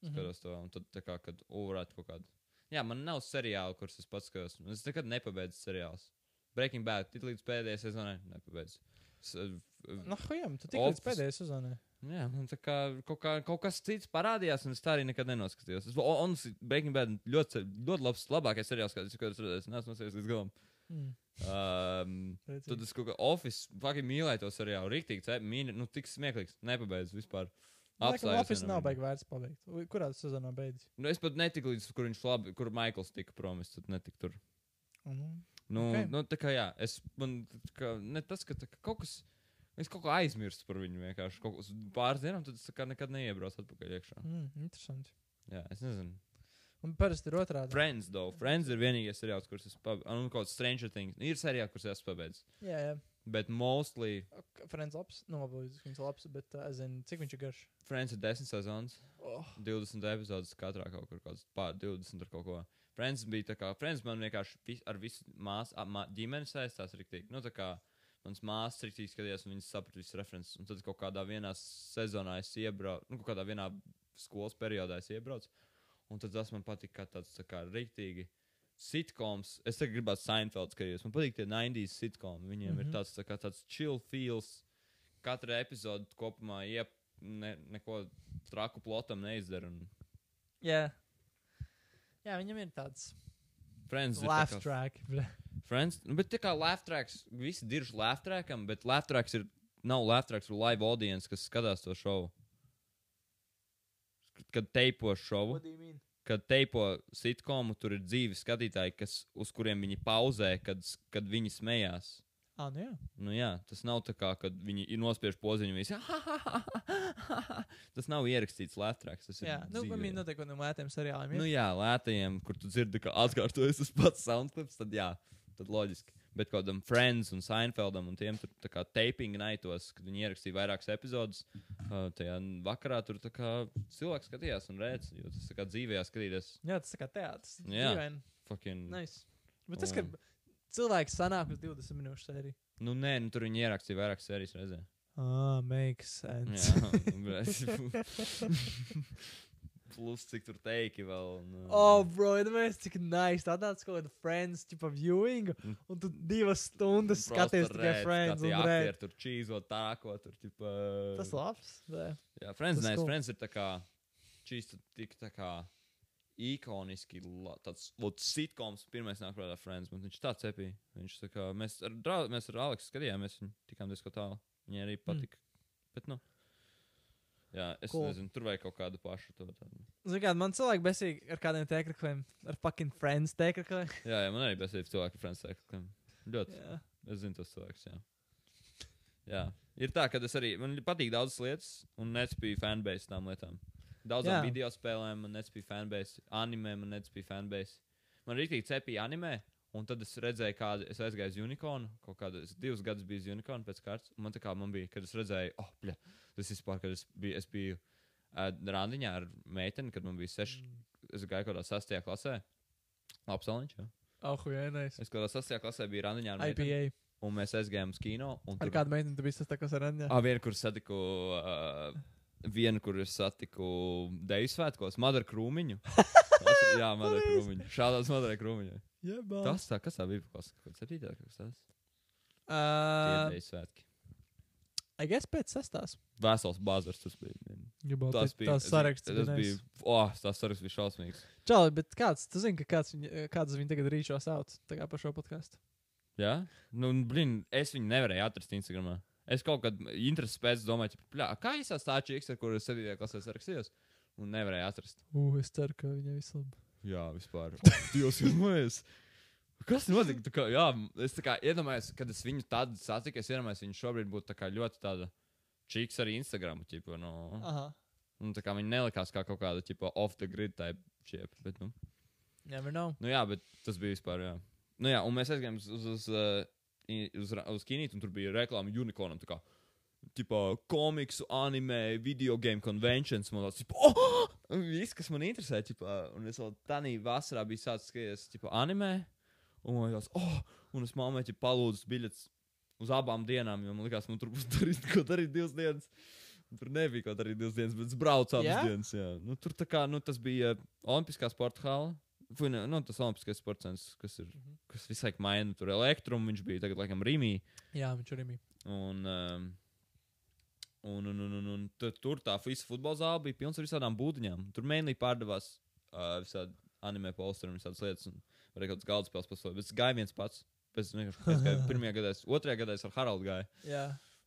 mhm. skatos to, un tad, tā kā, kad uvarētu kaut kādu. Jā, man nav seriāla, kurus es pats skatos. Es nekad nepabeidzu seriālus. Breaking Bad, tik līdz pēdējai sezonai nepabeidzu. Nu, hujam, tu tikai līdz pēdējai sezonai. Jā, tā kā kaut, kā kaut kas cits parādījās, un es tā arī nekad nenoskatījos. Es, un es Breaking Bad ļoti, ļoti labs, labākais seriāls, kāds es redzēju. Es neesmu noskatījies līdz galam. Mm. Um, tad es kaut kā Office, faktiski mīlēju to seriālu. Rīktīgi, mīni, nu, tik smieklīgs. Nepabeidzu vispār. Office vienā nav baigi vērts pabeigt. Kurā tas sezonā beidzas? Nu, es pat netiku līdz, kur viņš labi, kur Maikls tika promis, tad netiku tur. Mhm. Nu, Ok. okay. nu, tā kā jā, es man kā, ne tas, ka kā kaut kas. Es kaut ko aizmirstu par viņu vienkārši. Kaut kas pāris dienām, tad es kā nekad neiebraucu atpakaļ iekšā. Mm, interesanti. Jā, es nezinu. Un parasti ir otrādi. Friends, though. Friends ir vienīgais seriāls, kurus es pabeidzu. Un kaut kāds Stranger Things. Ir seriāls, kurus es pabeidzu. Jā, jā. Bet mostly Friends labs. Nu, labi, viņš ir labs, bet uh, es zinu, cik viņš ir garš. Friends ir 10 sezonas, Oh. 20 epizodes katrā kaut kur, kaut kāds pār 20 ar kaut ko. Friends bija tā kā, Friends man vienkārši vis, ar visu māsu, ap mā, ģimeni saistās riktīgi. Nu, tā kā mans māsas riktīgi skatījās, un viņas saprata visas references. Un tad kaut kādā vienā sezonā es iebraucu, nu, kaut kādā vienā skolas periodā es iebraucu. Un tad tas man patika kā tāds, tā kā riktīgi. Sitcoms, es tagad gribētu Seinfeld skatīties. Man patīk tie 90s sitcomi. Viņiem mm -hmm. Mhm. ir tāds, tā kā tāds chill feels. Katra epizode kopumā iep, ne, neko traku plotam neizdara. Un Jā. Jā, viņam ir tāds Friends laugh tā kā- track. Friends, nu, bet tā kā laugh tracks, visi dirž laugh trackam, bet laugh tracks ir nav Latvijas tur live audience, kas skatās to šovu. Kad teipo šovu, kad teipo sitkomu, tur ir dzīvi skatītāji, kas, uz kuriem viņi pauzē, kad, kad viņi smējās. Ah, nu jā. Nu, jā, tas nav tā kā, kad viņi ir nospiež poziņu. Visi, tas nav ierakstīts Latvijas. Tas ir Jā, nu, man noteikti no lētiem seriāliem. Nu, ir. jā, lētajiem, kur tu dzirdi, ka atkārtojas tas pats soundclips, tad jā, tad loģiski. Bet kādam Friends un Seinfeldam un tiem tur tā kā taping naitos, kad viņi ierakstīja vairākas epizodus, uh, tajā vakarā tur tā kā cilvēks skatījās un rēc, jo tas tā kā dzīvē skatīties. jā, tas tā kā teātris. Jā. Dīvaini. Fucking, Nice. Bet tas, ka Un- cilvēks sanāk uz 20 minūšu sēriju. nu, nē, nu, tur viņi ierakstīja vairākas sērijas reizē. Ah, makes sense. Jā, plus cik tur teiki vēl. Nu, Oh, bro, iedomājies, cik nice. Tā tāds kaut kāda friends, tipa viewing, Mm. un tu divas stundas skaties tikai friends rēd. red. Tur čīzo tā, ko tur, tipa. Tas labs. Jā. Jā, Friends, nē, cool. Friends ir tā kā čīsti tik tā kā ikoniski, tāds, sitkoms, pirmais nāk prātā Friends, viņš tā cepīja. Viņš tā kā, mēs ar, mēs ar Aleksu skatījāmies, viņu tikām diezko tālu. Viņai arī patika. Mm. Bet, nu. Jā, es Cool. nezinu, tur vajag kaut kādu pašu to. Tādu. Zini, kā man cilvēki besīgi ar kādiem tēkrakliem, ar fucking friends tēkrakliem. Jā, jā, man arī besīja cilvēki, Friends teikt, ļoti. Jā. Es zinu tos cilvēkus, jā. Jā, ir tā, ka es arī, man patīk daudzas lietas, un nespēju fanbase tām lietām. Daudzām Jā. video spēlēm man nespēja fanbase, anime man nespēja fanbase. Man rīktīgi cepīja anime, un tad es redzēju, kāda es aizgāju uz Unicornu, kaut kādā, es divus gadus biju uz Unicornu pēc kārtas, man tā kā man bija, kad es redzēju, oh, bļa, tas vispār, kad es biju, es biju uh, randiņā ar meiteni, kad man bija seši, es gāju kaut kādā sastajā klasē. Labs aliņš, jā. Oh, jā, nice. Es kaut kādā sastajā klasē biju randiņā ar meiteni, IPA. un mēs aizgājām uz kino. Ar tur- kādu meiteni tu biji sastākos ar Anģelu? Ah, vienu, kur satiku. Uh, vienu, kur es satiku Deju svētkos, Madara Krūmiņu. Tas, jā, Madara Krūmiņu. Šādās Madara Krūmiņu. Jā, bā. Tas tā, kas tā bija? Kas kas septītā, kas tas? Uh, Deju svētki. I guess pēc sastās. Vesels bazars tas bija. Gribētu Tas bija. tās saraksts. Tas bija. Oh, tas saraksts bija šausmīgs. Čau, bet kāds, tu zini, ka kāds, viņa, kāds viņa tagad rīčo sauc, tā kā par šo podkāstu? Jā? Nu, blin, es viņu nevarēju atrast Instagramā. Es kaut kad intereses pēc domāju, pļā, kā īsās tā čiks, ar kuru es 7. klasē sarakstījos, un nevarēju atrast. Uh, es ceru, ka viņai viss labi. Jā, vispār. Dievs, iedomājies! Kas notika? Tā kā, jā, es kā iedomājos, kad es viņu tādu satiku, es iedomājos, viņš šobrīd būtu tā kā ļoti tāda čīks arī Instagram. Ķipa, no, Aha. nu, tā kā viņa nelikās kā kaut kāda ķipa, off the grid type šie. Bet, nu, Never know. nu, jā, bet tas bija vispār. Jā. Nu, jā, un mēs aizgājām uz, uz, uz, uz, ra- uz kinīti, un tur bija reklāma unicornam. tā kā, Tipā komiksu, anime, video game conventions. Man liekas, oh! viss, kas man interesē. Ķipā, un es vēl tādā vasarā biju sācis skatīties ķipā, anime. Un man liekas, oh! Un es mammai ķipā, palūdzu biļetes uz abām dienām, jo man liekas, man tur būs darīt, ko darīt divas dienas. Tur nebija ko darīt divas dienas, bet es braucu abas yeah? dienas. Jā. Nu, tur kā, nu, tas bija Olimpiskā sporta hala. Fui, ne, nu, tas Olimpiskais sports kas ir, Mhm. kas visu laiku maina tur elektrumu, viņš bija tagad, laikam, Rīmī. Jā, viņš arī bija. Un, um, un, un, un, un, un tur tā visa futbola zāle bija pilna ar visādām būdiņām. Tur mēnī pārdevās uh, visādi anime posteri un visādas lietas. Un varēja kaut kādas galda spēles pasaulē. Bet es gāju viens pats. Pēc es gāju pirmajā gadā, es, otrajā gadā es ar Haraldu gāju. Jā.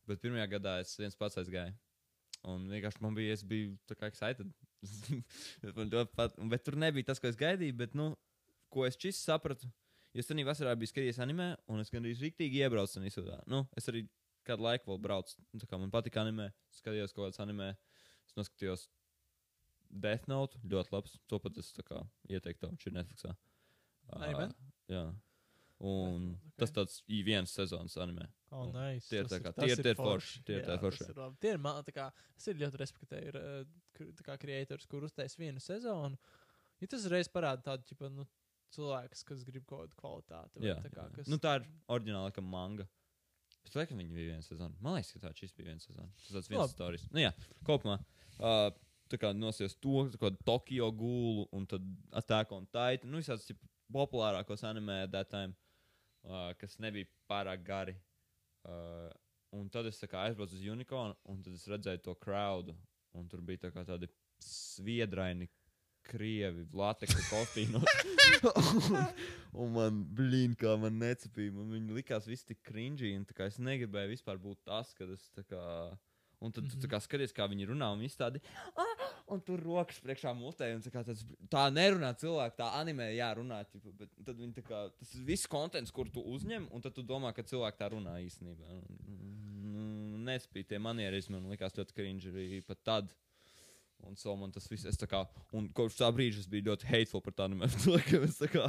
Bet pirmajā gadā es viens pats aizgāju. Un vienkārši man bija, es biju tā kā excited. pat, bet tur nebija tas, ko es gaidīju. Bet, nu, ko es šis sapratu, jo es tajā vasarā biju skatījies anime, un es gandrīz rīktīgi iebraucu. Nu, es arī kādu laiku vēl braucu. Nu, tā man patika anime, skatījos kaut kādas anime. Es noskatījos Death Note, ļoti labs. To pat es tā kā ieteiktu, viņš ir Netflixā. Man? jā. Un Death Note, ok. tas tāds i viens sezonas anime. Oh, nice. tie ir tā kā- tie ir- ir forši. tie ir tie forši. ir labi. Tie ir man, tā kā, es arī ļoti respektēju, ir, tā kā kreators, kur uztais vienu sezonu. Ja tas reiz parāda tādu, ķipa, nu, cilvēks, kas grib kaut kādu kvalitāti. vai Jā, tā kā, jā. kas... Nu, tā ir oriģināla manga. Domāju, ka viņi bija viena sezona. Man liekas, ka tā šis bija viena sezona. Tas tāds viens stāstījis. Nu, jā, kopumā. Uh, tā kā nosies to, kā Tokio gūlu un tad Attack on Titan. Nu, visāds populārākos anime time, uh, kas nebija pārāk gari. Uh, un tad es kā aizbraucu uz Unicorn un tad es redzēju to crowdu. Un tur bija tā tādi sviedraini krievi, lateksa kostīnos. un man, blīn, kā man necepīja. Man viņi likās visi tik cringy, un tā kā es negribēju vispār būt tas, kad es tā kā. Un tad mm -hmm. tu tā kā skaties, kā viņi runā, un viņi tādi, ah, un tur rokas priekšā mutē, un tā tāds, tā nerunā cilvēki, tā animē, jā, runā, ķipa, bet tad viņi tā kā, tas ir viss kontents, kur tu uzņem, un tad tu domā, ka cilvēki tā runā īstenībā. Nu, nespīd tie manierismi, man likās ļoti cringe arī pat tad. Un so man tas viss, es tā kā, un kopš tā brīža es biju ļoti hateful par tādiem cilvēkiem. Es tā kā,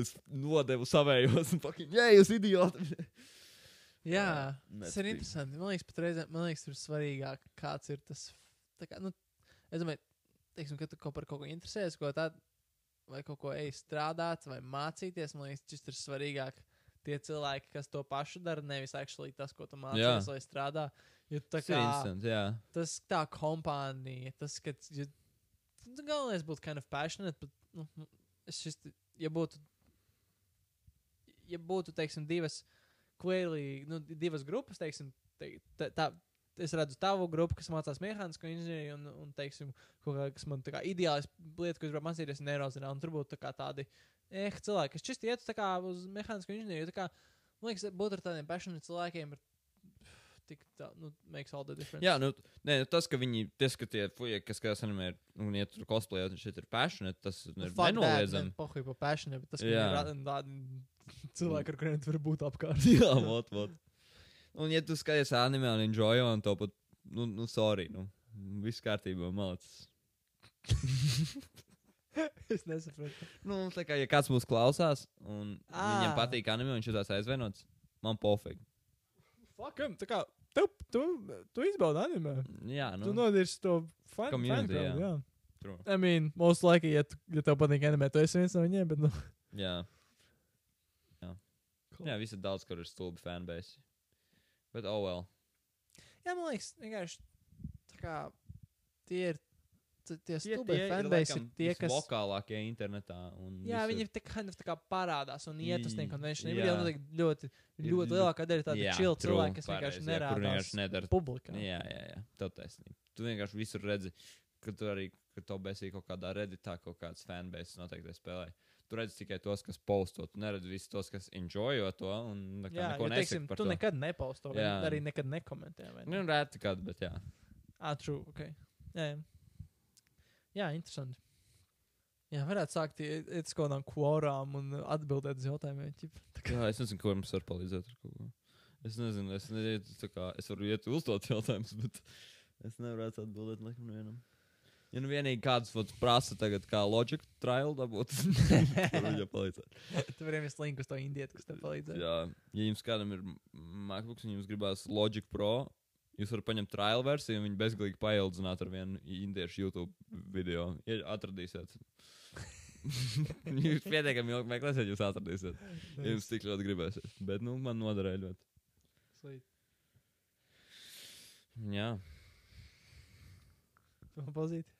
es nodevu savējos, un fucking, jā, jūs idioti! Jā, Nē, tas ir tik. interesanti. Man liekas, reizē, man liekas, tur svarīgāk, kāds ir tas. tā Kā, nu, es domāju, teiksim, ka tu kaut par kaut ko interesējies, ko tādu, vai kaut ko ej strādāt, vai mācīties. Man liekas, šis ir svarīgāk. Tie cilvēki, kas to pašu dara, nevis actually tas, ko tu mācījies, vai strādā. Jo tā kā interesanti, jā. tas tā kompānija, tas, ka ja, galvenais būtu kind of passionate, bet, nu, es šis, ja būtu, ja būtu, teiksim, divas, clearly, nu, divas grupas, teiksim, te, tā, tā, es redzu tavu grupu, kas mācās mehānisko inženieriju, un, un, teiksim, kā, kas man tā kā ideāls lieta, ko es gribu mācīties, ir neirozināšana, un tur būtu tā tādi, eh, cilvēki, kas čist ietu tā kā uz mehānisko inženieriju, tā kā, man liekas, būt ar tādiem passionate cilvēkiem ir tik tā, nu, makes all the difference. Jā, nu, nē, nu, tas, ka viņi, tas, ka tie fuji, kas skatās animē, un iet tur cosplayā, un šeit ir passionate, tas ir Nu, fuck that, nenoliedzami. Pohuj pa passion, bet tas ir tādi cilvēki, ar kuriem tu vari būt apkārt. Jā, vot, vot. Un, ja tu skaties anime un enjoy, un to pat, nu, nu sorry, nu, viss kārtībā, malacis. es nesaprotu. Nu, tā kā, ja kāds mūs klausās, un Ā. viņam patīk anime, un viņš jutās aizvainots, man pofīgi. Fuck, em, tā kā, tu, tu, tu izbaudi anime. Jā, Nu. Tu nodirsi to fan, Community, fan crowd, jā. jā. true. I mean, most likely, ja, tu, ja tev patīk anime, tu esi viens no viņiem, bet, nu. Jā. Jā. Jā, visi daudz, kur ir stulbi fanbase. Bet, oh, well. Jā, man liekas, vienkārši, tā kā, tie ir, tie tie fanbase ir tie, kas. Vokālākie internetā. Jā, visur. viņi tā kā, tā kā parādās un iet uz tiem konvencijiem. jā. Ir ļoti, ļoti ļo- lielākā daļa tādu true, cilvēku, kas vienkārši nedara. publikā. Jā, jā, jā. Tev taisnība. Tu vienkārši visur redzi, ka tu arī, ka tev besī kaut kādā reditā kaut kāds fanbase noteikti spēlē. Tu redzi tikai tos, kas posto. Tu neredzi visus tos, kas enjoyo to. Un, kā Jā, neko jo, teiksim, tu to. nekad Jā. arī nekad nekomentē. ne? Nu, reti kādu, bet jā. Ah, true, ok. Jā, jā. Jā interesanti. Jā, varētu sākt iet uz kaut kādām kvorām un atbildēt uz jautājumiem. jā. Es nezinu, ko mums var palīdzēt ar kaut ko. Es nezinu, es, ne, kā, es varu iet uzdot jautājumus, bet es nevaru atbildēt nekam vienam. Ja nu vienīgi kāds prasa tagad, kā loģika trial dabūt, tad viņam palīdzēt. Tu vari iemest linku uz to indietu, kas tev palīdzēs. Jā, ja jums kādam ir MacBook, un jums gribās Logic Pro, jūs varat paņemt trial versiju un viņu bezgalīgi paildzināt ar vienu indiešu YouTube video. Atradīsiet. jūs pietiekami ilgi meklēsiet, jūs atradīsiet. Jums tik ļoti gribēsiet. Bet, nu, man noderēja ļoti. Sweet. Jā, Tu man pazīt.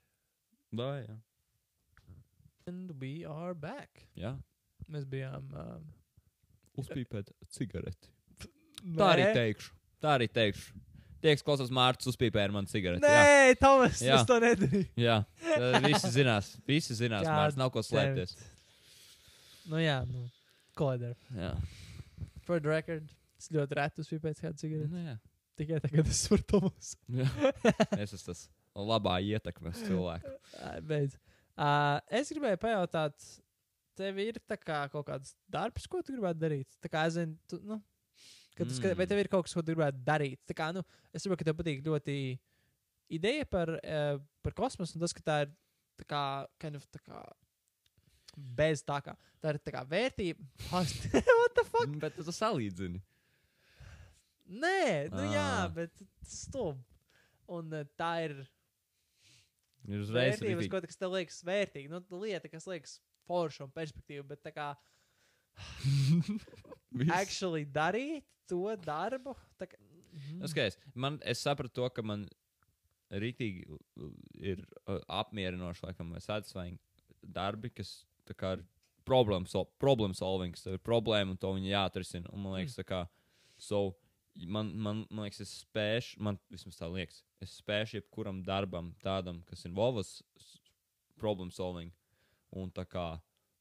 vai, jā. And we are back. jā. Mēs bijām. Um, Uzpīpēt cigareti. Tā arī teikšu. Tā arī teikšu. Tie, kas klausās Mārcis, uzpīpēja man cigareti. Jā. Nē, Tomas, Jā. es to nedarīju. Jā, visi zinās. Visi zinās, Jā, Mārcis nav ko slēpties. Nu jā, nu. Kolēdēr. Jā. For the record, es ļoti reti uzspīju pēc kāda cigareta. Nu, jā. Tikai tagad es varu Tomas. Es esmu tas labā ietekme uz cilvēku. Ai, Beidz. Uh, es gribēju pajautāt, tev ir kā kaut kāds darbs, ko tu gribētu darīt? Tā kā es zinu, tu, nu, kad tu skat, vai Mm. tev ir kaut kas, ko tu gribētu darīt? Tā kā, nu, es saprotu, ka tev patīk ļoti ideja par, uh, par kosmosu, un tas, ka tā ir tā kā, kind of, tā kā, bez tā kā, tā ir tā kā vērtība. What the fuck? Bet tu to salīdzini. Nē, nu jā, Ā. bet stulb. Un uh, tā ir Ir uzreiz vērtības, ko kas tev liekas vērtīgi. Nu, lieta, kas liekas forša un perspektīva, bet tā kā Viss. Actually darīt to darbu. Tā kā, Nu, skaties, man, es sapratu to, ka man rītīgi ir uh, apmierinoši, laikam, vai satisfying darbi, kas tā kā ir problem, sol problem solving, tas ir problēma un to viņi jāatrisina. Un man liekas, tā kā, so, man, man, man liekas, es spēšu, man vismaz tā liekas, es spēšu jebkuram darbam tādam, kas ir Vovas problem solving. Un tā kā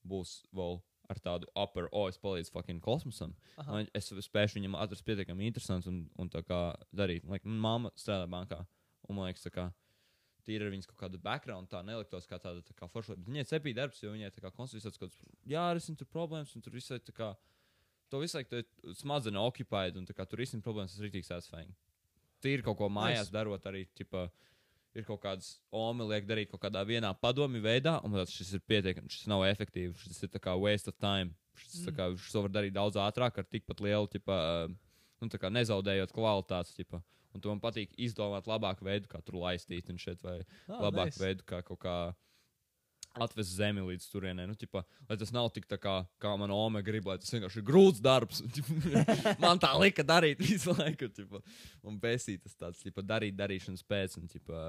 būs vēl ar tādu upper, o, es palīdzu fucking kosmosam. Aha. Es spēju viņam atrast pietiekami interesants un, un tā kā darīt. Like, Māma strādā bankā. Un man liekas, tā kā tīri ar viņas kaut kādu background, tā neliktos kā tāda tā kā forša. Viņai cepīja darbs, jo viņai tā kā konstitūcijas kaut kāds, jā, risina tur problēmas, un tur visai tā kā, to visu laiku tu smadzenes occupied, un tā kā tur risina problēmas, tas ir rītīgs satisfying. Tīri kaut ko mājās Nice. darot arī, tipa, ir kaut kādas omi liek darīt kaut kādā vienā padomi veidā, un tāds šis ir pietiekami, šis nav efektīvs, šis ir kā waste of time. Šis, mm. kā, šis var darīt daudz ātrāk, ar tikpat lielu, tipa, nu, tā kā nezaudējot kvalitātes, tipa. Un tu man patīk izdomāt labāku veidu, kā tur laistīt, un šeit vai Ah, labāku nice. veidu, kā kaut kā atvest zemi līdz turienei. Nu, ķipa, lai tas nav tik tā kā, kā man Ome grib, lai tas vienkārši ir grūts darbs. Man tā lika darīt visu laiku. Ķipa, un pēsīt tas tāds, ķipa, darīt darīšanas pēc, un ķipa,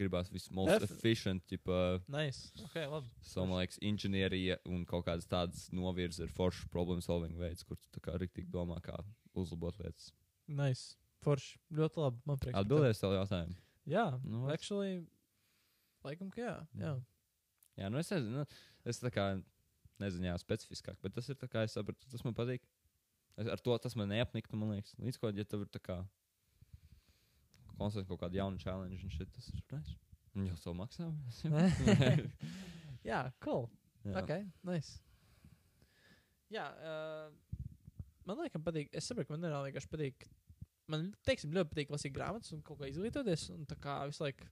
gribās viss most Def- efficient. Ķipa, Nice. Ok, labi. So, man liekas, inženierija un kaut kādas tādas novirzes ir foršs problem solving veids, kur tu tā kā rīktīgi domā, kā uzlabot lietas. Nice. Forši. Ļoti labi. Man prieks. Atbildēs savu jautājumu. Jā, Nu, actually, laikam, ka jā. jā. Jā, nu es nezinu, nu, es tā kā nezinu, jā, specifiskāk, bet tas ir tā kā es sapratu, tas man patīk. Es, ar to tas man neapniktu, man liekas. Līdz ko, ja tev ir tā kā konstatēt kaut kādu jaunu challenge, un šit, tas ir nice. Un jau savu maksā. jā, cool. jā. Ok, nice. Jā, uh, man liekas, patīk. Es saprotu, ka man nereāli vienkārši patīk. Man, teiksim, ļoti patīk lasīt grāmatas un kaut kā izglītoties. Un tā kā visu laiku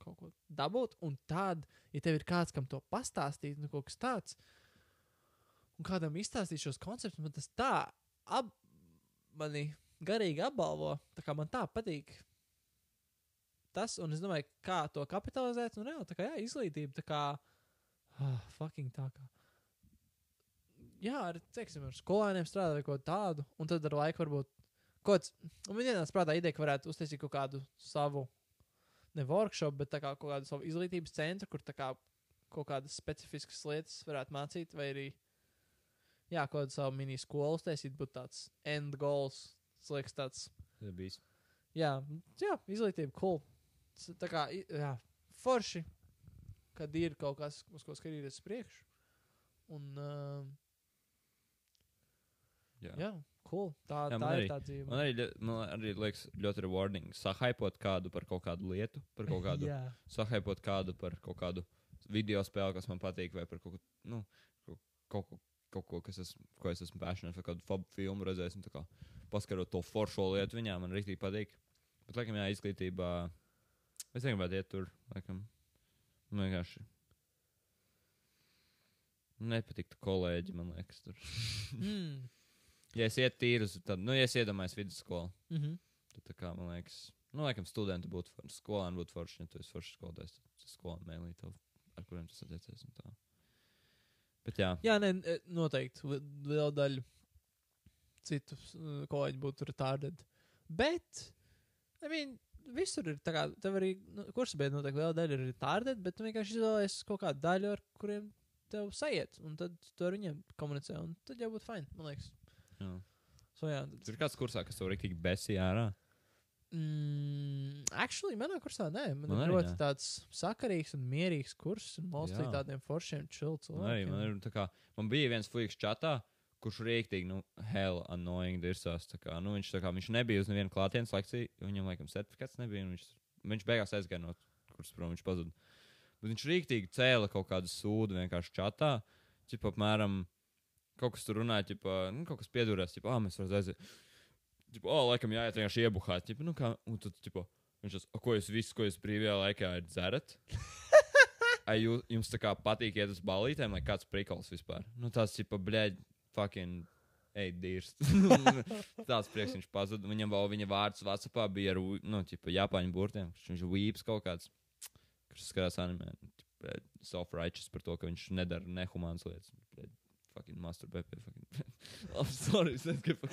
kaut ko dabūt. Un tad, ja tev ir kāds, kam to pastāstīt, nu kaut kas tāds, un kādam izstāstīt šos konceptus, man tas tā ap, mani garīgi apbalvo. Tā kā man tā patīk. Tas, un es domāju, kā to kapitalizēt. Un reāli, tā kā jā, izglītība, tā kā, ah, fucking tā kā. Jā, ar, teiksim, ar skolēniem strādāt vai ko tādu, un tad ar laiku varbūt kaut kāds, un man ienāca prātā ideja, ka varētu uztaisīt kaut kādu savu, ne workshop, bet kā kaut kādu savu izglītības centru, kur kā kaut kādas specifiskas lietas varētu mācīt, vai arī, jā, kaut kādu savu mini skolu uztaisīt, būtu tāds end goals, tas liekas tāds, bijis. jā, jā izglītība, cool. Tā kā, jā, forši, kad ir kaut kas, uz ko skatīties priekšu. Un, uh, Jā. jā, cool. Tā, Jā, tā arī- ir tā dzīve. Man arī, man arī liekas ļoti rewarding sahaipot kādu par kaut kādu lietu, par kaut kādu, jā, sahaipot kādu par kaut kādu video spēli, kas man patīk, vai par kaut ko, nu, kaut, ko- kaut ko, kas es, ko es esmu passionate, vai kādu fabu filmu redzējis, kā paskarot to foršo lietu viņām, man rīktīgi patīk. Bet, laikam, jā, izglītībā, es negribētu iet tur, laikam, man vienkārši nepatiktu kolēģi, man liekas, tur. mm. Ja es ietu tīri uz, tad, nu, ja es iedomājos vidusskolu, mm -hmm. tad, tā kā, man liekas, nu, laikam, studenti būtu forši, skolēni būtu forši, ja tu esi foršs skolotājs, tad skolēni mēlī tev, ar kuriem tas attiecies un tā. Bet jā, jā ne, e, noteikti li- liela daļa citu uh, kolēģi būtu retarded. Bet, I mean, visur ir tā kā, tev arī, nu, bija noteikti liela daļa ir retarded, bet tu vienkārši izvēlējies kaut kādu daļu, ar kuriem tev sajiet, un tad tu ar viņiem komunicē, un tad jau būtu fine, man liekas. Jā. So, jā, Tur ir kāds kursā, kas tev rīktīgi besī ārā. Mm, actually, manā kursā nē, man, Man ir ļoti nē. tāds sakarīgs un mierīgs kurs, un Jā. tādiem foršiem chill Man, arī, man, ir, tā kā, man bija viens fuiks čatā, kurš rīktīgi, nu, hell annoying dirsās. kā, Nu, viņš, kā, viņš nebija uz nevienu klātienes lekciju, viņam, laikam, certifikāts nebija. un Viņš, viņš beigās aizgāja no kuras prom, viņš pazuda. Bet viņš rīktīgi cēla kaut kādu sūdu vienkārši čatā. Cip, apmēram, kaut kas tur runāja, ķipa, nu, kaut kas piedurās, tipo, ah, mēs varam aiziet. Tipo, oh, laikam jāiet vienkārši iebuhāt. Ķipa, nu, kā, un tad, tipo, viņš tas, ko jūs visu, ko jūs brīvajā laikā dzerat? Ai, jū, jums tā kā patīk iet uz balītēm, vai kāds prikals vispār? Nu, tāds, tipo, blēģi, fucking, ej, dirst. tāds prieks viņš pazuda. Viņam vēl viņa vārds Vācijā bija ar, nu, tipo, Japāņu burtiem. Viņš ir vīps kaut kāds, kurš skatās anime. Self-righteous par to, ka viņš nedara nehumānas lietas. Fucking masturbē pie fucking. I'm sorry, es negribu.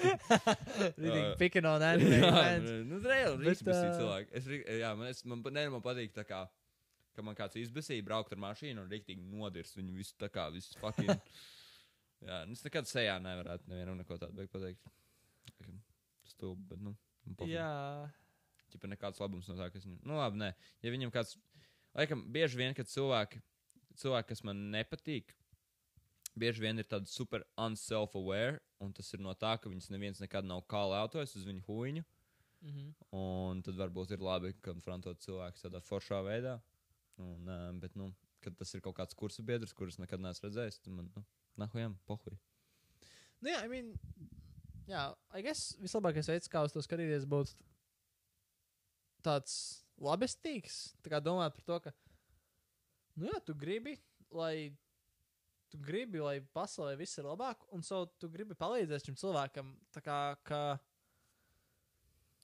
Really Uh, picking on anime jā, fans. nu, reāli, izbēsīt ā, cilvēki. Es, jā, man, es, man, ne, man patīk tā kā, ka man kāds izbēsīja braukt ar mašīnu un riktīgi nodirst viņu visu tā kā, visu fucking. jā, nu, es nekad sejā nevarētu nevienam neko tādu pateikt. Stulbi, bet, nu. Jā, Ķipa nekāds labums no tā, kas viņam. Nu, labi, nē. Ja viņam kāds. Laikam, bieži vien, kad cilvēki, cilvēki, kas man nepatīk, bieži vien ir tādi super unself-aware, un tas ir no tā, ka viņas neviens nekad nav kālētojis uz viņu huīņu. Mhm. Un tad varbūt ir labi konfrontot cilvēku tādā foršā veidā. Un, uh, bet, nu, kad tas ir kaut kāds kursa biedrs, kurus nekad neesmu redzējis, tad man, nu, nahujam, pohuj. Nu, jā, I mean, jā, I guess vislabākais veids, kā uz to skatīties, būtu tāds labestīgs. Tā kā domāt par to, ka, nu, jā, tu gribi, lai, tu gribi, lai pasaulē viss ir labāk, un so tu gribi palīdzēt šim cilvēkam. Tā kā, ka,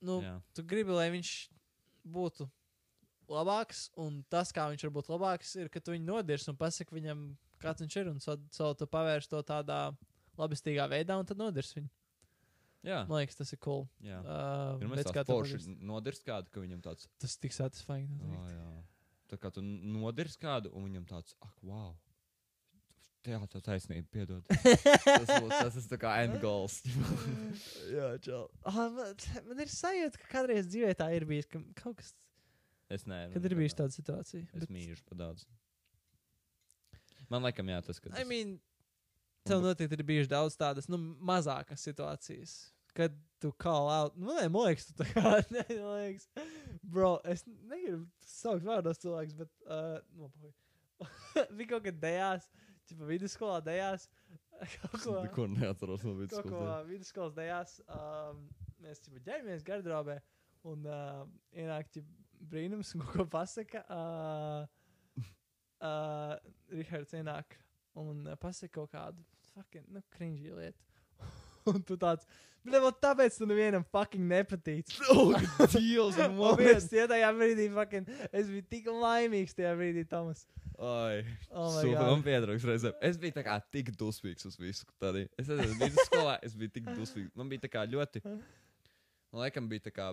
nu, Jā. tu gribi, lai viņš būtu labāks, un tas, kā viņš var būt labāks, ir, ka tu viņu nodirsi un pasaki viņam, kāds viņš ir, un so, so tu pavērš to tādā labestīgā veidā, un tad nodirsi viņu. Jā, Man liekas, tas ir cool. jā. Uh, Pirmais tāds kā padarīt. nodirst kādu, ka viņam tāds, Tas tik satisfying. oh, jā. Tā kā tu nodirst kādu, un viņam tāds, ak, wow. Jā, tā taisnība, piedod. Tas, būs, tas ir kā end goals. Jā, čau. Ah, man, man ir sajūta, ka kādreiz dzīvē tā ir bijis, ka kaut kas, es neesmu. kad ir bijusi tāda situācija. Es mīlu par daudz. Man laikam, jā, tas, ka. I Tas, mean, tev noteikti ir bijušas daudz tādas, nu, mazākas situācijas, kad tu call out. Nu, nē, man liekas, tu tā kā, nē, man liekas, bro, es negribu saukt vārdos cilvēks, bet, uh, nu, pahuj. bija kaut kad dejās, ķipa vidusskolā dejās, kaut ko. Neko neatceros no kaut ko vidusskolas. vidusskolas dejās. Um, mēs jau ģērbjamies gardrobē, un uh, ienāk ķip, brīnums, un ko pasaka. Uh, uh, Rihards ienāk un uh, pasaka kaut kādu fucking, nu, cringy lietu. Un tu tāds, bet vot tāpēc tu nevienam fucking nepatīc. Oh, Dievs, Un es tie tajā brīdī, fucking, es biju tik laimīgs tajā brīdī, Tomas. Ai, Oh man pietrūks reizēm. Es biju tā kā tik dusmīgs uz visu. Tādī. Es nezinu, vidusskolā es biju tik dusmīgs. Man bija tā kā ļoti. Man laikam bija tā kā.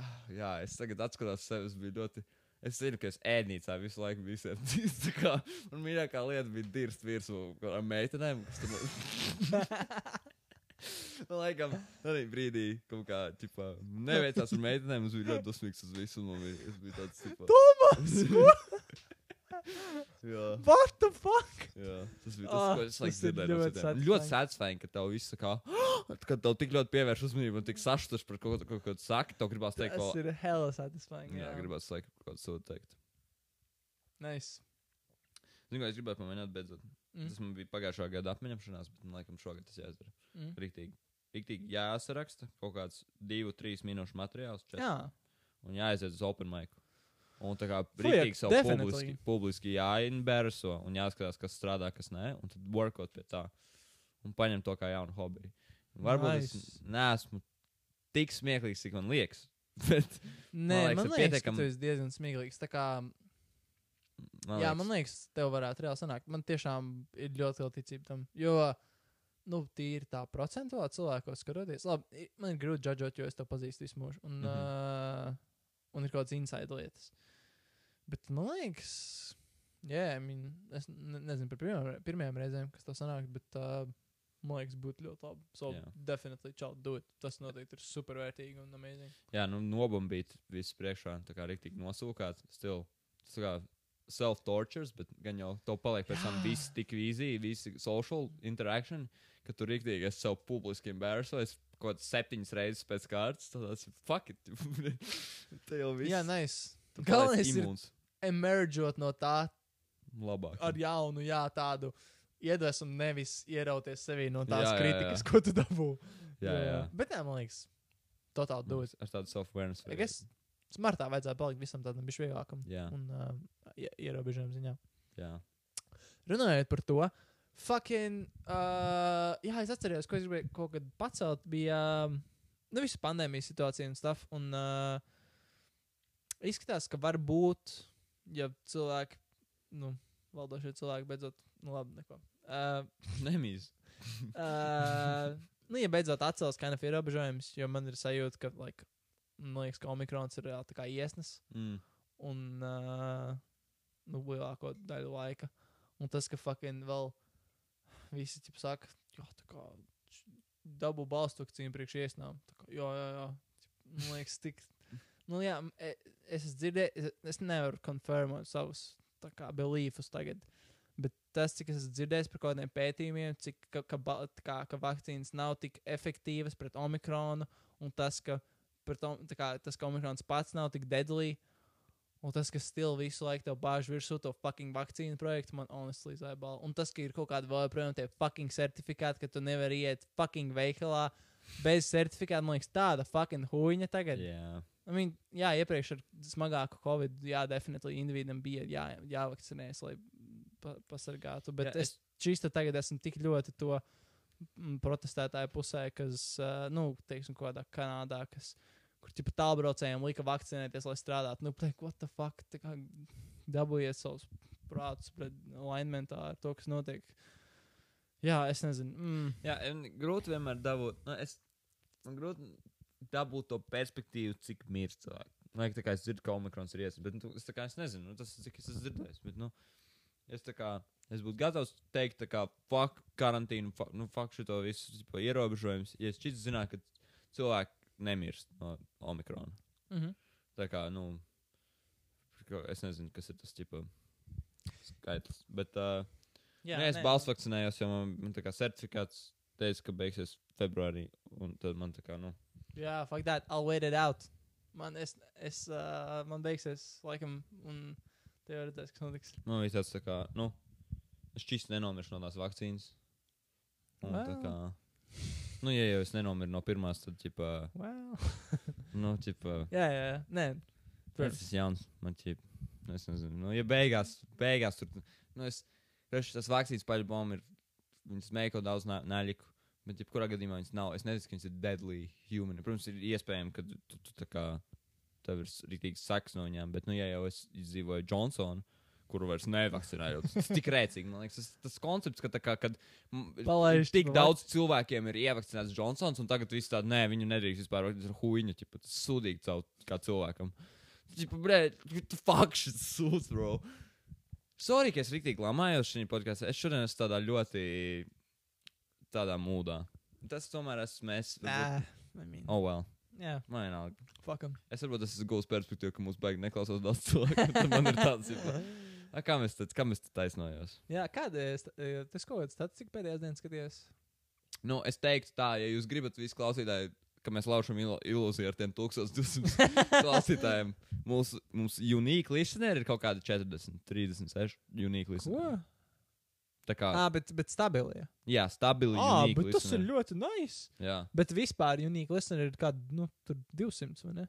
ah, Jā, es tagad atskatos sevi. Es biju ļoti. Es zinu, ka es ēdnīcā visu laiku tā kā man mīļākā lieta bija dirst virsū ar meitenēm. Man laikam, arī brīdī, kaut kā, tipā, neveicās ar meitenēm, es biju ļoti dusmīgs uz visu. un Man bija, es biju tāds, tipā, Tomas! jā. What the fuck? Jā, tas bija tas, Ah, ko es tas laikam ir dzirdēju. ļoti. Ļoti satisfying, ka tev viss kā, kad tev tik ļoti pievērš uzmanību un tik sašutas par kaut ko, ko tu saki, tev gribās teikt, Tas ko. ir hella satisfying. Jā, gribās teikt, kaut ko sūdu teikt. Nice. Zinu, ko es gribētu pamēģināt beidzot. Mm. Tas man bija pagājušā gada apmeņemšanās, bet man laikam šogad tas jāizdara. Mm. Riktīgi. Riktīgi jāsaraksta kaut kāds divu, trīs minūšu materiāls. četri, Jā, Un jāaiziet uz open mic. Un tā kā Fuck, rītīgi sev publiski, publiski jāinbērso un jāskatās, kas strādā, kas nē, un tad workot pie tā. Un paņemt to kā jaunu hobiju. Varbūt nice. Es neesmu tik smieklīgs, cik man liekas. Bet, Nē, liekas, man liekas, pietiekam- ka tu esi diezgan smieklīgs. Tā kā, man jā, man liekas, tev varētu reāli sanākt. Man tiešām ir ļoti liela ticība tam. Jo, nu, tīri tā procentuāli cilvēkos skatoties, labi, man ir grūti džudžot, jo es to pazīstu visu mūžu. Un, mm. -hmm. uh, un ir kaut kādas inside lietas. Bet man liekas, jā, I mean, es ne, nezinu par pirmajām, pirmajām reizēm, kas to sanāk, bet uh, man liekas, būtu ļoti labi. So, Jā. yeah. definitely, čau, do it. Tas noteikti ir supervērtīgi un amazing. Jā, nu, nobombīt visu priekšā, tā kā rīktīgi nosūkāt. Still, tas kā self-tortures, bet gan jau to paliek pēc tam Jā. viss tik easy, visi social interaction, ka tu rīktīgi esi sev publiski embarrassojis kaut kāds septiņas reizes pēc kārtas. Tad tas ir fuck it. Te jau viss. Jā, nice. Galvenais ir emerģot no tā Labāk. ar jaunu, jā, tādu iedvesmu, nevis ierauties sevī no tās Jā, jā, kritikas, jā. ko tu dabū. Jā, jā. Bet, jā, man liekas, totāli dod. Ar tādu self-awareness. I guess smartā vajadzētu palikt visam tādam bišķi vieglākam. Jā. Un uh, ie- ierobežojumu ziņā. Jā. Runājot par to, fucking, uh, jā, es atceros, ko es gribēju kaut kad pacelt, bija, um, nu, visa pandēmijas situācija un stuff, un uh, izskatās, ka var būt, ja cilvēki, nu, valdošie cilvēki beidzot, nu, labi, neko. Uh, Nemīz. uh, nu, ja beidzot atcels kind of ierobežojumus, jo man ir sajūta, ka, like, man liekas, ka omikrons ir reāli tā kā iesnas Mm. un uh, nu, lielāko daļu laika. Un tas, ka fucking vēl visi ķip saka, jo tā kā dabu balstu cīņu priekš iesnām. Kā, jā, jā, jā. Man liekas, tik. Nu, jā, e- es esmu dzirdējis, es, nevaru konfirmēt savus kā beliefus tagad. Bet tas, cik es esmu dzirdējis par kaut kādiem pētījumiem, cik ka, ka, kā, ka vakcīnas nav tik efektīvas pret omikronu, un tas, ka, pret, om- kā, tas, ka omikrons pats nav tik deadly, un tas, ka stila visu laiku tev bāž virsū to fucking vakcīnu projektu, man honestly zaibal. Un tas, ka ir kaut kādi vēl joprojām tie fucking certifikāti, ka tu nevari iet fucking veikalā bez certifikāta, man liekas, tāda fucking huīņa tagad. Jā. I mean, jā, iepriekš ar smagāku covid, jā, definitīvi individam bija jā, jāvakcinējas, lai pa, pasargātu. Bet Jā, jā, es šīs tagad esmu tik ļoti to mm, protestētāju pusē, kas, uh, nu, teiksim, kaut kādā Kanādā, kas, kur tipa tālbraucējiem lika vakcinēties, lai strādātu. Nu, teik, what the fuck, tā kā dabūjiet savus prātus pret alignmentā ar to, kas notiek. Jā, es nezinu. Mm. Jā, grūti vienmēr dabūt. Nu, es, man grūti dabūt to perspektīvu, cik mirst cilvēki. Man liekas, kā es dzirdu, ka omikrons ir iesprūdis, bet nu, es, kā, es nezinu, nu, tas cik es esmu dzirdējis. Bet, nu, es, kā, es būtu gatavs teikt, kā fuck karantīnu, fuck, nu, fuck šo visu tipo, ierobežojumus, ja es šķiet zinātu, ka cilvēki nemirst no omikrona. Mm -hmm. Tā kā, nu, es nezinu, kas ir tas tipo skaitlis. Bet, uh, Jā, nē, es nē, balsu vakcinējos, jo man, man tā kā certifikāts teica, ka beigsies februārī. Un tad man tā kā, nu, Jā, fuck that. I'll wait it out. Man, es, es, uh, man beigsies, laikam, un te jau redzēs, kas notiks. man bija tāds tā kā, nu, es šķīsti nenomiršu no tās vakcīnas. Un tā Well. kā, nu, ja jau es nenomiru no pirmās, tad, ķipā, Wow. nu, ķipā, jā, jā, jā. Nē, tas protams. ir jauns, man ķip, nu, es nezinu, nu, ja beigās, beigās tur, nu, es, reši tas vakcīnas paļu bomba ir, viņas mēģina daudz naļiku. Bet, ja kurā gadījumā viņas nav, es nezinu, ka viņas ir deadly human. Protams, ir iespējams, ka tu, tu, tu tā kā tev ir rītīgs seks no viņām, bet, nu, ja jau es izdzīvoju Johnsonu, kuru vairs nevakcinēju, tas ir tik rēcīgi. Man liekas, tas, tas koncepts, ka, tā kā, kad Palaiž tik to daudz cilvēkiem ir ievakcinēts Johnsons, un tagad viss tāda, nē, viņu nedrīkst vispār, tas ir huīņa, tas ir sūdīgi caur kā cilvēkam. Bre, what the fuck šis sūds, bro. Sorry, ka es rīktīgi lamājos šajā podkāstā. Es šodien esmu tādā ļoti tādā mūdā. Tas tomēr esmu mēs. Nā, I mean. Oh, well. Jā, Man vienalga. fuck 'em. Es varbūt tas ir gūs perspektīvu, ka mūsu baigi neklausās daudz cilvēku. Man ir tāds, a, kā mēs tad, kā mēs tad taisnojos? Jā, kāda ir tas kaut kāds statistikas pēdējās dienas skaties? Nu, es teiktu tā, ja jūs gribat visi klausītāji, ka mēs laušam ilo- ilūziju ar tiem 1200 klausītājiem. Mūsu, mums unique listeneri ir kaut kādi 40, 36 unique listeneri. Ko? Tā kā, Ah, bet, bet stabili. jā, stabili Ah, bet tas ir listeneri. ļoti nice. Jā. Bet vispār unique listener ir kādi, nu, tur 200 vai ne?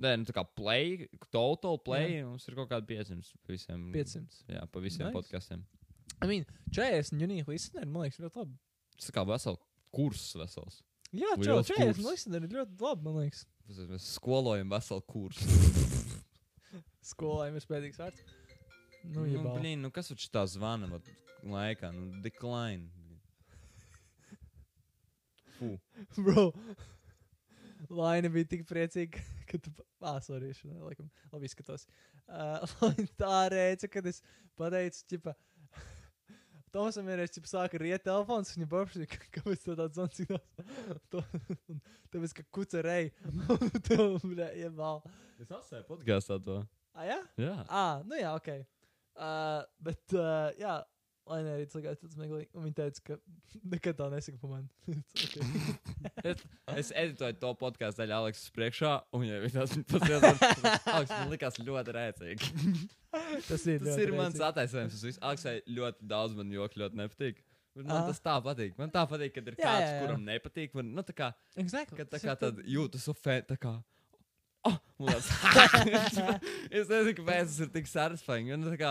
Nē, nu tā kā play, total play, mums ir kaut kādi 500 pa visiem. 500. Jā, pa visiem Nice. podkastiem. I mean, 40 unique listener, man liekas, ļoti labi. Tas kā vesels kurs vesels. Jā, čau, 40 kurs. listener ir ļoti labi, man liekas. Mēs skolojam veselu kursu. Skolājiem ir spēcīgs vārds. Nu, nu, bal. blin, nu kas viņš tā zvana vat, laikā? Nu, decline. Fū. Bro. Laina bija tik priecīga, ka tu. Ah, sorry, es laikam, labi izskatos. Uh, tā reica, kad es pateicu, ķipa. Tomasam ir reizes, sāka riet telefons, viņa paprasīja, ka- kāpēc tā tāds zvans signāls. Tāpēc, ka kuca rei. Tev, bre, iebal. Es atsēju podkāstā to. Ah, jā? Jā. Ah, nu jā, ok. Uh, bet, uh, jā, Laina arī tagad tāds meklīgi. Un viņa teica, ka nekad tā nesaka par mani. Okay. Es editoju to podkāstu daļu Aleksa priekšā, un ja viņš tas patiesībā Aleks, man likās ļoti rēcīgi. Tas ir, Tas ir mans attaisnojums. Tas Aleksai ļoti daudz man joki ļoti nepatīk. Man Aha. tas tā patīk. Man tā patīk, kad ir Jā, kāds, jā, jā. kuram nepatīk. Man, nu, tā kā, Exactly. kad tā Tas kā tad- jūtas ofē, tā kā. Oh, tāds, es nezinu, kāpēc tas ir tik satisfying. Un, tā kā,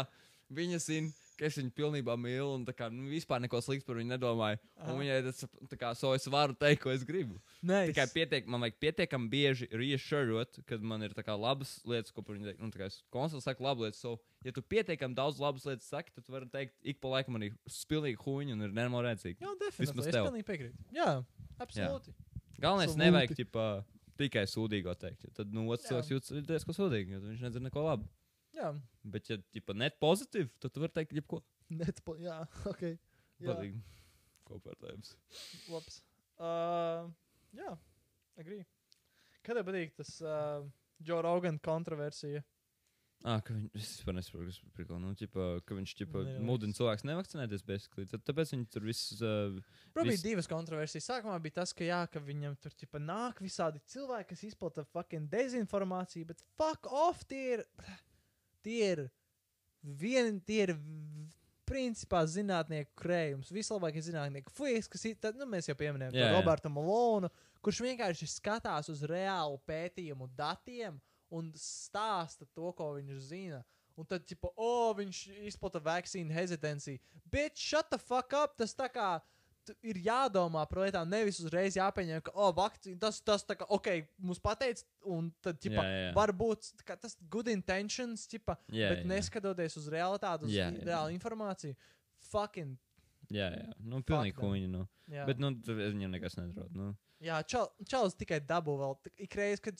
viņa zina, ka es viņu pilnībā mīlu, un kā, nu, vispār neko sliktu par viņu nedomāju. Aha. Un viņai tas, kā, so es varu teikt, ko es gribu. Nice. Tikai pietiek, man vajag pietiekami bieži reassurot, kad man ir kā labas lietas, ko par viņu teikt. Nu, kā es konsultēju, saku labu lietu. So, ja tu pietiekami daudz labas lietas saki, tad vari teikt, ik pa laikam arī spilīgi huņi un ir nenormāli rēcīgi. Jā, definitīvi. Es pilnīgi piekrītu. Jā, absolūti. Galvenais, Absolūti. nevajag ķipā, tikai sūdīgo teikt. Tad, nu, otrs Jā. cilvēks jūtas diezgan sūdīgi, jo viņš nedzird neko labu. Jā, Bet, ja ķipā net pozitīvi, tad tu vari teikt, jebko. netpo, jā, ok. Jā, Patīk. Kopērtējums. labs. Uh, jā, agree. Kad tev patīk tas uh, Joe Rogan kontroversija? Ah, ka viņš, vispār nesaprotu, kas ir prikla. Nu, ķipa, ka viņš ķipa, mudina cilvēks nevakcinēties, basically. Tad, tāpēc viņi tur viss. Uh, Tur bija Viss- divas kontroversijas. Sākumā bija tas, ka, jā, ka viņam tur ķipa, nāk visādi cilvēki, kas izplata fucking dezinformāciju, bet fuck off, tie ir. Tie ir vieni, tie ir principā zinātnieku krējums. Vislabākie zinātnieki. Fujies, kas ir, tad, nu, mēs jau pieminējām jā. Robertu Malonu, kurš vienkārši skatās uz reālu pētījumu datiem un stāsta to, ko viņš zina. Un tad, tipo, oh, viņš izplata vakcīnu hesitancy. Bet shut the fuck up! Tas tā kā tu- ir jādomā par lietām, nevis uzreiz jāpieņem, ka, oh, vakcīna, tas, tas tā kā, ok, mums pateic, un tad, tipo, Jā, jā. varbūt kā tas good intentions, tipo, jā, bet jā. neskatoties uz realitāti, uz Jā, jā. reālu informāciju, fucking, Jā, jā. Nu, pilnīgi kuņi. Nu. jā. Bet, nu, viņam nekas nedraud. Nu. Jā, čal, Čālijs tikai dabū vēl. Tik- Ikreiz, kad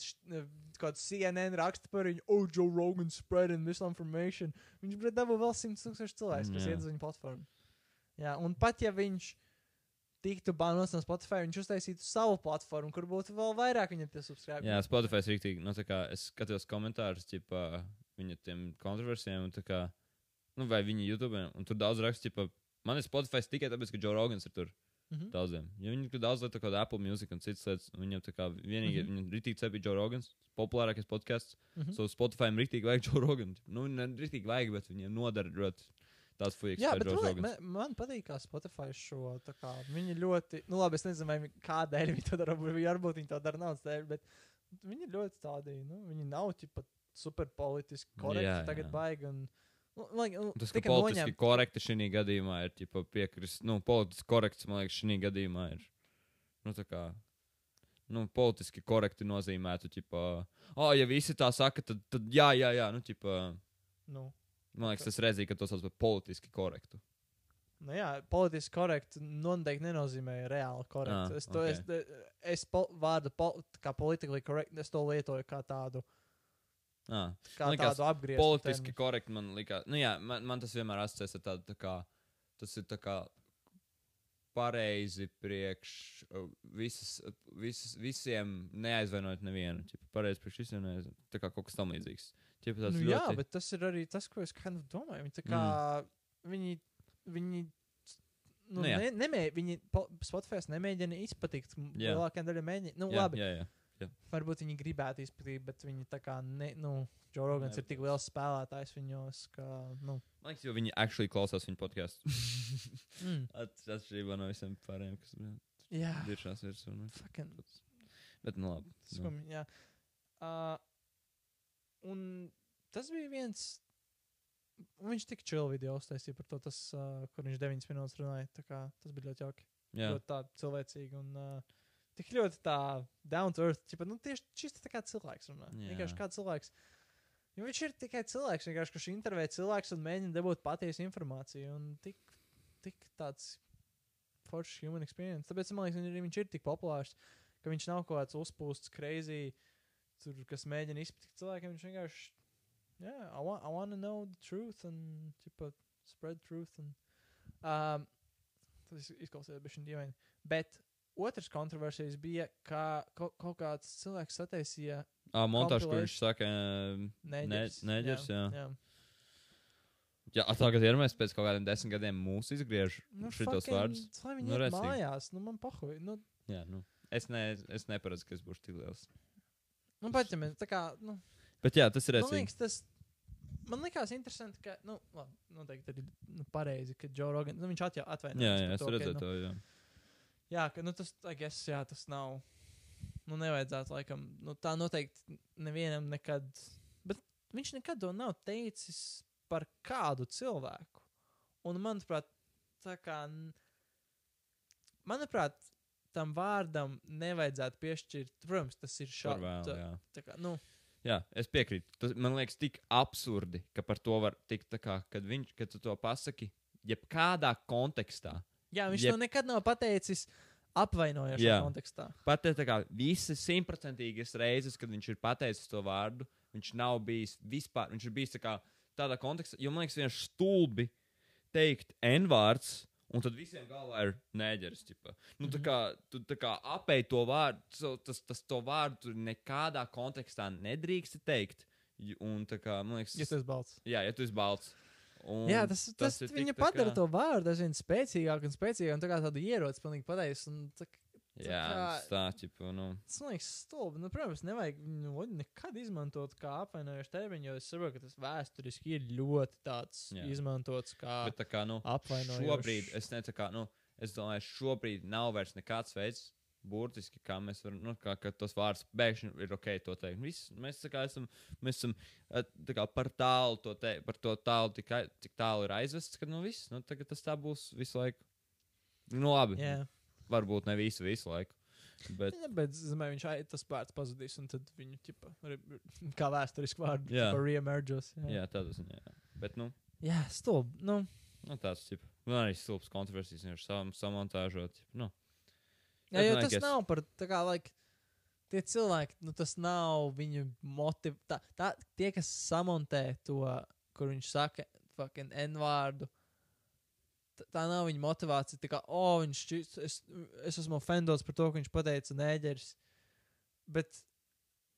kāds CNN raksta par viņu, oh, Joe Rogan spreading misinformation, viņš dabū vēl 100 tūkstoši cilvēku, kas iet uz viņu platformu. Jā, un pat ja viņš tiktu banots no Spotify, viņš uztaisītu savu platformu, kur būtu vēl vairāk viņam tie subscribe. Jā, Spotify ir rīktīgi. Nu, kā es skatījos komentārus, tipā, viņa tiem kontroversijām, un kā, nu, vai viņa YouTube, un tur daudz raksta, tipā, man ir Spotify tikai tāpēc, ka Joe Rogans ir tur Mhm. daudziem. Jo viņi tur daudz lieto, kā Apple Music un citas lietas, viņam tā kā vienīgi, mm -hmm. viņam rītīgi cepīja Joe Rogans, populārākais podkāsts, Mhm. so Spotify rītīgi vajag Joe Rogan. Nu, ne rītīgi vajag, bet viņiem nodara ļoti tās fujiks. Jā, bet man, man, man patīk, kā Spotify šo. tā Kā, viņi ļoti, nu labi, es nezinu, vai kādēļ viņi to dara. varbūt- viņi to dara naudas dēļ, bet viņi ļoti tādi, nu, viņi nav tipa super politiski korekti Jā, tagad jā. baigi. Un, nu, like, nu, Tas, ka politiski noņemt- korekti šī gadījumā ir ķipa, piekrist, nu, politiski korekts, man liekas, šī gadījumā ir. Nu, tā kā, nu, politiski korekti nozīmētu, ķipa, oh, ja visi tā saka, tad, tad jā, jā, jā, nu, ķipa, Nu, man liekas, tas redzēja, ka to sauc par politiski korektu. nu, jā, politiski korekti noteikti nenozīmē reāli korekti. Ah, es to, ok. es, es po, vārdu pol, kā politically correct, es to lietoju kā tādu, Ah, kā likās, tādu apgriezu. politiski korekti man likās, nu, jā, man, man tas vienmēr asociēs ar tādu, tā kā, tas ir tā kā pareizi priekš uh, visas, visas, visiem neaizvainojot nevienu. Pareizi priekš visiem neaizvainojot. Tā kā kaut kas tam līdzīgs. Ķipa, Nu, ļoti... jā, bet tas ir arī tas, ko es kind of domāju. Viņi, kā, viņi, viņi, nu, Nu, jā. ne, nemē, viņi po- Spotify nemēģina izpatikt. Jā. Lielākā daļa mēģina. Nu, jā, labi, jā, jā. varbūt viņi gribētu izplatīt, bet viņi tā kā, ne, nu, Joe Rogans Ne, ir tik liels spēlētājs viņos, ka, nu, Man liekas, jo viņi actually klausās viņa podkāstu. mm, Atšķirībā no visiem pārējiem, kas jā, diršās virsū. Nu. fucking Bet, nu, labi. Nu. skumji, jā. Uh, un tas bija viens, viņš tik chill video uztaisīja par to, tas, uh, kur viņš 9 minūtes runāja, tā kā tas bija ļoti jauki. Jā, ļoti tā cilvēcīgi un uh, tik ļoti tā down to earth. Čipa, nu, tieši šis tā kā cilvēks runā. Jā. Vienkārši kā cilvēks. Jo viņš ir tikai cilvēks, vienkārši, kurš intervē cilvēks un mēģina dabūt patiesu informāciju. Un tik, tik tāds foršs human experience. Tāpēc man liekas, viņš ir, tik populārs, ka viņš nav kaut kāds uzpūsts, crazy, tur, kas mēģina izpatikt cilvēkiem. Viņš vienkārši, jā, yeah, I, want, I want to know the truth and, čipa, spread truth. And, um, tas izklausās bišķiņ dīvaini. Bet otrs kontroversijas bija, ka kaut, kaut kāds cilvēks sataisīja ah, montāžu, kur viņš saka, neģers. neģers, jā. jā. jā, tagad ir mēs pēc kaut kādiem desmit gadiem mūsu izgriež Nu, šitos vārdus. Lai viņi Nu, mājās, nu man pahoja. Nu, Jā, nu. Es, ne, es neparedzu, ka es būšu tik liels. Nu pat, ja tā kā, nu, Bet jā, tas ir man redzams. liekas, tas, man likās interesanti, ka, nu, labi, noteikti arī nu, pareizi, ka Joe Rogan, nu, viņš atjau, atvainojas. Jā, jā, es to, ka, redzēju nu, to. Jā. Jā, ka, nu, tas, I guess, jā, tas nav, nu, nevajadzētu, laikam, nu, tā noteikti nevienam nekad, bet viņš nekad to nav teicis par kādu cilvēku. Un, manuprāt, tā kā, manuprāt, tam vārdam nevajadzētu piešķirt, protams, tas ir šādi. nu, jā, es piekrītu. Tas man liekas tik absurdi, ka par to var tikt tā kā, kad viņš, kad tu to pasaki, jebkādā kontekstā. jā, viņš Jeb- to nekad nav pateicis apvainojošā Jā. kontekstā. Pat tā kā visas simtprocentīgas reizes, kad viņš ir pateicis to vārdu, viņš nav bijis vispār. Viņš ir bijis tā kā tādā kontekstā, jo man liekas, vienkārši stulbi teikt N-vārds. Un tad visiem galvā ir nēģeris. ķipa. Nu, tā Mhm. kā tu tā kā apēji to vārdu, tas, tas to vārdu nekādā kontekstā nedrīkst teikt. Un kā, man liekas, Ja tas balts. jā, ja tu esi balts. Un Jā, tas, tas, tas ir tik viņa tā padara kā- to vārdu aizvien spēcīgāku un spēcīgāku, un tā kā tādu ieroci pilnīgi pateicis. Un tā, Jā, kā- tas tā, ķipa, nu. tas liekas stulbi. Nu, protams, nevajag viņu nekad izmantot kā apvainojušu termiņu, jo es saprotu, ka tas vēsturiski ir ļoti tāds Jā. izmantots kā Bet tā kā, nu, apvainojuši. šobrīd, es ne tā kā, nu, es domāju, šobrīd nav vairs nekāds veids, burtiski, kā mēs varam, nu, kā, ka tos vārdus pēkšņi ir ok to teikt. Viss, mēs tā kā esam, mēs esam eh, tā kā par tālu to teikt, par to tālu, tik, cik tālu ir aizvests, ka, nu, viss, nu, tagad tas tā būs visu laiku. Nu, labi, Jā, varbūt ne visu, visu laiku. Bet, ja, bet es domāju, viņš ai, tas vārds pazudīs, un tad viņu ķipa, kā vēsturiski vārdu Jā. reemerģos. jā, tādā ziņā. Jā. Bet, nu, jā stulbi. Nu, nu tāds, tip, man arī stulbs kontroversijas, viņš sam, samontāžot, nu. jā, jo nu, tas guess- nav par tā kā, like, tie cilvēki, nu, tas nav viņu motiv... Tā, tā, tie, kas samontē to, kur viņš saka, fucking N vārdu, tā nav viņa motivācija. Tā kā, oh, viņš, šķist- es, es esmu ofendots par to, ka viņš pateica nēģeris. Bet,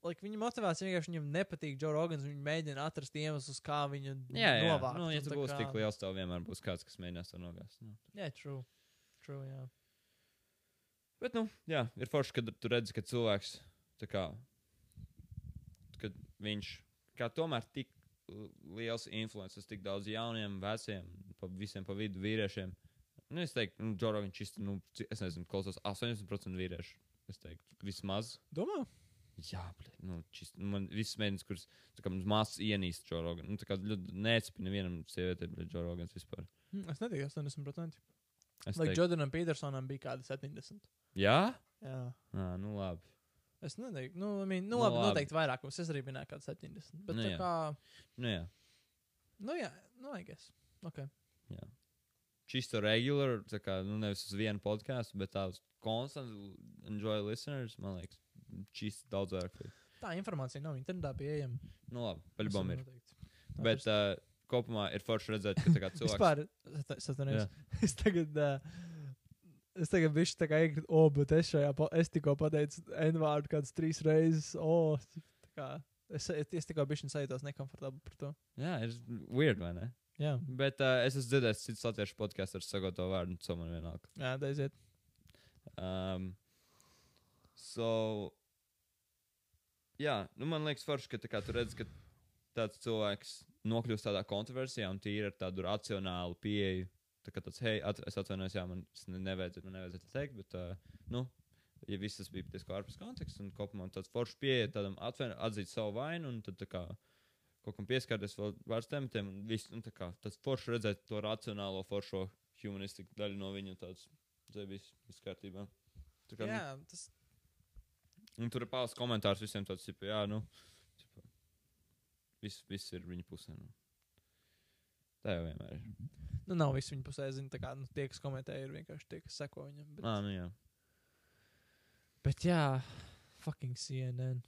like, viņa motivācija vienkārši viņam nepatīk Džo Rogans, viņš mēģina atrast iemeslus, kā viņu Jā, jā. novākt. Nu, ja tā būsi kā- tik liels, tev vienmēr būs kāds, kas mēģinās to nogāzt. Nu. Jā, true. True, jā. Bet, nu, jā, ir forši, kad tu redzi, ka cilvēks, kā, kad viņš, kā tomēr tik liels influences, tik daudz jauniem, veciem, pa visiem pa vidu vīriešiem. Nu, es teiktu, nu, Džoro viņš īsti, nu, es nezinu, klausos 80% vīriešu. Es teiktu, vismaz. Domā? Jā, bļa, nu, čist, nu, man visas mēģinājums, kuras, tā kā mums māsas ienīst Džoro, nu, tā kā ļoti neatspina nevienam sievietēm, bet Džoro Rogans vispār. Hm, Es nedomāju, 80%. Es Lai teiktu, Jordanam Petersonam bija kāda 70. jā? Jā. Ā, nu, labi. Es nedomāju, nu, I mean, nu, Nu, labi, labi. noteikti vairākums. Es arī minēju kādu 70. Bet Nu, tā jā. kā, Nu, jā. nu, jā, nu, I guess. Okay. Jā. Čisto regular, tā kā nu, nevis uz vienu podkāstu, bet tā uz constant enjoy listeners, man liekas, čisto daudz vairāk. ir. Tā informācija nav internetā pieejama. Nu, labi, paļbam ir. Noteikti. Bet uh, kopumā ir forši redzēt, ka tā kā cilvēks. Vispār, es atvainojos. Es tagad, uh, es tagad bišķi tā kā iekritu, o, bet es šajā, es tikko pateicu N vārdu kādas trīs reizes, o, tā kā, es, es tikko bišķi sajūtos nekomfortabli par to. Jā, ir weird, vai ne? Jā, Bet uh, es esmu dzirdējis citus latviešu podkāstus ar sagot to vārdu, un tas man vienalga. jā, aiziet. Um, so, jā, nu man liekas, forši, ka tā kā tu redz, ka tāds cilvēks nokļūst tādā kontroversijā un tīri ar tādu racionālu pieeju. Tā kā tāds, hei, at, es atvainojos, jā, man nevajadzētu, man nevajadzētu teikt, bet, uh, nu, ja viss tas bija diezgan ārpus konteksta un kopumā tāds foršs pieeja tādam atzīt savu vainu un tad tā kā kaut kam pieskarties vēl vairs tematiem un viss, un tā kā tas forši redzēt to racionālo foršo humanistiku daļu no viņa tāds, tā viss, kārtībā. Tā kā, nu, Jā, tas, Un tur ir pāris komentārs visiem tāds, ka, jā, nu, tipa, viss, viss ir viņa pusē. Nu. Tā jau vienmēr ir. nu, nav viss viņa pusē, zinu, tā kā, nu, tie, kas komentē, ir vienkārši tie, kas seko viņam. Bet, Ah, nu jā. Bet jā, fucking CNN.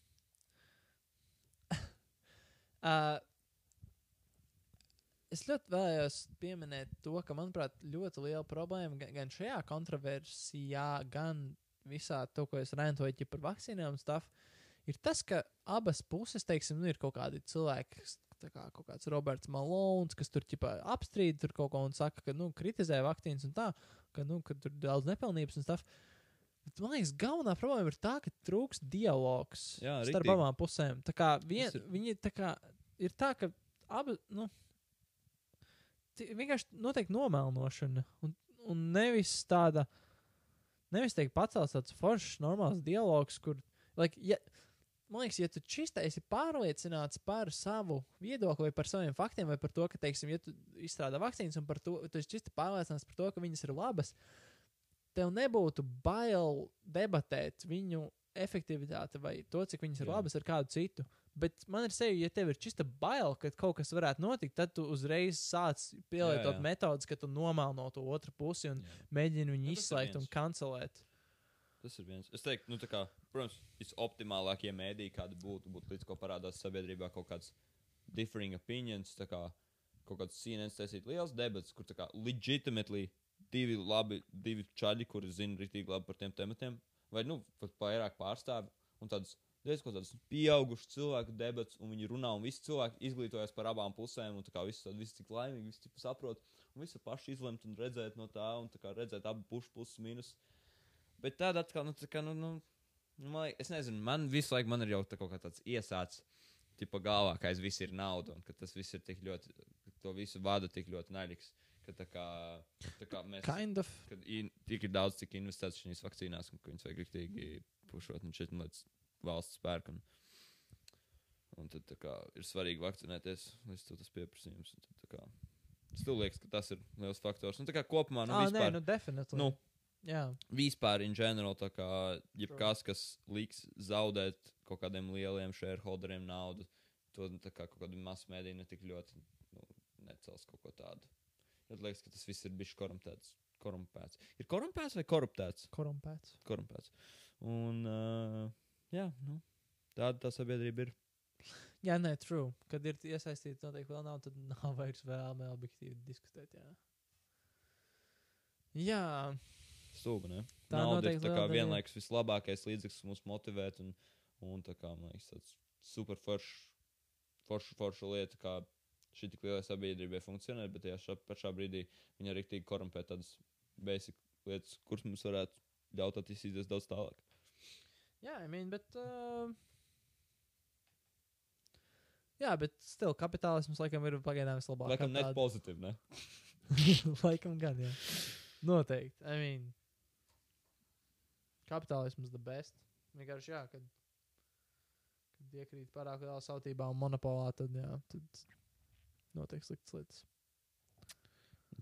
Uh, es ļoti vēlējos pieminēt to, ka, manuprāt, ļoti liela problēma gan, gan šajā kontroversijā, gan visā to, ko es rentoju par vakcīnām stuff, ir tas, ka abas puses, teiksim, nu, ir kaut kādi cilvēki, kā kaut kāds Roberts Malons, kas tur ķipā apstrīd tur kaut ko un saka, ka, nu, kritizē vakcīnas un tā, ka, nu, ka tur daudz nepilnības un stuff. Bet, man liekas, galvenā problēma ir tā, ka trūks dialogs Jā, starp riktīgi. abām pusēm. Tā kā vien, Tas ir- viņi tā kā ir tā, ka abi, nu, ti- vienkārši notiek nomelnošana un, un nevis tāda, nevis teikt pacels tāds foršs, normāls dialogs, kur, like, ja, man liekas, ja tu čistai esi pārliecināts par savu viedokli vai par saviem faktiem vai par to, ka, teiksim, ja tu izstrādā vakcīnas un par to, tu esi čisti pārliecināts par to, ka viņas ir labas, tev nebūtu bail debatēt viņu efektivitāti vai to, cik viņas ir Jā. labas ar kādu citu. Bet man ir sevi, ja tev ir čista bail, ka kaut kas varētu notikt, tad tu uzreiz sāc pielietot Jā, jā. metodus, ka tu nomāno to otru pusi un mēģini viņu ir izslēgt un kancelēt. Tas ir viens. Es teiktu, nu, tā kā, protams, visoptimālākie mēdīji, kādi būtu, būtu līdz ko parādās sabiedrībā kaut kāds differing opinions, kā kaut kāds CNN taisīt liels debats, kur tā kā legitimately divi labi, divi čaļi, kuri zina rītīgi labi par tiem tematiem, vai, nu, pat vairāk pārstāvi, un tādas Reiz kaut kāds pieaugušs cilvēku debats, un viņi runā, un visi cilvēki izglītojas par abām pusēm, un tā kā visi tādi visi cik laimīgi, visi cik saprot, un visi paši izlemt un redzēt no tā, un tā kā redzēt abu pušu plusus, mīnus. Bet tāda atkal, nu, tā kā, nu, nu, nu man, es nezinu, man visu laiku man ir jau tā kaut kā tāds iesācis, tipa galvā, ka aiz viss ir nauda, un ka tas viss ir tik ļoti, ka to visu vada tik ļoti naļīgs, ka tā kā, tā kā mēs Kind of. kad ir tik daudz, cik investēts šajās vakcīnās, un ka viņas vajag rīktīgi pušot, un šeit līdz valsts spēku. Un, tad kā, ir svarīgi vakcinēties, līdz to tas pieprasījums. tad kā, Es liekas, ka tas ir liels faktors. Un tā kā kopumā, nu, ah, vispār, nē, nu, definitīvi. nu, Jā, vispār in general, tā kā jebkas, kas liks zaudēt kaut kādiem lieliem shareholderiem naudu, to tā kā kaut kāda masmēdija ne tik ļoti nu, necels kaut ko tādu. Man liekas, ka tas viss ir bijis korumpēts. korumpēts. Ir korumpēts vai koruptēts? korumpēts. Korumpēts. Un, uh, jā, nu, tāda tā sabiedrība ir. Jā, nē, true. Kad ir iesaistīti noteikti vēl nav, tad nav vairs vēlme objektīvi diskutēt. Jā. jā, Stūga, ne? Tā Nauda ir tā kā vienlaikus vislabākais līdzeklis, mūs motivēt. Un, un tā kā man liekas, tāds super foršs, forša, forša lieta, kā šī tik lielai sabiedrībai funkcionē, bet tajā šā, pašā brīdī viņa arī tik korumpē tādas basic lietas, kuras mums varētu ļaut attīstīties daudz tālāk. jā I mean, bet. Uh... Jā, bet still kapitālisms laikam ir pagaidām vislabākais. Laikam net pozitīvi, ne? laikam gan, jā. Noteikti. I mean, kapitālisms the best. Vienkārši jā, kad, kad iekrīt pārāk lielā sautībā un monopolā, tad jā, tad notiek sliktas lietas.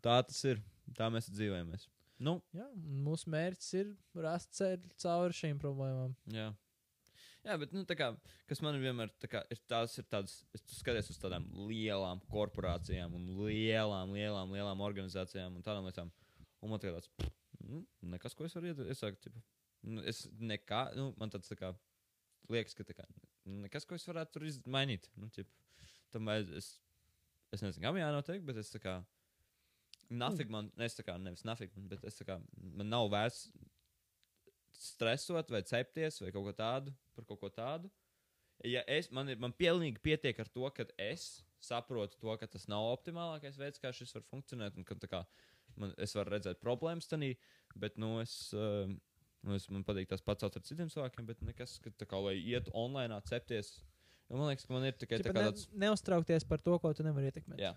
Tā tas ir. Tā mēs dzīvojamies. Nu, Jā, un mūsu mērķis ir rast ceļu cauri šīm problēmām. Jā. Jā, bet, nu, tā kā, kas man vienmēr tā kā, ir, tās ir tādas, es skatos uz tādām lielām korporācijām un lielām, lielām, lielām organizācijām un tādām lietām. Un man tāds, mm, nekas, ko es varu iet- iesākt. Tipa. Nu, es nekā, nu, man tāds tā kā, liekas, ka tā kā, nekas, ko es varētu tur izmainīt. Nu, tipa, tomēr es, es nezinu, kam jānotiek, bet es tā kā, nafig man, ne, es tā kā, nevis nafig man, bet es tā kā, man nav vērts stresot vai cepties vai kaut ko tādu par kaut ko tādu. Ja es, man, ir, man pilnīgi pietiek ar to, ka es saprotu to, ka tas nav optimālākais veids, kā šis var funkcionēt, un ka tā kā, man, es varu redzēt problēmas tajā, bet nu, es, uh, nu, es man patīk tās pats ar citiem cilvēkiem, bet nekas, ka tā kā lai iet online, cepties. Jo Man liekas, ka man ir tikai tā Čipa, kā ne, tāds. neuztraukties par to, ko tu nevari ietekmēt. Jā,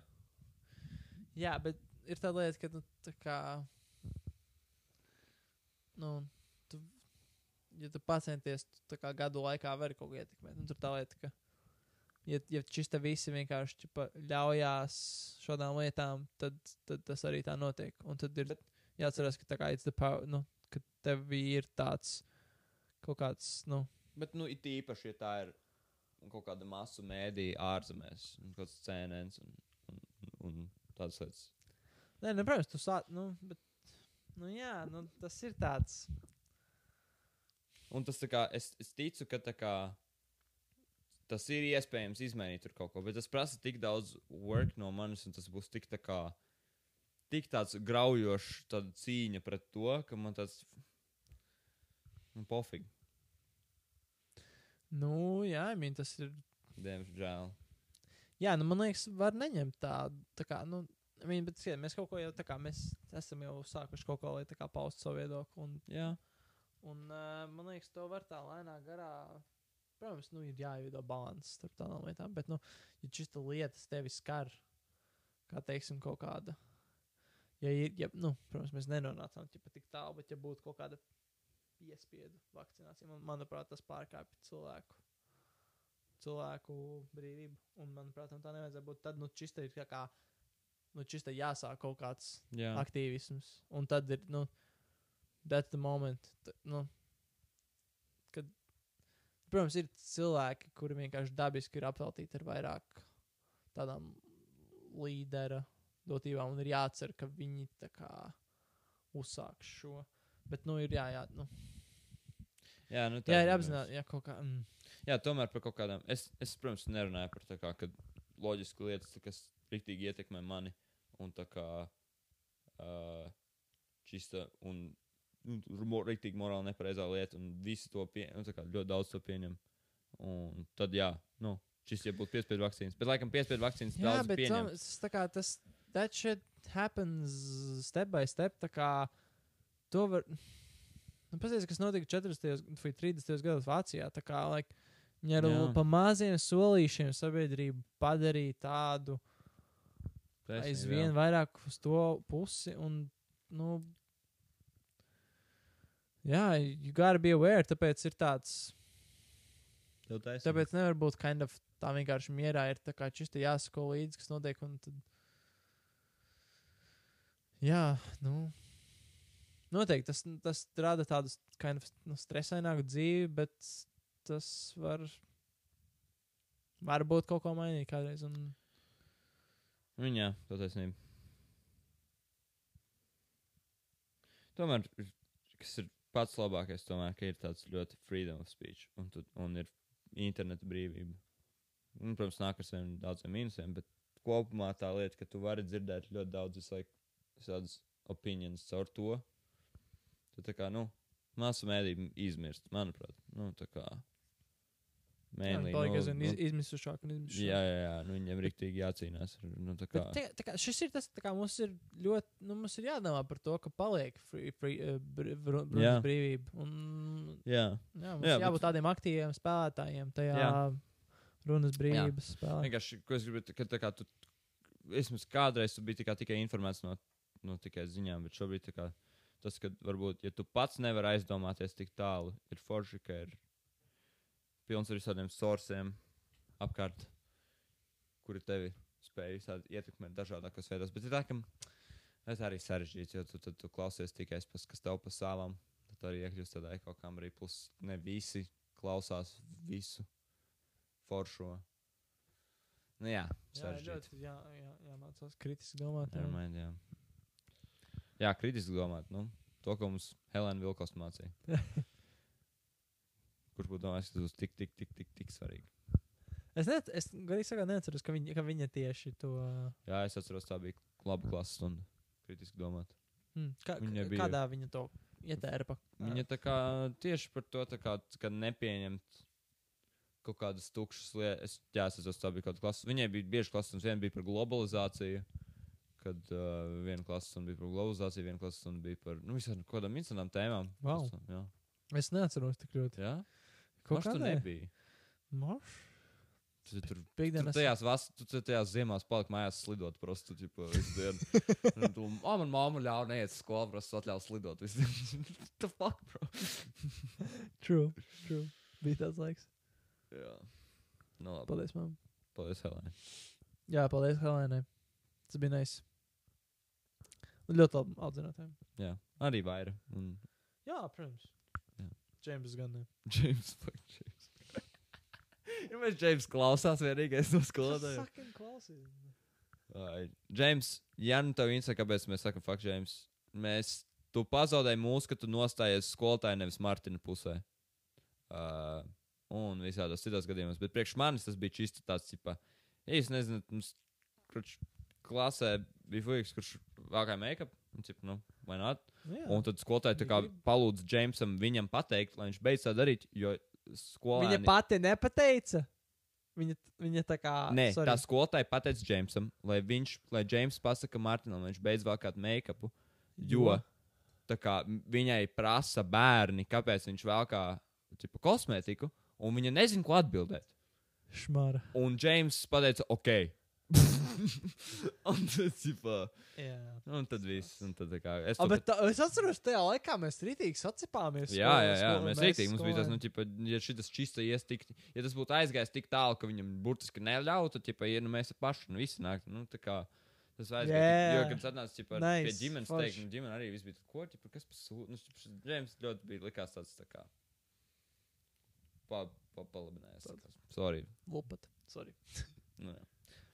Jā, bet ir tā lieta, ka nu, tā kā. Nu, tu, ja tu pacenties, tu tā kā gadu laikā vari kaut ko ietekmēt. Nu, tur tā lieta, ka. Ja, ja šis te visi vienkārši čipa, ļaujās šādām lietām, tad, tad tas arī tā notiek. Un tad ir jāatcerās, ka tā kā it's the power, nu, ka tev ir tāds kaut kāds, nu, bet nu, it īpaši, ja tā ir kaut kāda masu mēdīja ārzemēs, un kaut kāds CNN un, un, un tādas lietas. Nē, nu, protams, tu sāc, nu, bet, nu, jā, nu, tas ir tāds. Un tas tā kā, es, es ticu, ka tā kā, tas ir iespējams izmainīt tur kaut ko, bet tas prasa tik daudz work no manis, un tas būs tik tā kā, tik tāds graujošs tāda cīņa pret to, ka man tas, nu, pofīgi, Nu, jā, I mean, tas ir. diemžēl. Jā, nu, man liekas, var neņemt tādu. Tā kā, nu, I mean, bet, skat, mēs kaut ko jau tā kā mēs esam jau sākuši kaut ko, lai tā kā paustu savu viedokli. Un, Jā, un uh, man liekas, to var tā lēnā garā. Protams, nu, ir jāievieto līdzsvars starp tādām lietām, bet, nu, ja šis lietas tevi skar, kā teiksim, kaut kāda. Ja ir, ja, nu, protams, mēs nenonācām ķipa, tik tālu, bet ja būtu kaut kāda piespiedu vakcinācija, man, manuprāt, tas pārkāpj cilvēku, cilvēku brīvību. Un, manuprāt, tam tā nevajadzētu būt. Tad, nu, šis te ir kā, nu, šis te jāsāk kaut kāds jā. aktīvisms. Un tad ir, nu, that's the moment. T, nu, kad, protams, ir cilvēki, kuri vienkārši dabiski ir apveltīti ar vairāk tādām līdera dotībām, un ir jācer, ka viņi tā kā uzsāks šo. Bet, nu, ir jā, jā, nu, Jā, nu, jā, ir apzināti, jā, kaut kā. Mm, Jā, tomēr par kaut kādām. Es, es protams, nerunāju par tā kā, kad loģiski lietas, kas rīktīgi ietekmē mani. Un tā kā uh, čista un nu, mo- rīktīgi morāli nepareizā lieta. Un visi to pieņem, nu, tā kā ļoti daudz to pieņem. Un tad, jā, nu, šis jau būtu piespiedu vakcīnas. Bet, laikam, piespiedu vakcīnas Jā, daudz bet pieņem. tam- tas, tā kā, tas that shit happens step by step. Tā kā to var. Nu, Paskatieties, kas notika 40. vai 30. gados Vācijā. Tā kā like, viņi ar pa maziem solīšiem sabiedrību padarīja tādu Taisnība, aizvien jā. vairāk uz to pusi. Un, nu, jā, you gotta be aware. Tāpēc ir tāds. Tāpēc nevar būt kind of tā vienkārši mierā. Ir tā kā čisti jāsako līdzi, kas notiek. Un tad... Jā, nu. Noteikti tas, tas rada tādu kind of, nu, stresaināku dzīvi, bet tas var. Varbūt kaut ko mainīt kādreiz. Un... Viņa, tev taisnība. Tomēr, kas ir pats labākais, tomēr, ka ir tāds ļoti freedom of speech un, tu, un ir interneta brīvība. Un, protams, nāk ar saviem daudziem mīnusiem, bet kopumā tā lieta, ka tu vari dzirdēt ļoti daudz visādas opinijas caur to. Tu tā kā, nu, masu mēdīju izmirst, manuprāt. Nu, tā kā. Mainly, Paliek nu, aizvien nu, iz, izmisušāk un izmisušāk. jā, jā, jā, nu, viņiem rīktīgi jācīnās. ar, Nu, tā kā, Bet te, tā kā, šis ir tas, tā kā mums ir ļoti, nu, mums ir jādomā par to, ka paliek free, free, uh, br, br, Jā. runas brīvība. Un, jā. jā, mums Jā, jā, bet- jābūt tādiem aktīviem spēlētājiem tajā Jā. runas brīvības spēlē. Vienkārši, ko es gribu, ka tā kā tu, vismaz kādreiz tu biji tikai, tikai informēts no, no tikai ziņām, bet šobrīd tā kā tas, ka varbūt, ja tu pats nevari aizdomāties tik tālu, ir forši, ka ir pilns ar visādiem sorsiem apkārt, kuri tevi spēj visādi ietekmēt dažādākos veidos. Bet tā, ka tas arī sarežģīts, jo tu, tu, tu klausies tikai tas, kas tev pa savām. Tad arī iekļūst tādā kaut kam arī plus ne visi klausās visu foršo. Nu jā, Jā, ļoti jā, jā, jāmācās kritiski domāt. jā. Nevermind, jā. Jā, kritiski domāt. Nu, to, ko mums Helēna Vilkos mācīja. Kurš būtu domājis, ka tas būs tik, tik, tik, tik, tik svarīgi? Es, ne, es garīgi sakot, neatceros, ka viņa, ka viņa tieši to. Jā, es atceros, tā bija laba klases stunda. Kritiski domāt. Hmm, kā, Viņa bija- Kādā viņa to ietērpa? Viņa tā kā tieši par to, kā, ka nepieņemt kaut kādas tukšas lietas. Es, jā, es atceros, tā bija kaut kāda klase. Viņai bija bieži klases, un viena bija par globalizāciju. Kad uh, viena klases stunda bija par globalizāciju, viena klases stunda bija par nu, visām kādām interesantām tēmām. Wow. Jā, Es neatceros tik ļoti. jā? Kaut kā kādai? nebija. Marš? Tu tur Tu Piekdienas. tajās, vas, tu, tu tajās ziemās paliki mājās slidot prostu, tipo, visu dienu. Un tu, o, man mamma ļauj neiet uz skolu, prostu atļauj slidot visu dienu. The fuck, bro? True, true. Bija tāds laiks. Jā. Nu, labi. Paldies, man. Paldies, Helēna. Jā, paldies, Helēnai. Tas bija nice. Un ļoti labi audzinātājiem. Jā, arī vaira. Un Jā, protams. Džeims gan ne. James, fuck, James. ja mēs James klausās vienīgais no skolotājiem. sakin klausīt. Ai, James, ja nu tev interesē, kāpēc mēs sakam, fuck, James, mēs, tu pazaudēji mūsu, ka tu nostājies skolotāja nevis Martina pusē. Uh, un visādos citos gadījumos, bet priekš manis tas bija čisti tāds, tipa, ja es nezinu, mums, kurš klasē bija fuiks, kurš vākāja make-up, nu, vai not? Jā. Un tad skolotāji palūdza Jamesam viņam pateikt, lai viņš beidz tā darīt, jo skolēni... Viņa pati nepateica. Viņa, viņa tā kā. Nē, sorry. tā skolotāja pateica Jamesam, lai viņš, lai James pasaka Martinam, lai viņš beidz valkāt make-upu, jo tā kā viņai prasa bērni, kāpēc viņš valkā tipa, kosmētiku, un viņa nezina, ko atbildēt. Šmara. Un James pateica, ok. un tad, tipa, Jā. un tad viss. Un tad, tā kā, es A, to bet tā, es atceros, tajā laikā mēs rītīgi sacipāmies. Jā, jā, jā. skolo- Mēs rīktīgi. Mums bija tas, nu, ķipa, ja šis čista ies tik, ja tas būtu aizgājis tik tālu, ka viņam burtiski neļautu, tad, ja nu mēs paši, nu, visi nāk, nu, tā kā. Tas aizgāja. Jā. Jo, kad atnāca ķipa, nice. pie ģimenes teikt, nu, ģimene arī viss bija, ko, ķipa, kas par sūdu, nu, ķipa, šis Džeims ļoti bija likās tāds, tā kā, pa, pa, palabinājās. Sorry. Lupat. Sorry. Nu, jā.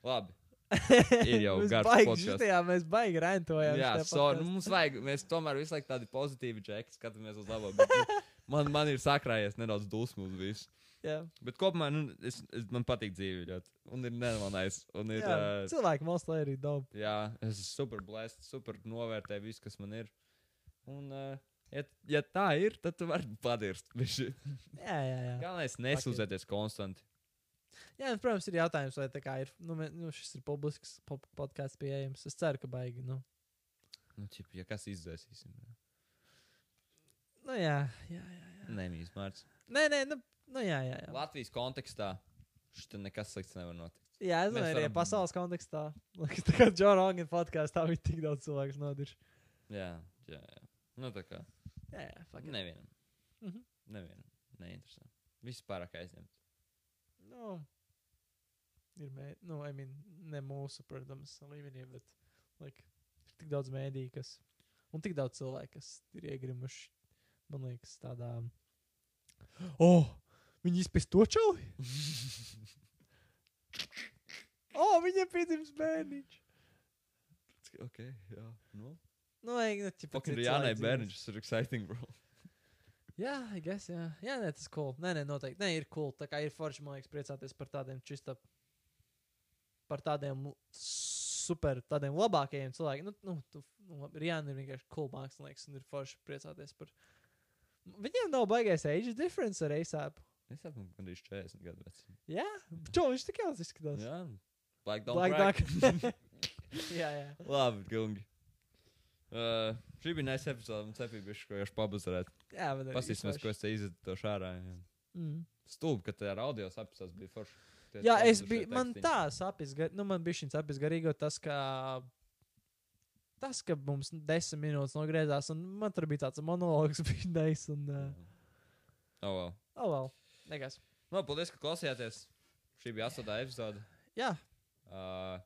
Labi. Ir jau garš podcasts. šitajā, mēs baigi rentojām. Jā, so, nu, mums vajag, mēs tomēr visu laiku tādi pozitīvi džeki skatāmies uz labo. bet, nu, Man, man ir sakrājies nedaudz dusmu uz visu. Jā. Bet kopumā nu, es, es, man patīk dzīve ļoti. Un ir nemanājis. Un ir, Jā, uh, cilvēki lai arī daub. jā, es esmu super blēsts, super novērtēju visu, kas man ir. Un uh, Ja, ja tā ir, tad tu vari padirst. Jā, jā, jā. Galvenais nesūdzēties konstanti. Jā, un, protams, ir jautājums, vai kā ir. Nu, mē, nu šis ir publisks po podkāsts pieejams. Es ceru, ka baigi. Nu, Nu, ķip, ja kas izdzēsīsim. nu jā, jā, jā. jā. Nemīs mārts. Nē, nē, nu, nu jā, jā. jā. Latvijas kontekstā šeit nekas slikts nevar notikt. Jā, es domāju, arī varam- pasaules kontekstā. Liekas, tā kā Džona Rogana podkāstā bija tik daudz cilvēku nodirš. Jā, jā, jā. Nu, tā kā Jā, jā, it. nevienam. Mhm. Nevienam. Neinteresē. Viss pārāk aizņemts. Nu, ir mē, nu, I mean, ne mūsu, protams, līmenī, bet like, ir tik daudz mēdīju, kas. Un tik daudz cilvēku, kas ir iegrimuši, man liekas, tādā. Oh, viņi izpēs to čauju! oh, viņam piedzimis bērniņš! Ok, jā. Nu, Nu, ej, nu, ķipa, Fucking cits Jānai cilvēks Bērniņš, tas ir exciting, bro. Jā, I guess, jā. Jā, nē, tas ir cool. Nē, nē, noteikti. Nē, ir cool. Tā kā ir forši, man liekas, priecāties par tādiem čista, par tādiem super, tādiem labākajiem cilvēkiem. Nu, nu, tu, nu Rijāna ir vienkārši cool mākslinieks un ir forši priecāties par. Viņiem nav baigais age difference ar ASAP. Es esmu gandrīz 40 gadu vecs. Jā, čo viņš tik jauns izskatās. Jā, Black Dog. Black Duck. jā, jā. Labi, gungi. Uh, šī bija nice epizode. Man cepīja, bišķi, ko jau pabazarēt. Jā, bet. Pastīsimies, ko es te izdevušu ārā. jā. Mm. Stulbi, ka ar audio sapsās bija forši. Tie Jā, es biju, man tekstiņi. tā sapnis, nu, man bija šis sapnis garīgo tas, ka, tas, ka mums desmit minūtes nogriezās, un man tur bija tāds monologs, bija neis, un, uh, Oh, well. oh, well, nekas. No, paldies, ka klausījāties. Šī bija astotā epizode. Jā, Uh,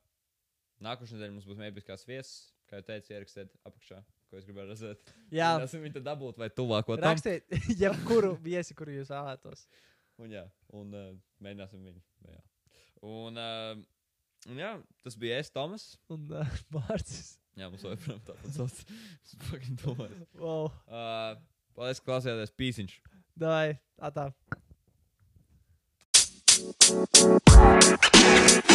Nākošais nedēļa mums būs mēbiskās viesis. Kā jau teicu, ierakstiet apakšā, ko es gribēju redzēt. jā, Esmu viņu te dabūt vai tuvāko tam. rakstiet, jebkuru viesi, kuru jūs vēlētos. Un, jā, un uh, mēģināsim viņu. Jā. Un, uh, un jā, tas bija es, Tomas. Un uh, Mārcis. Jā, mums joprojām tāpat sauc. Es fucking domāju. Wow, Uh, paldies, ka klausījāties pīsiņš. dai, atā. Thank you.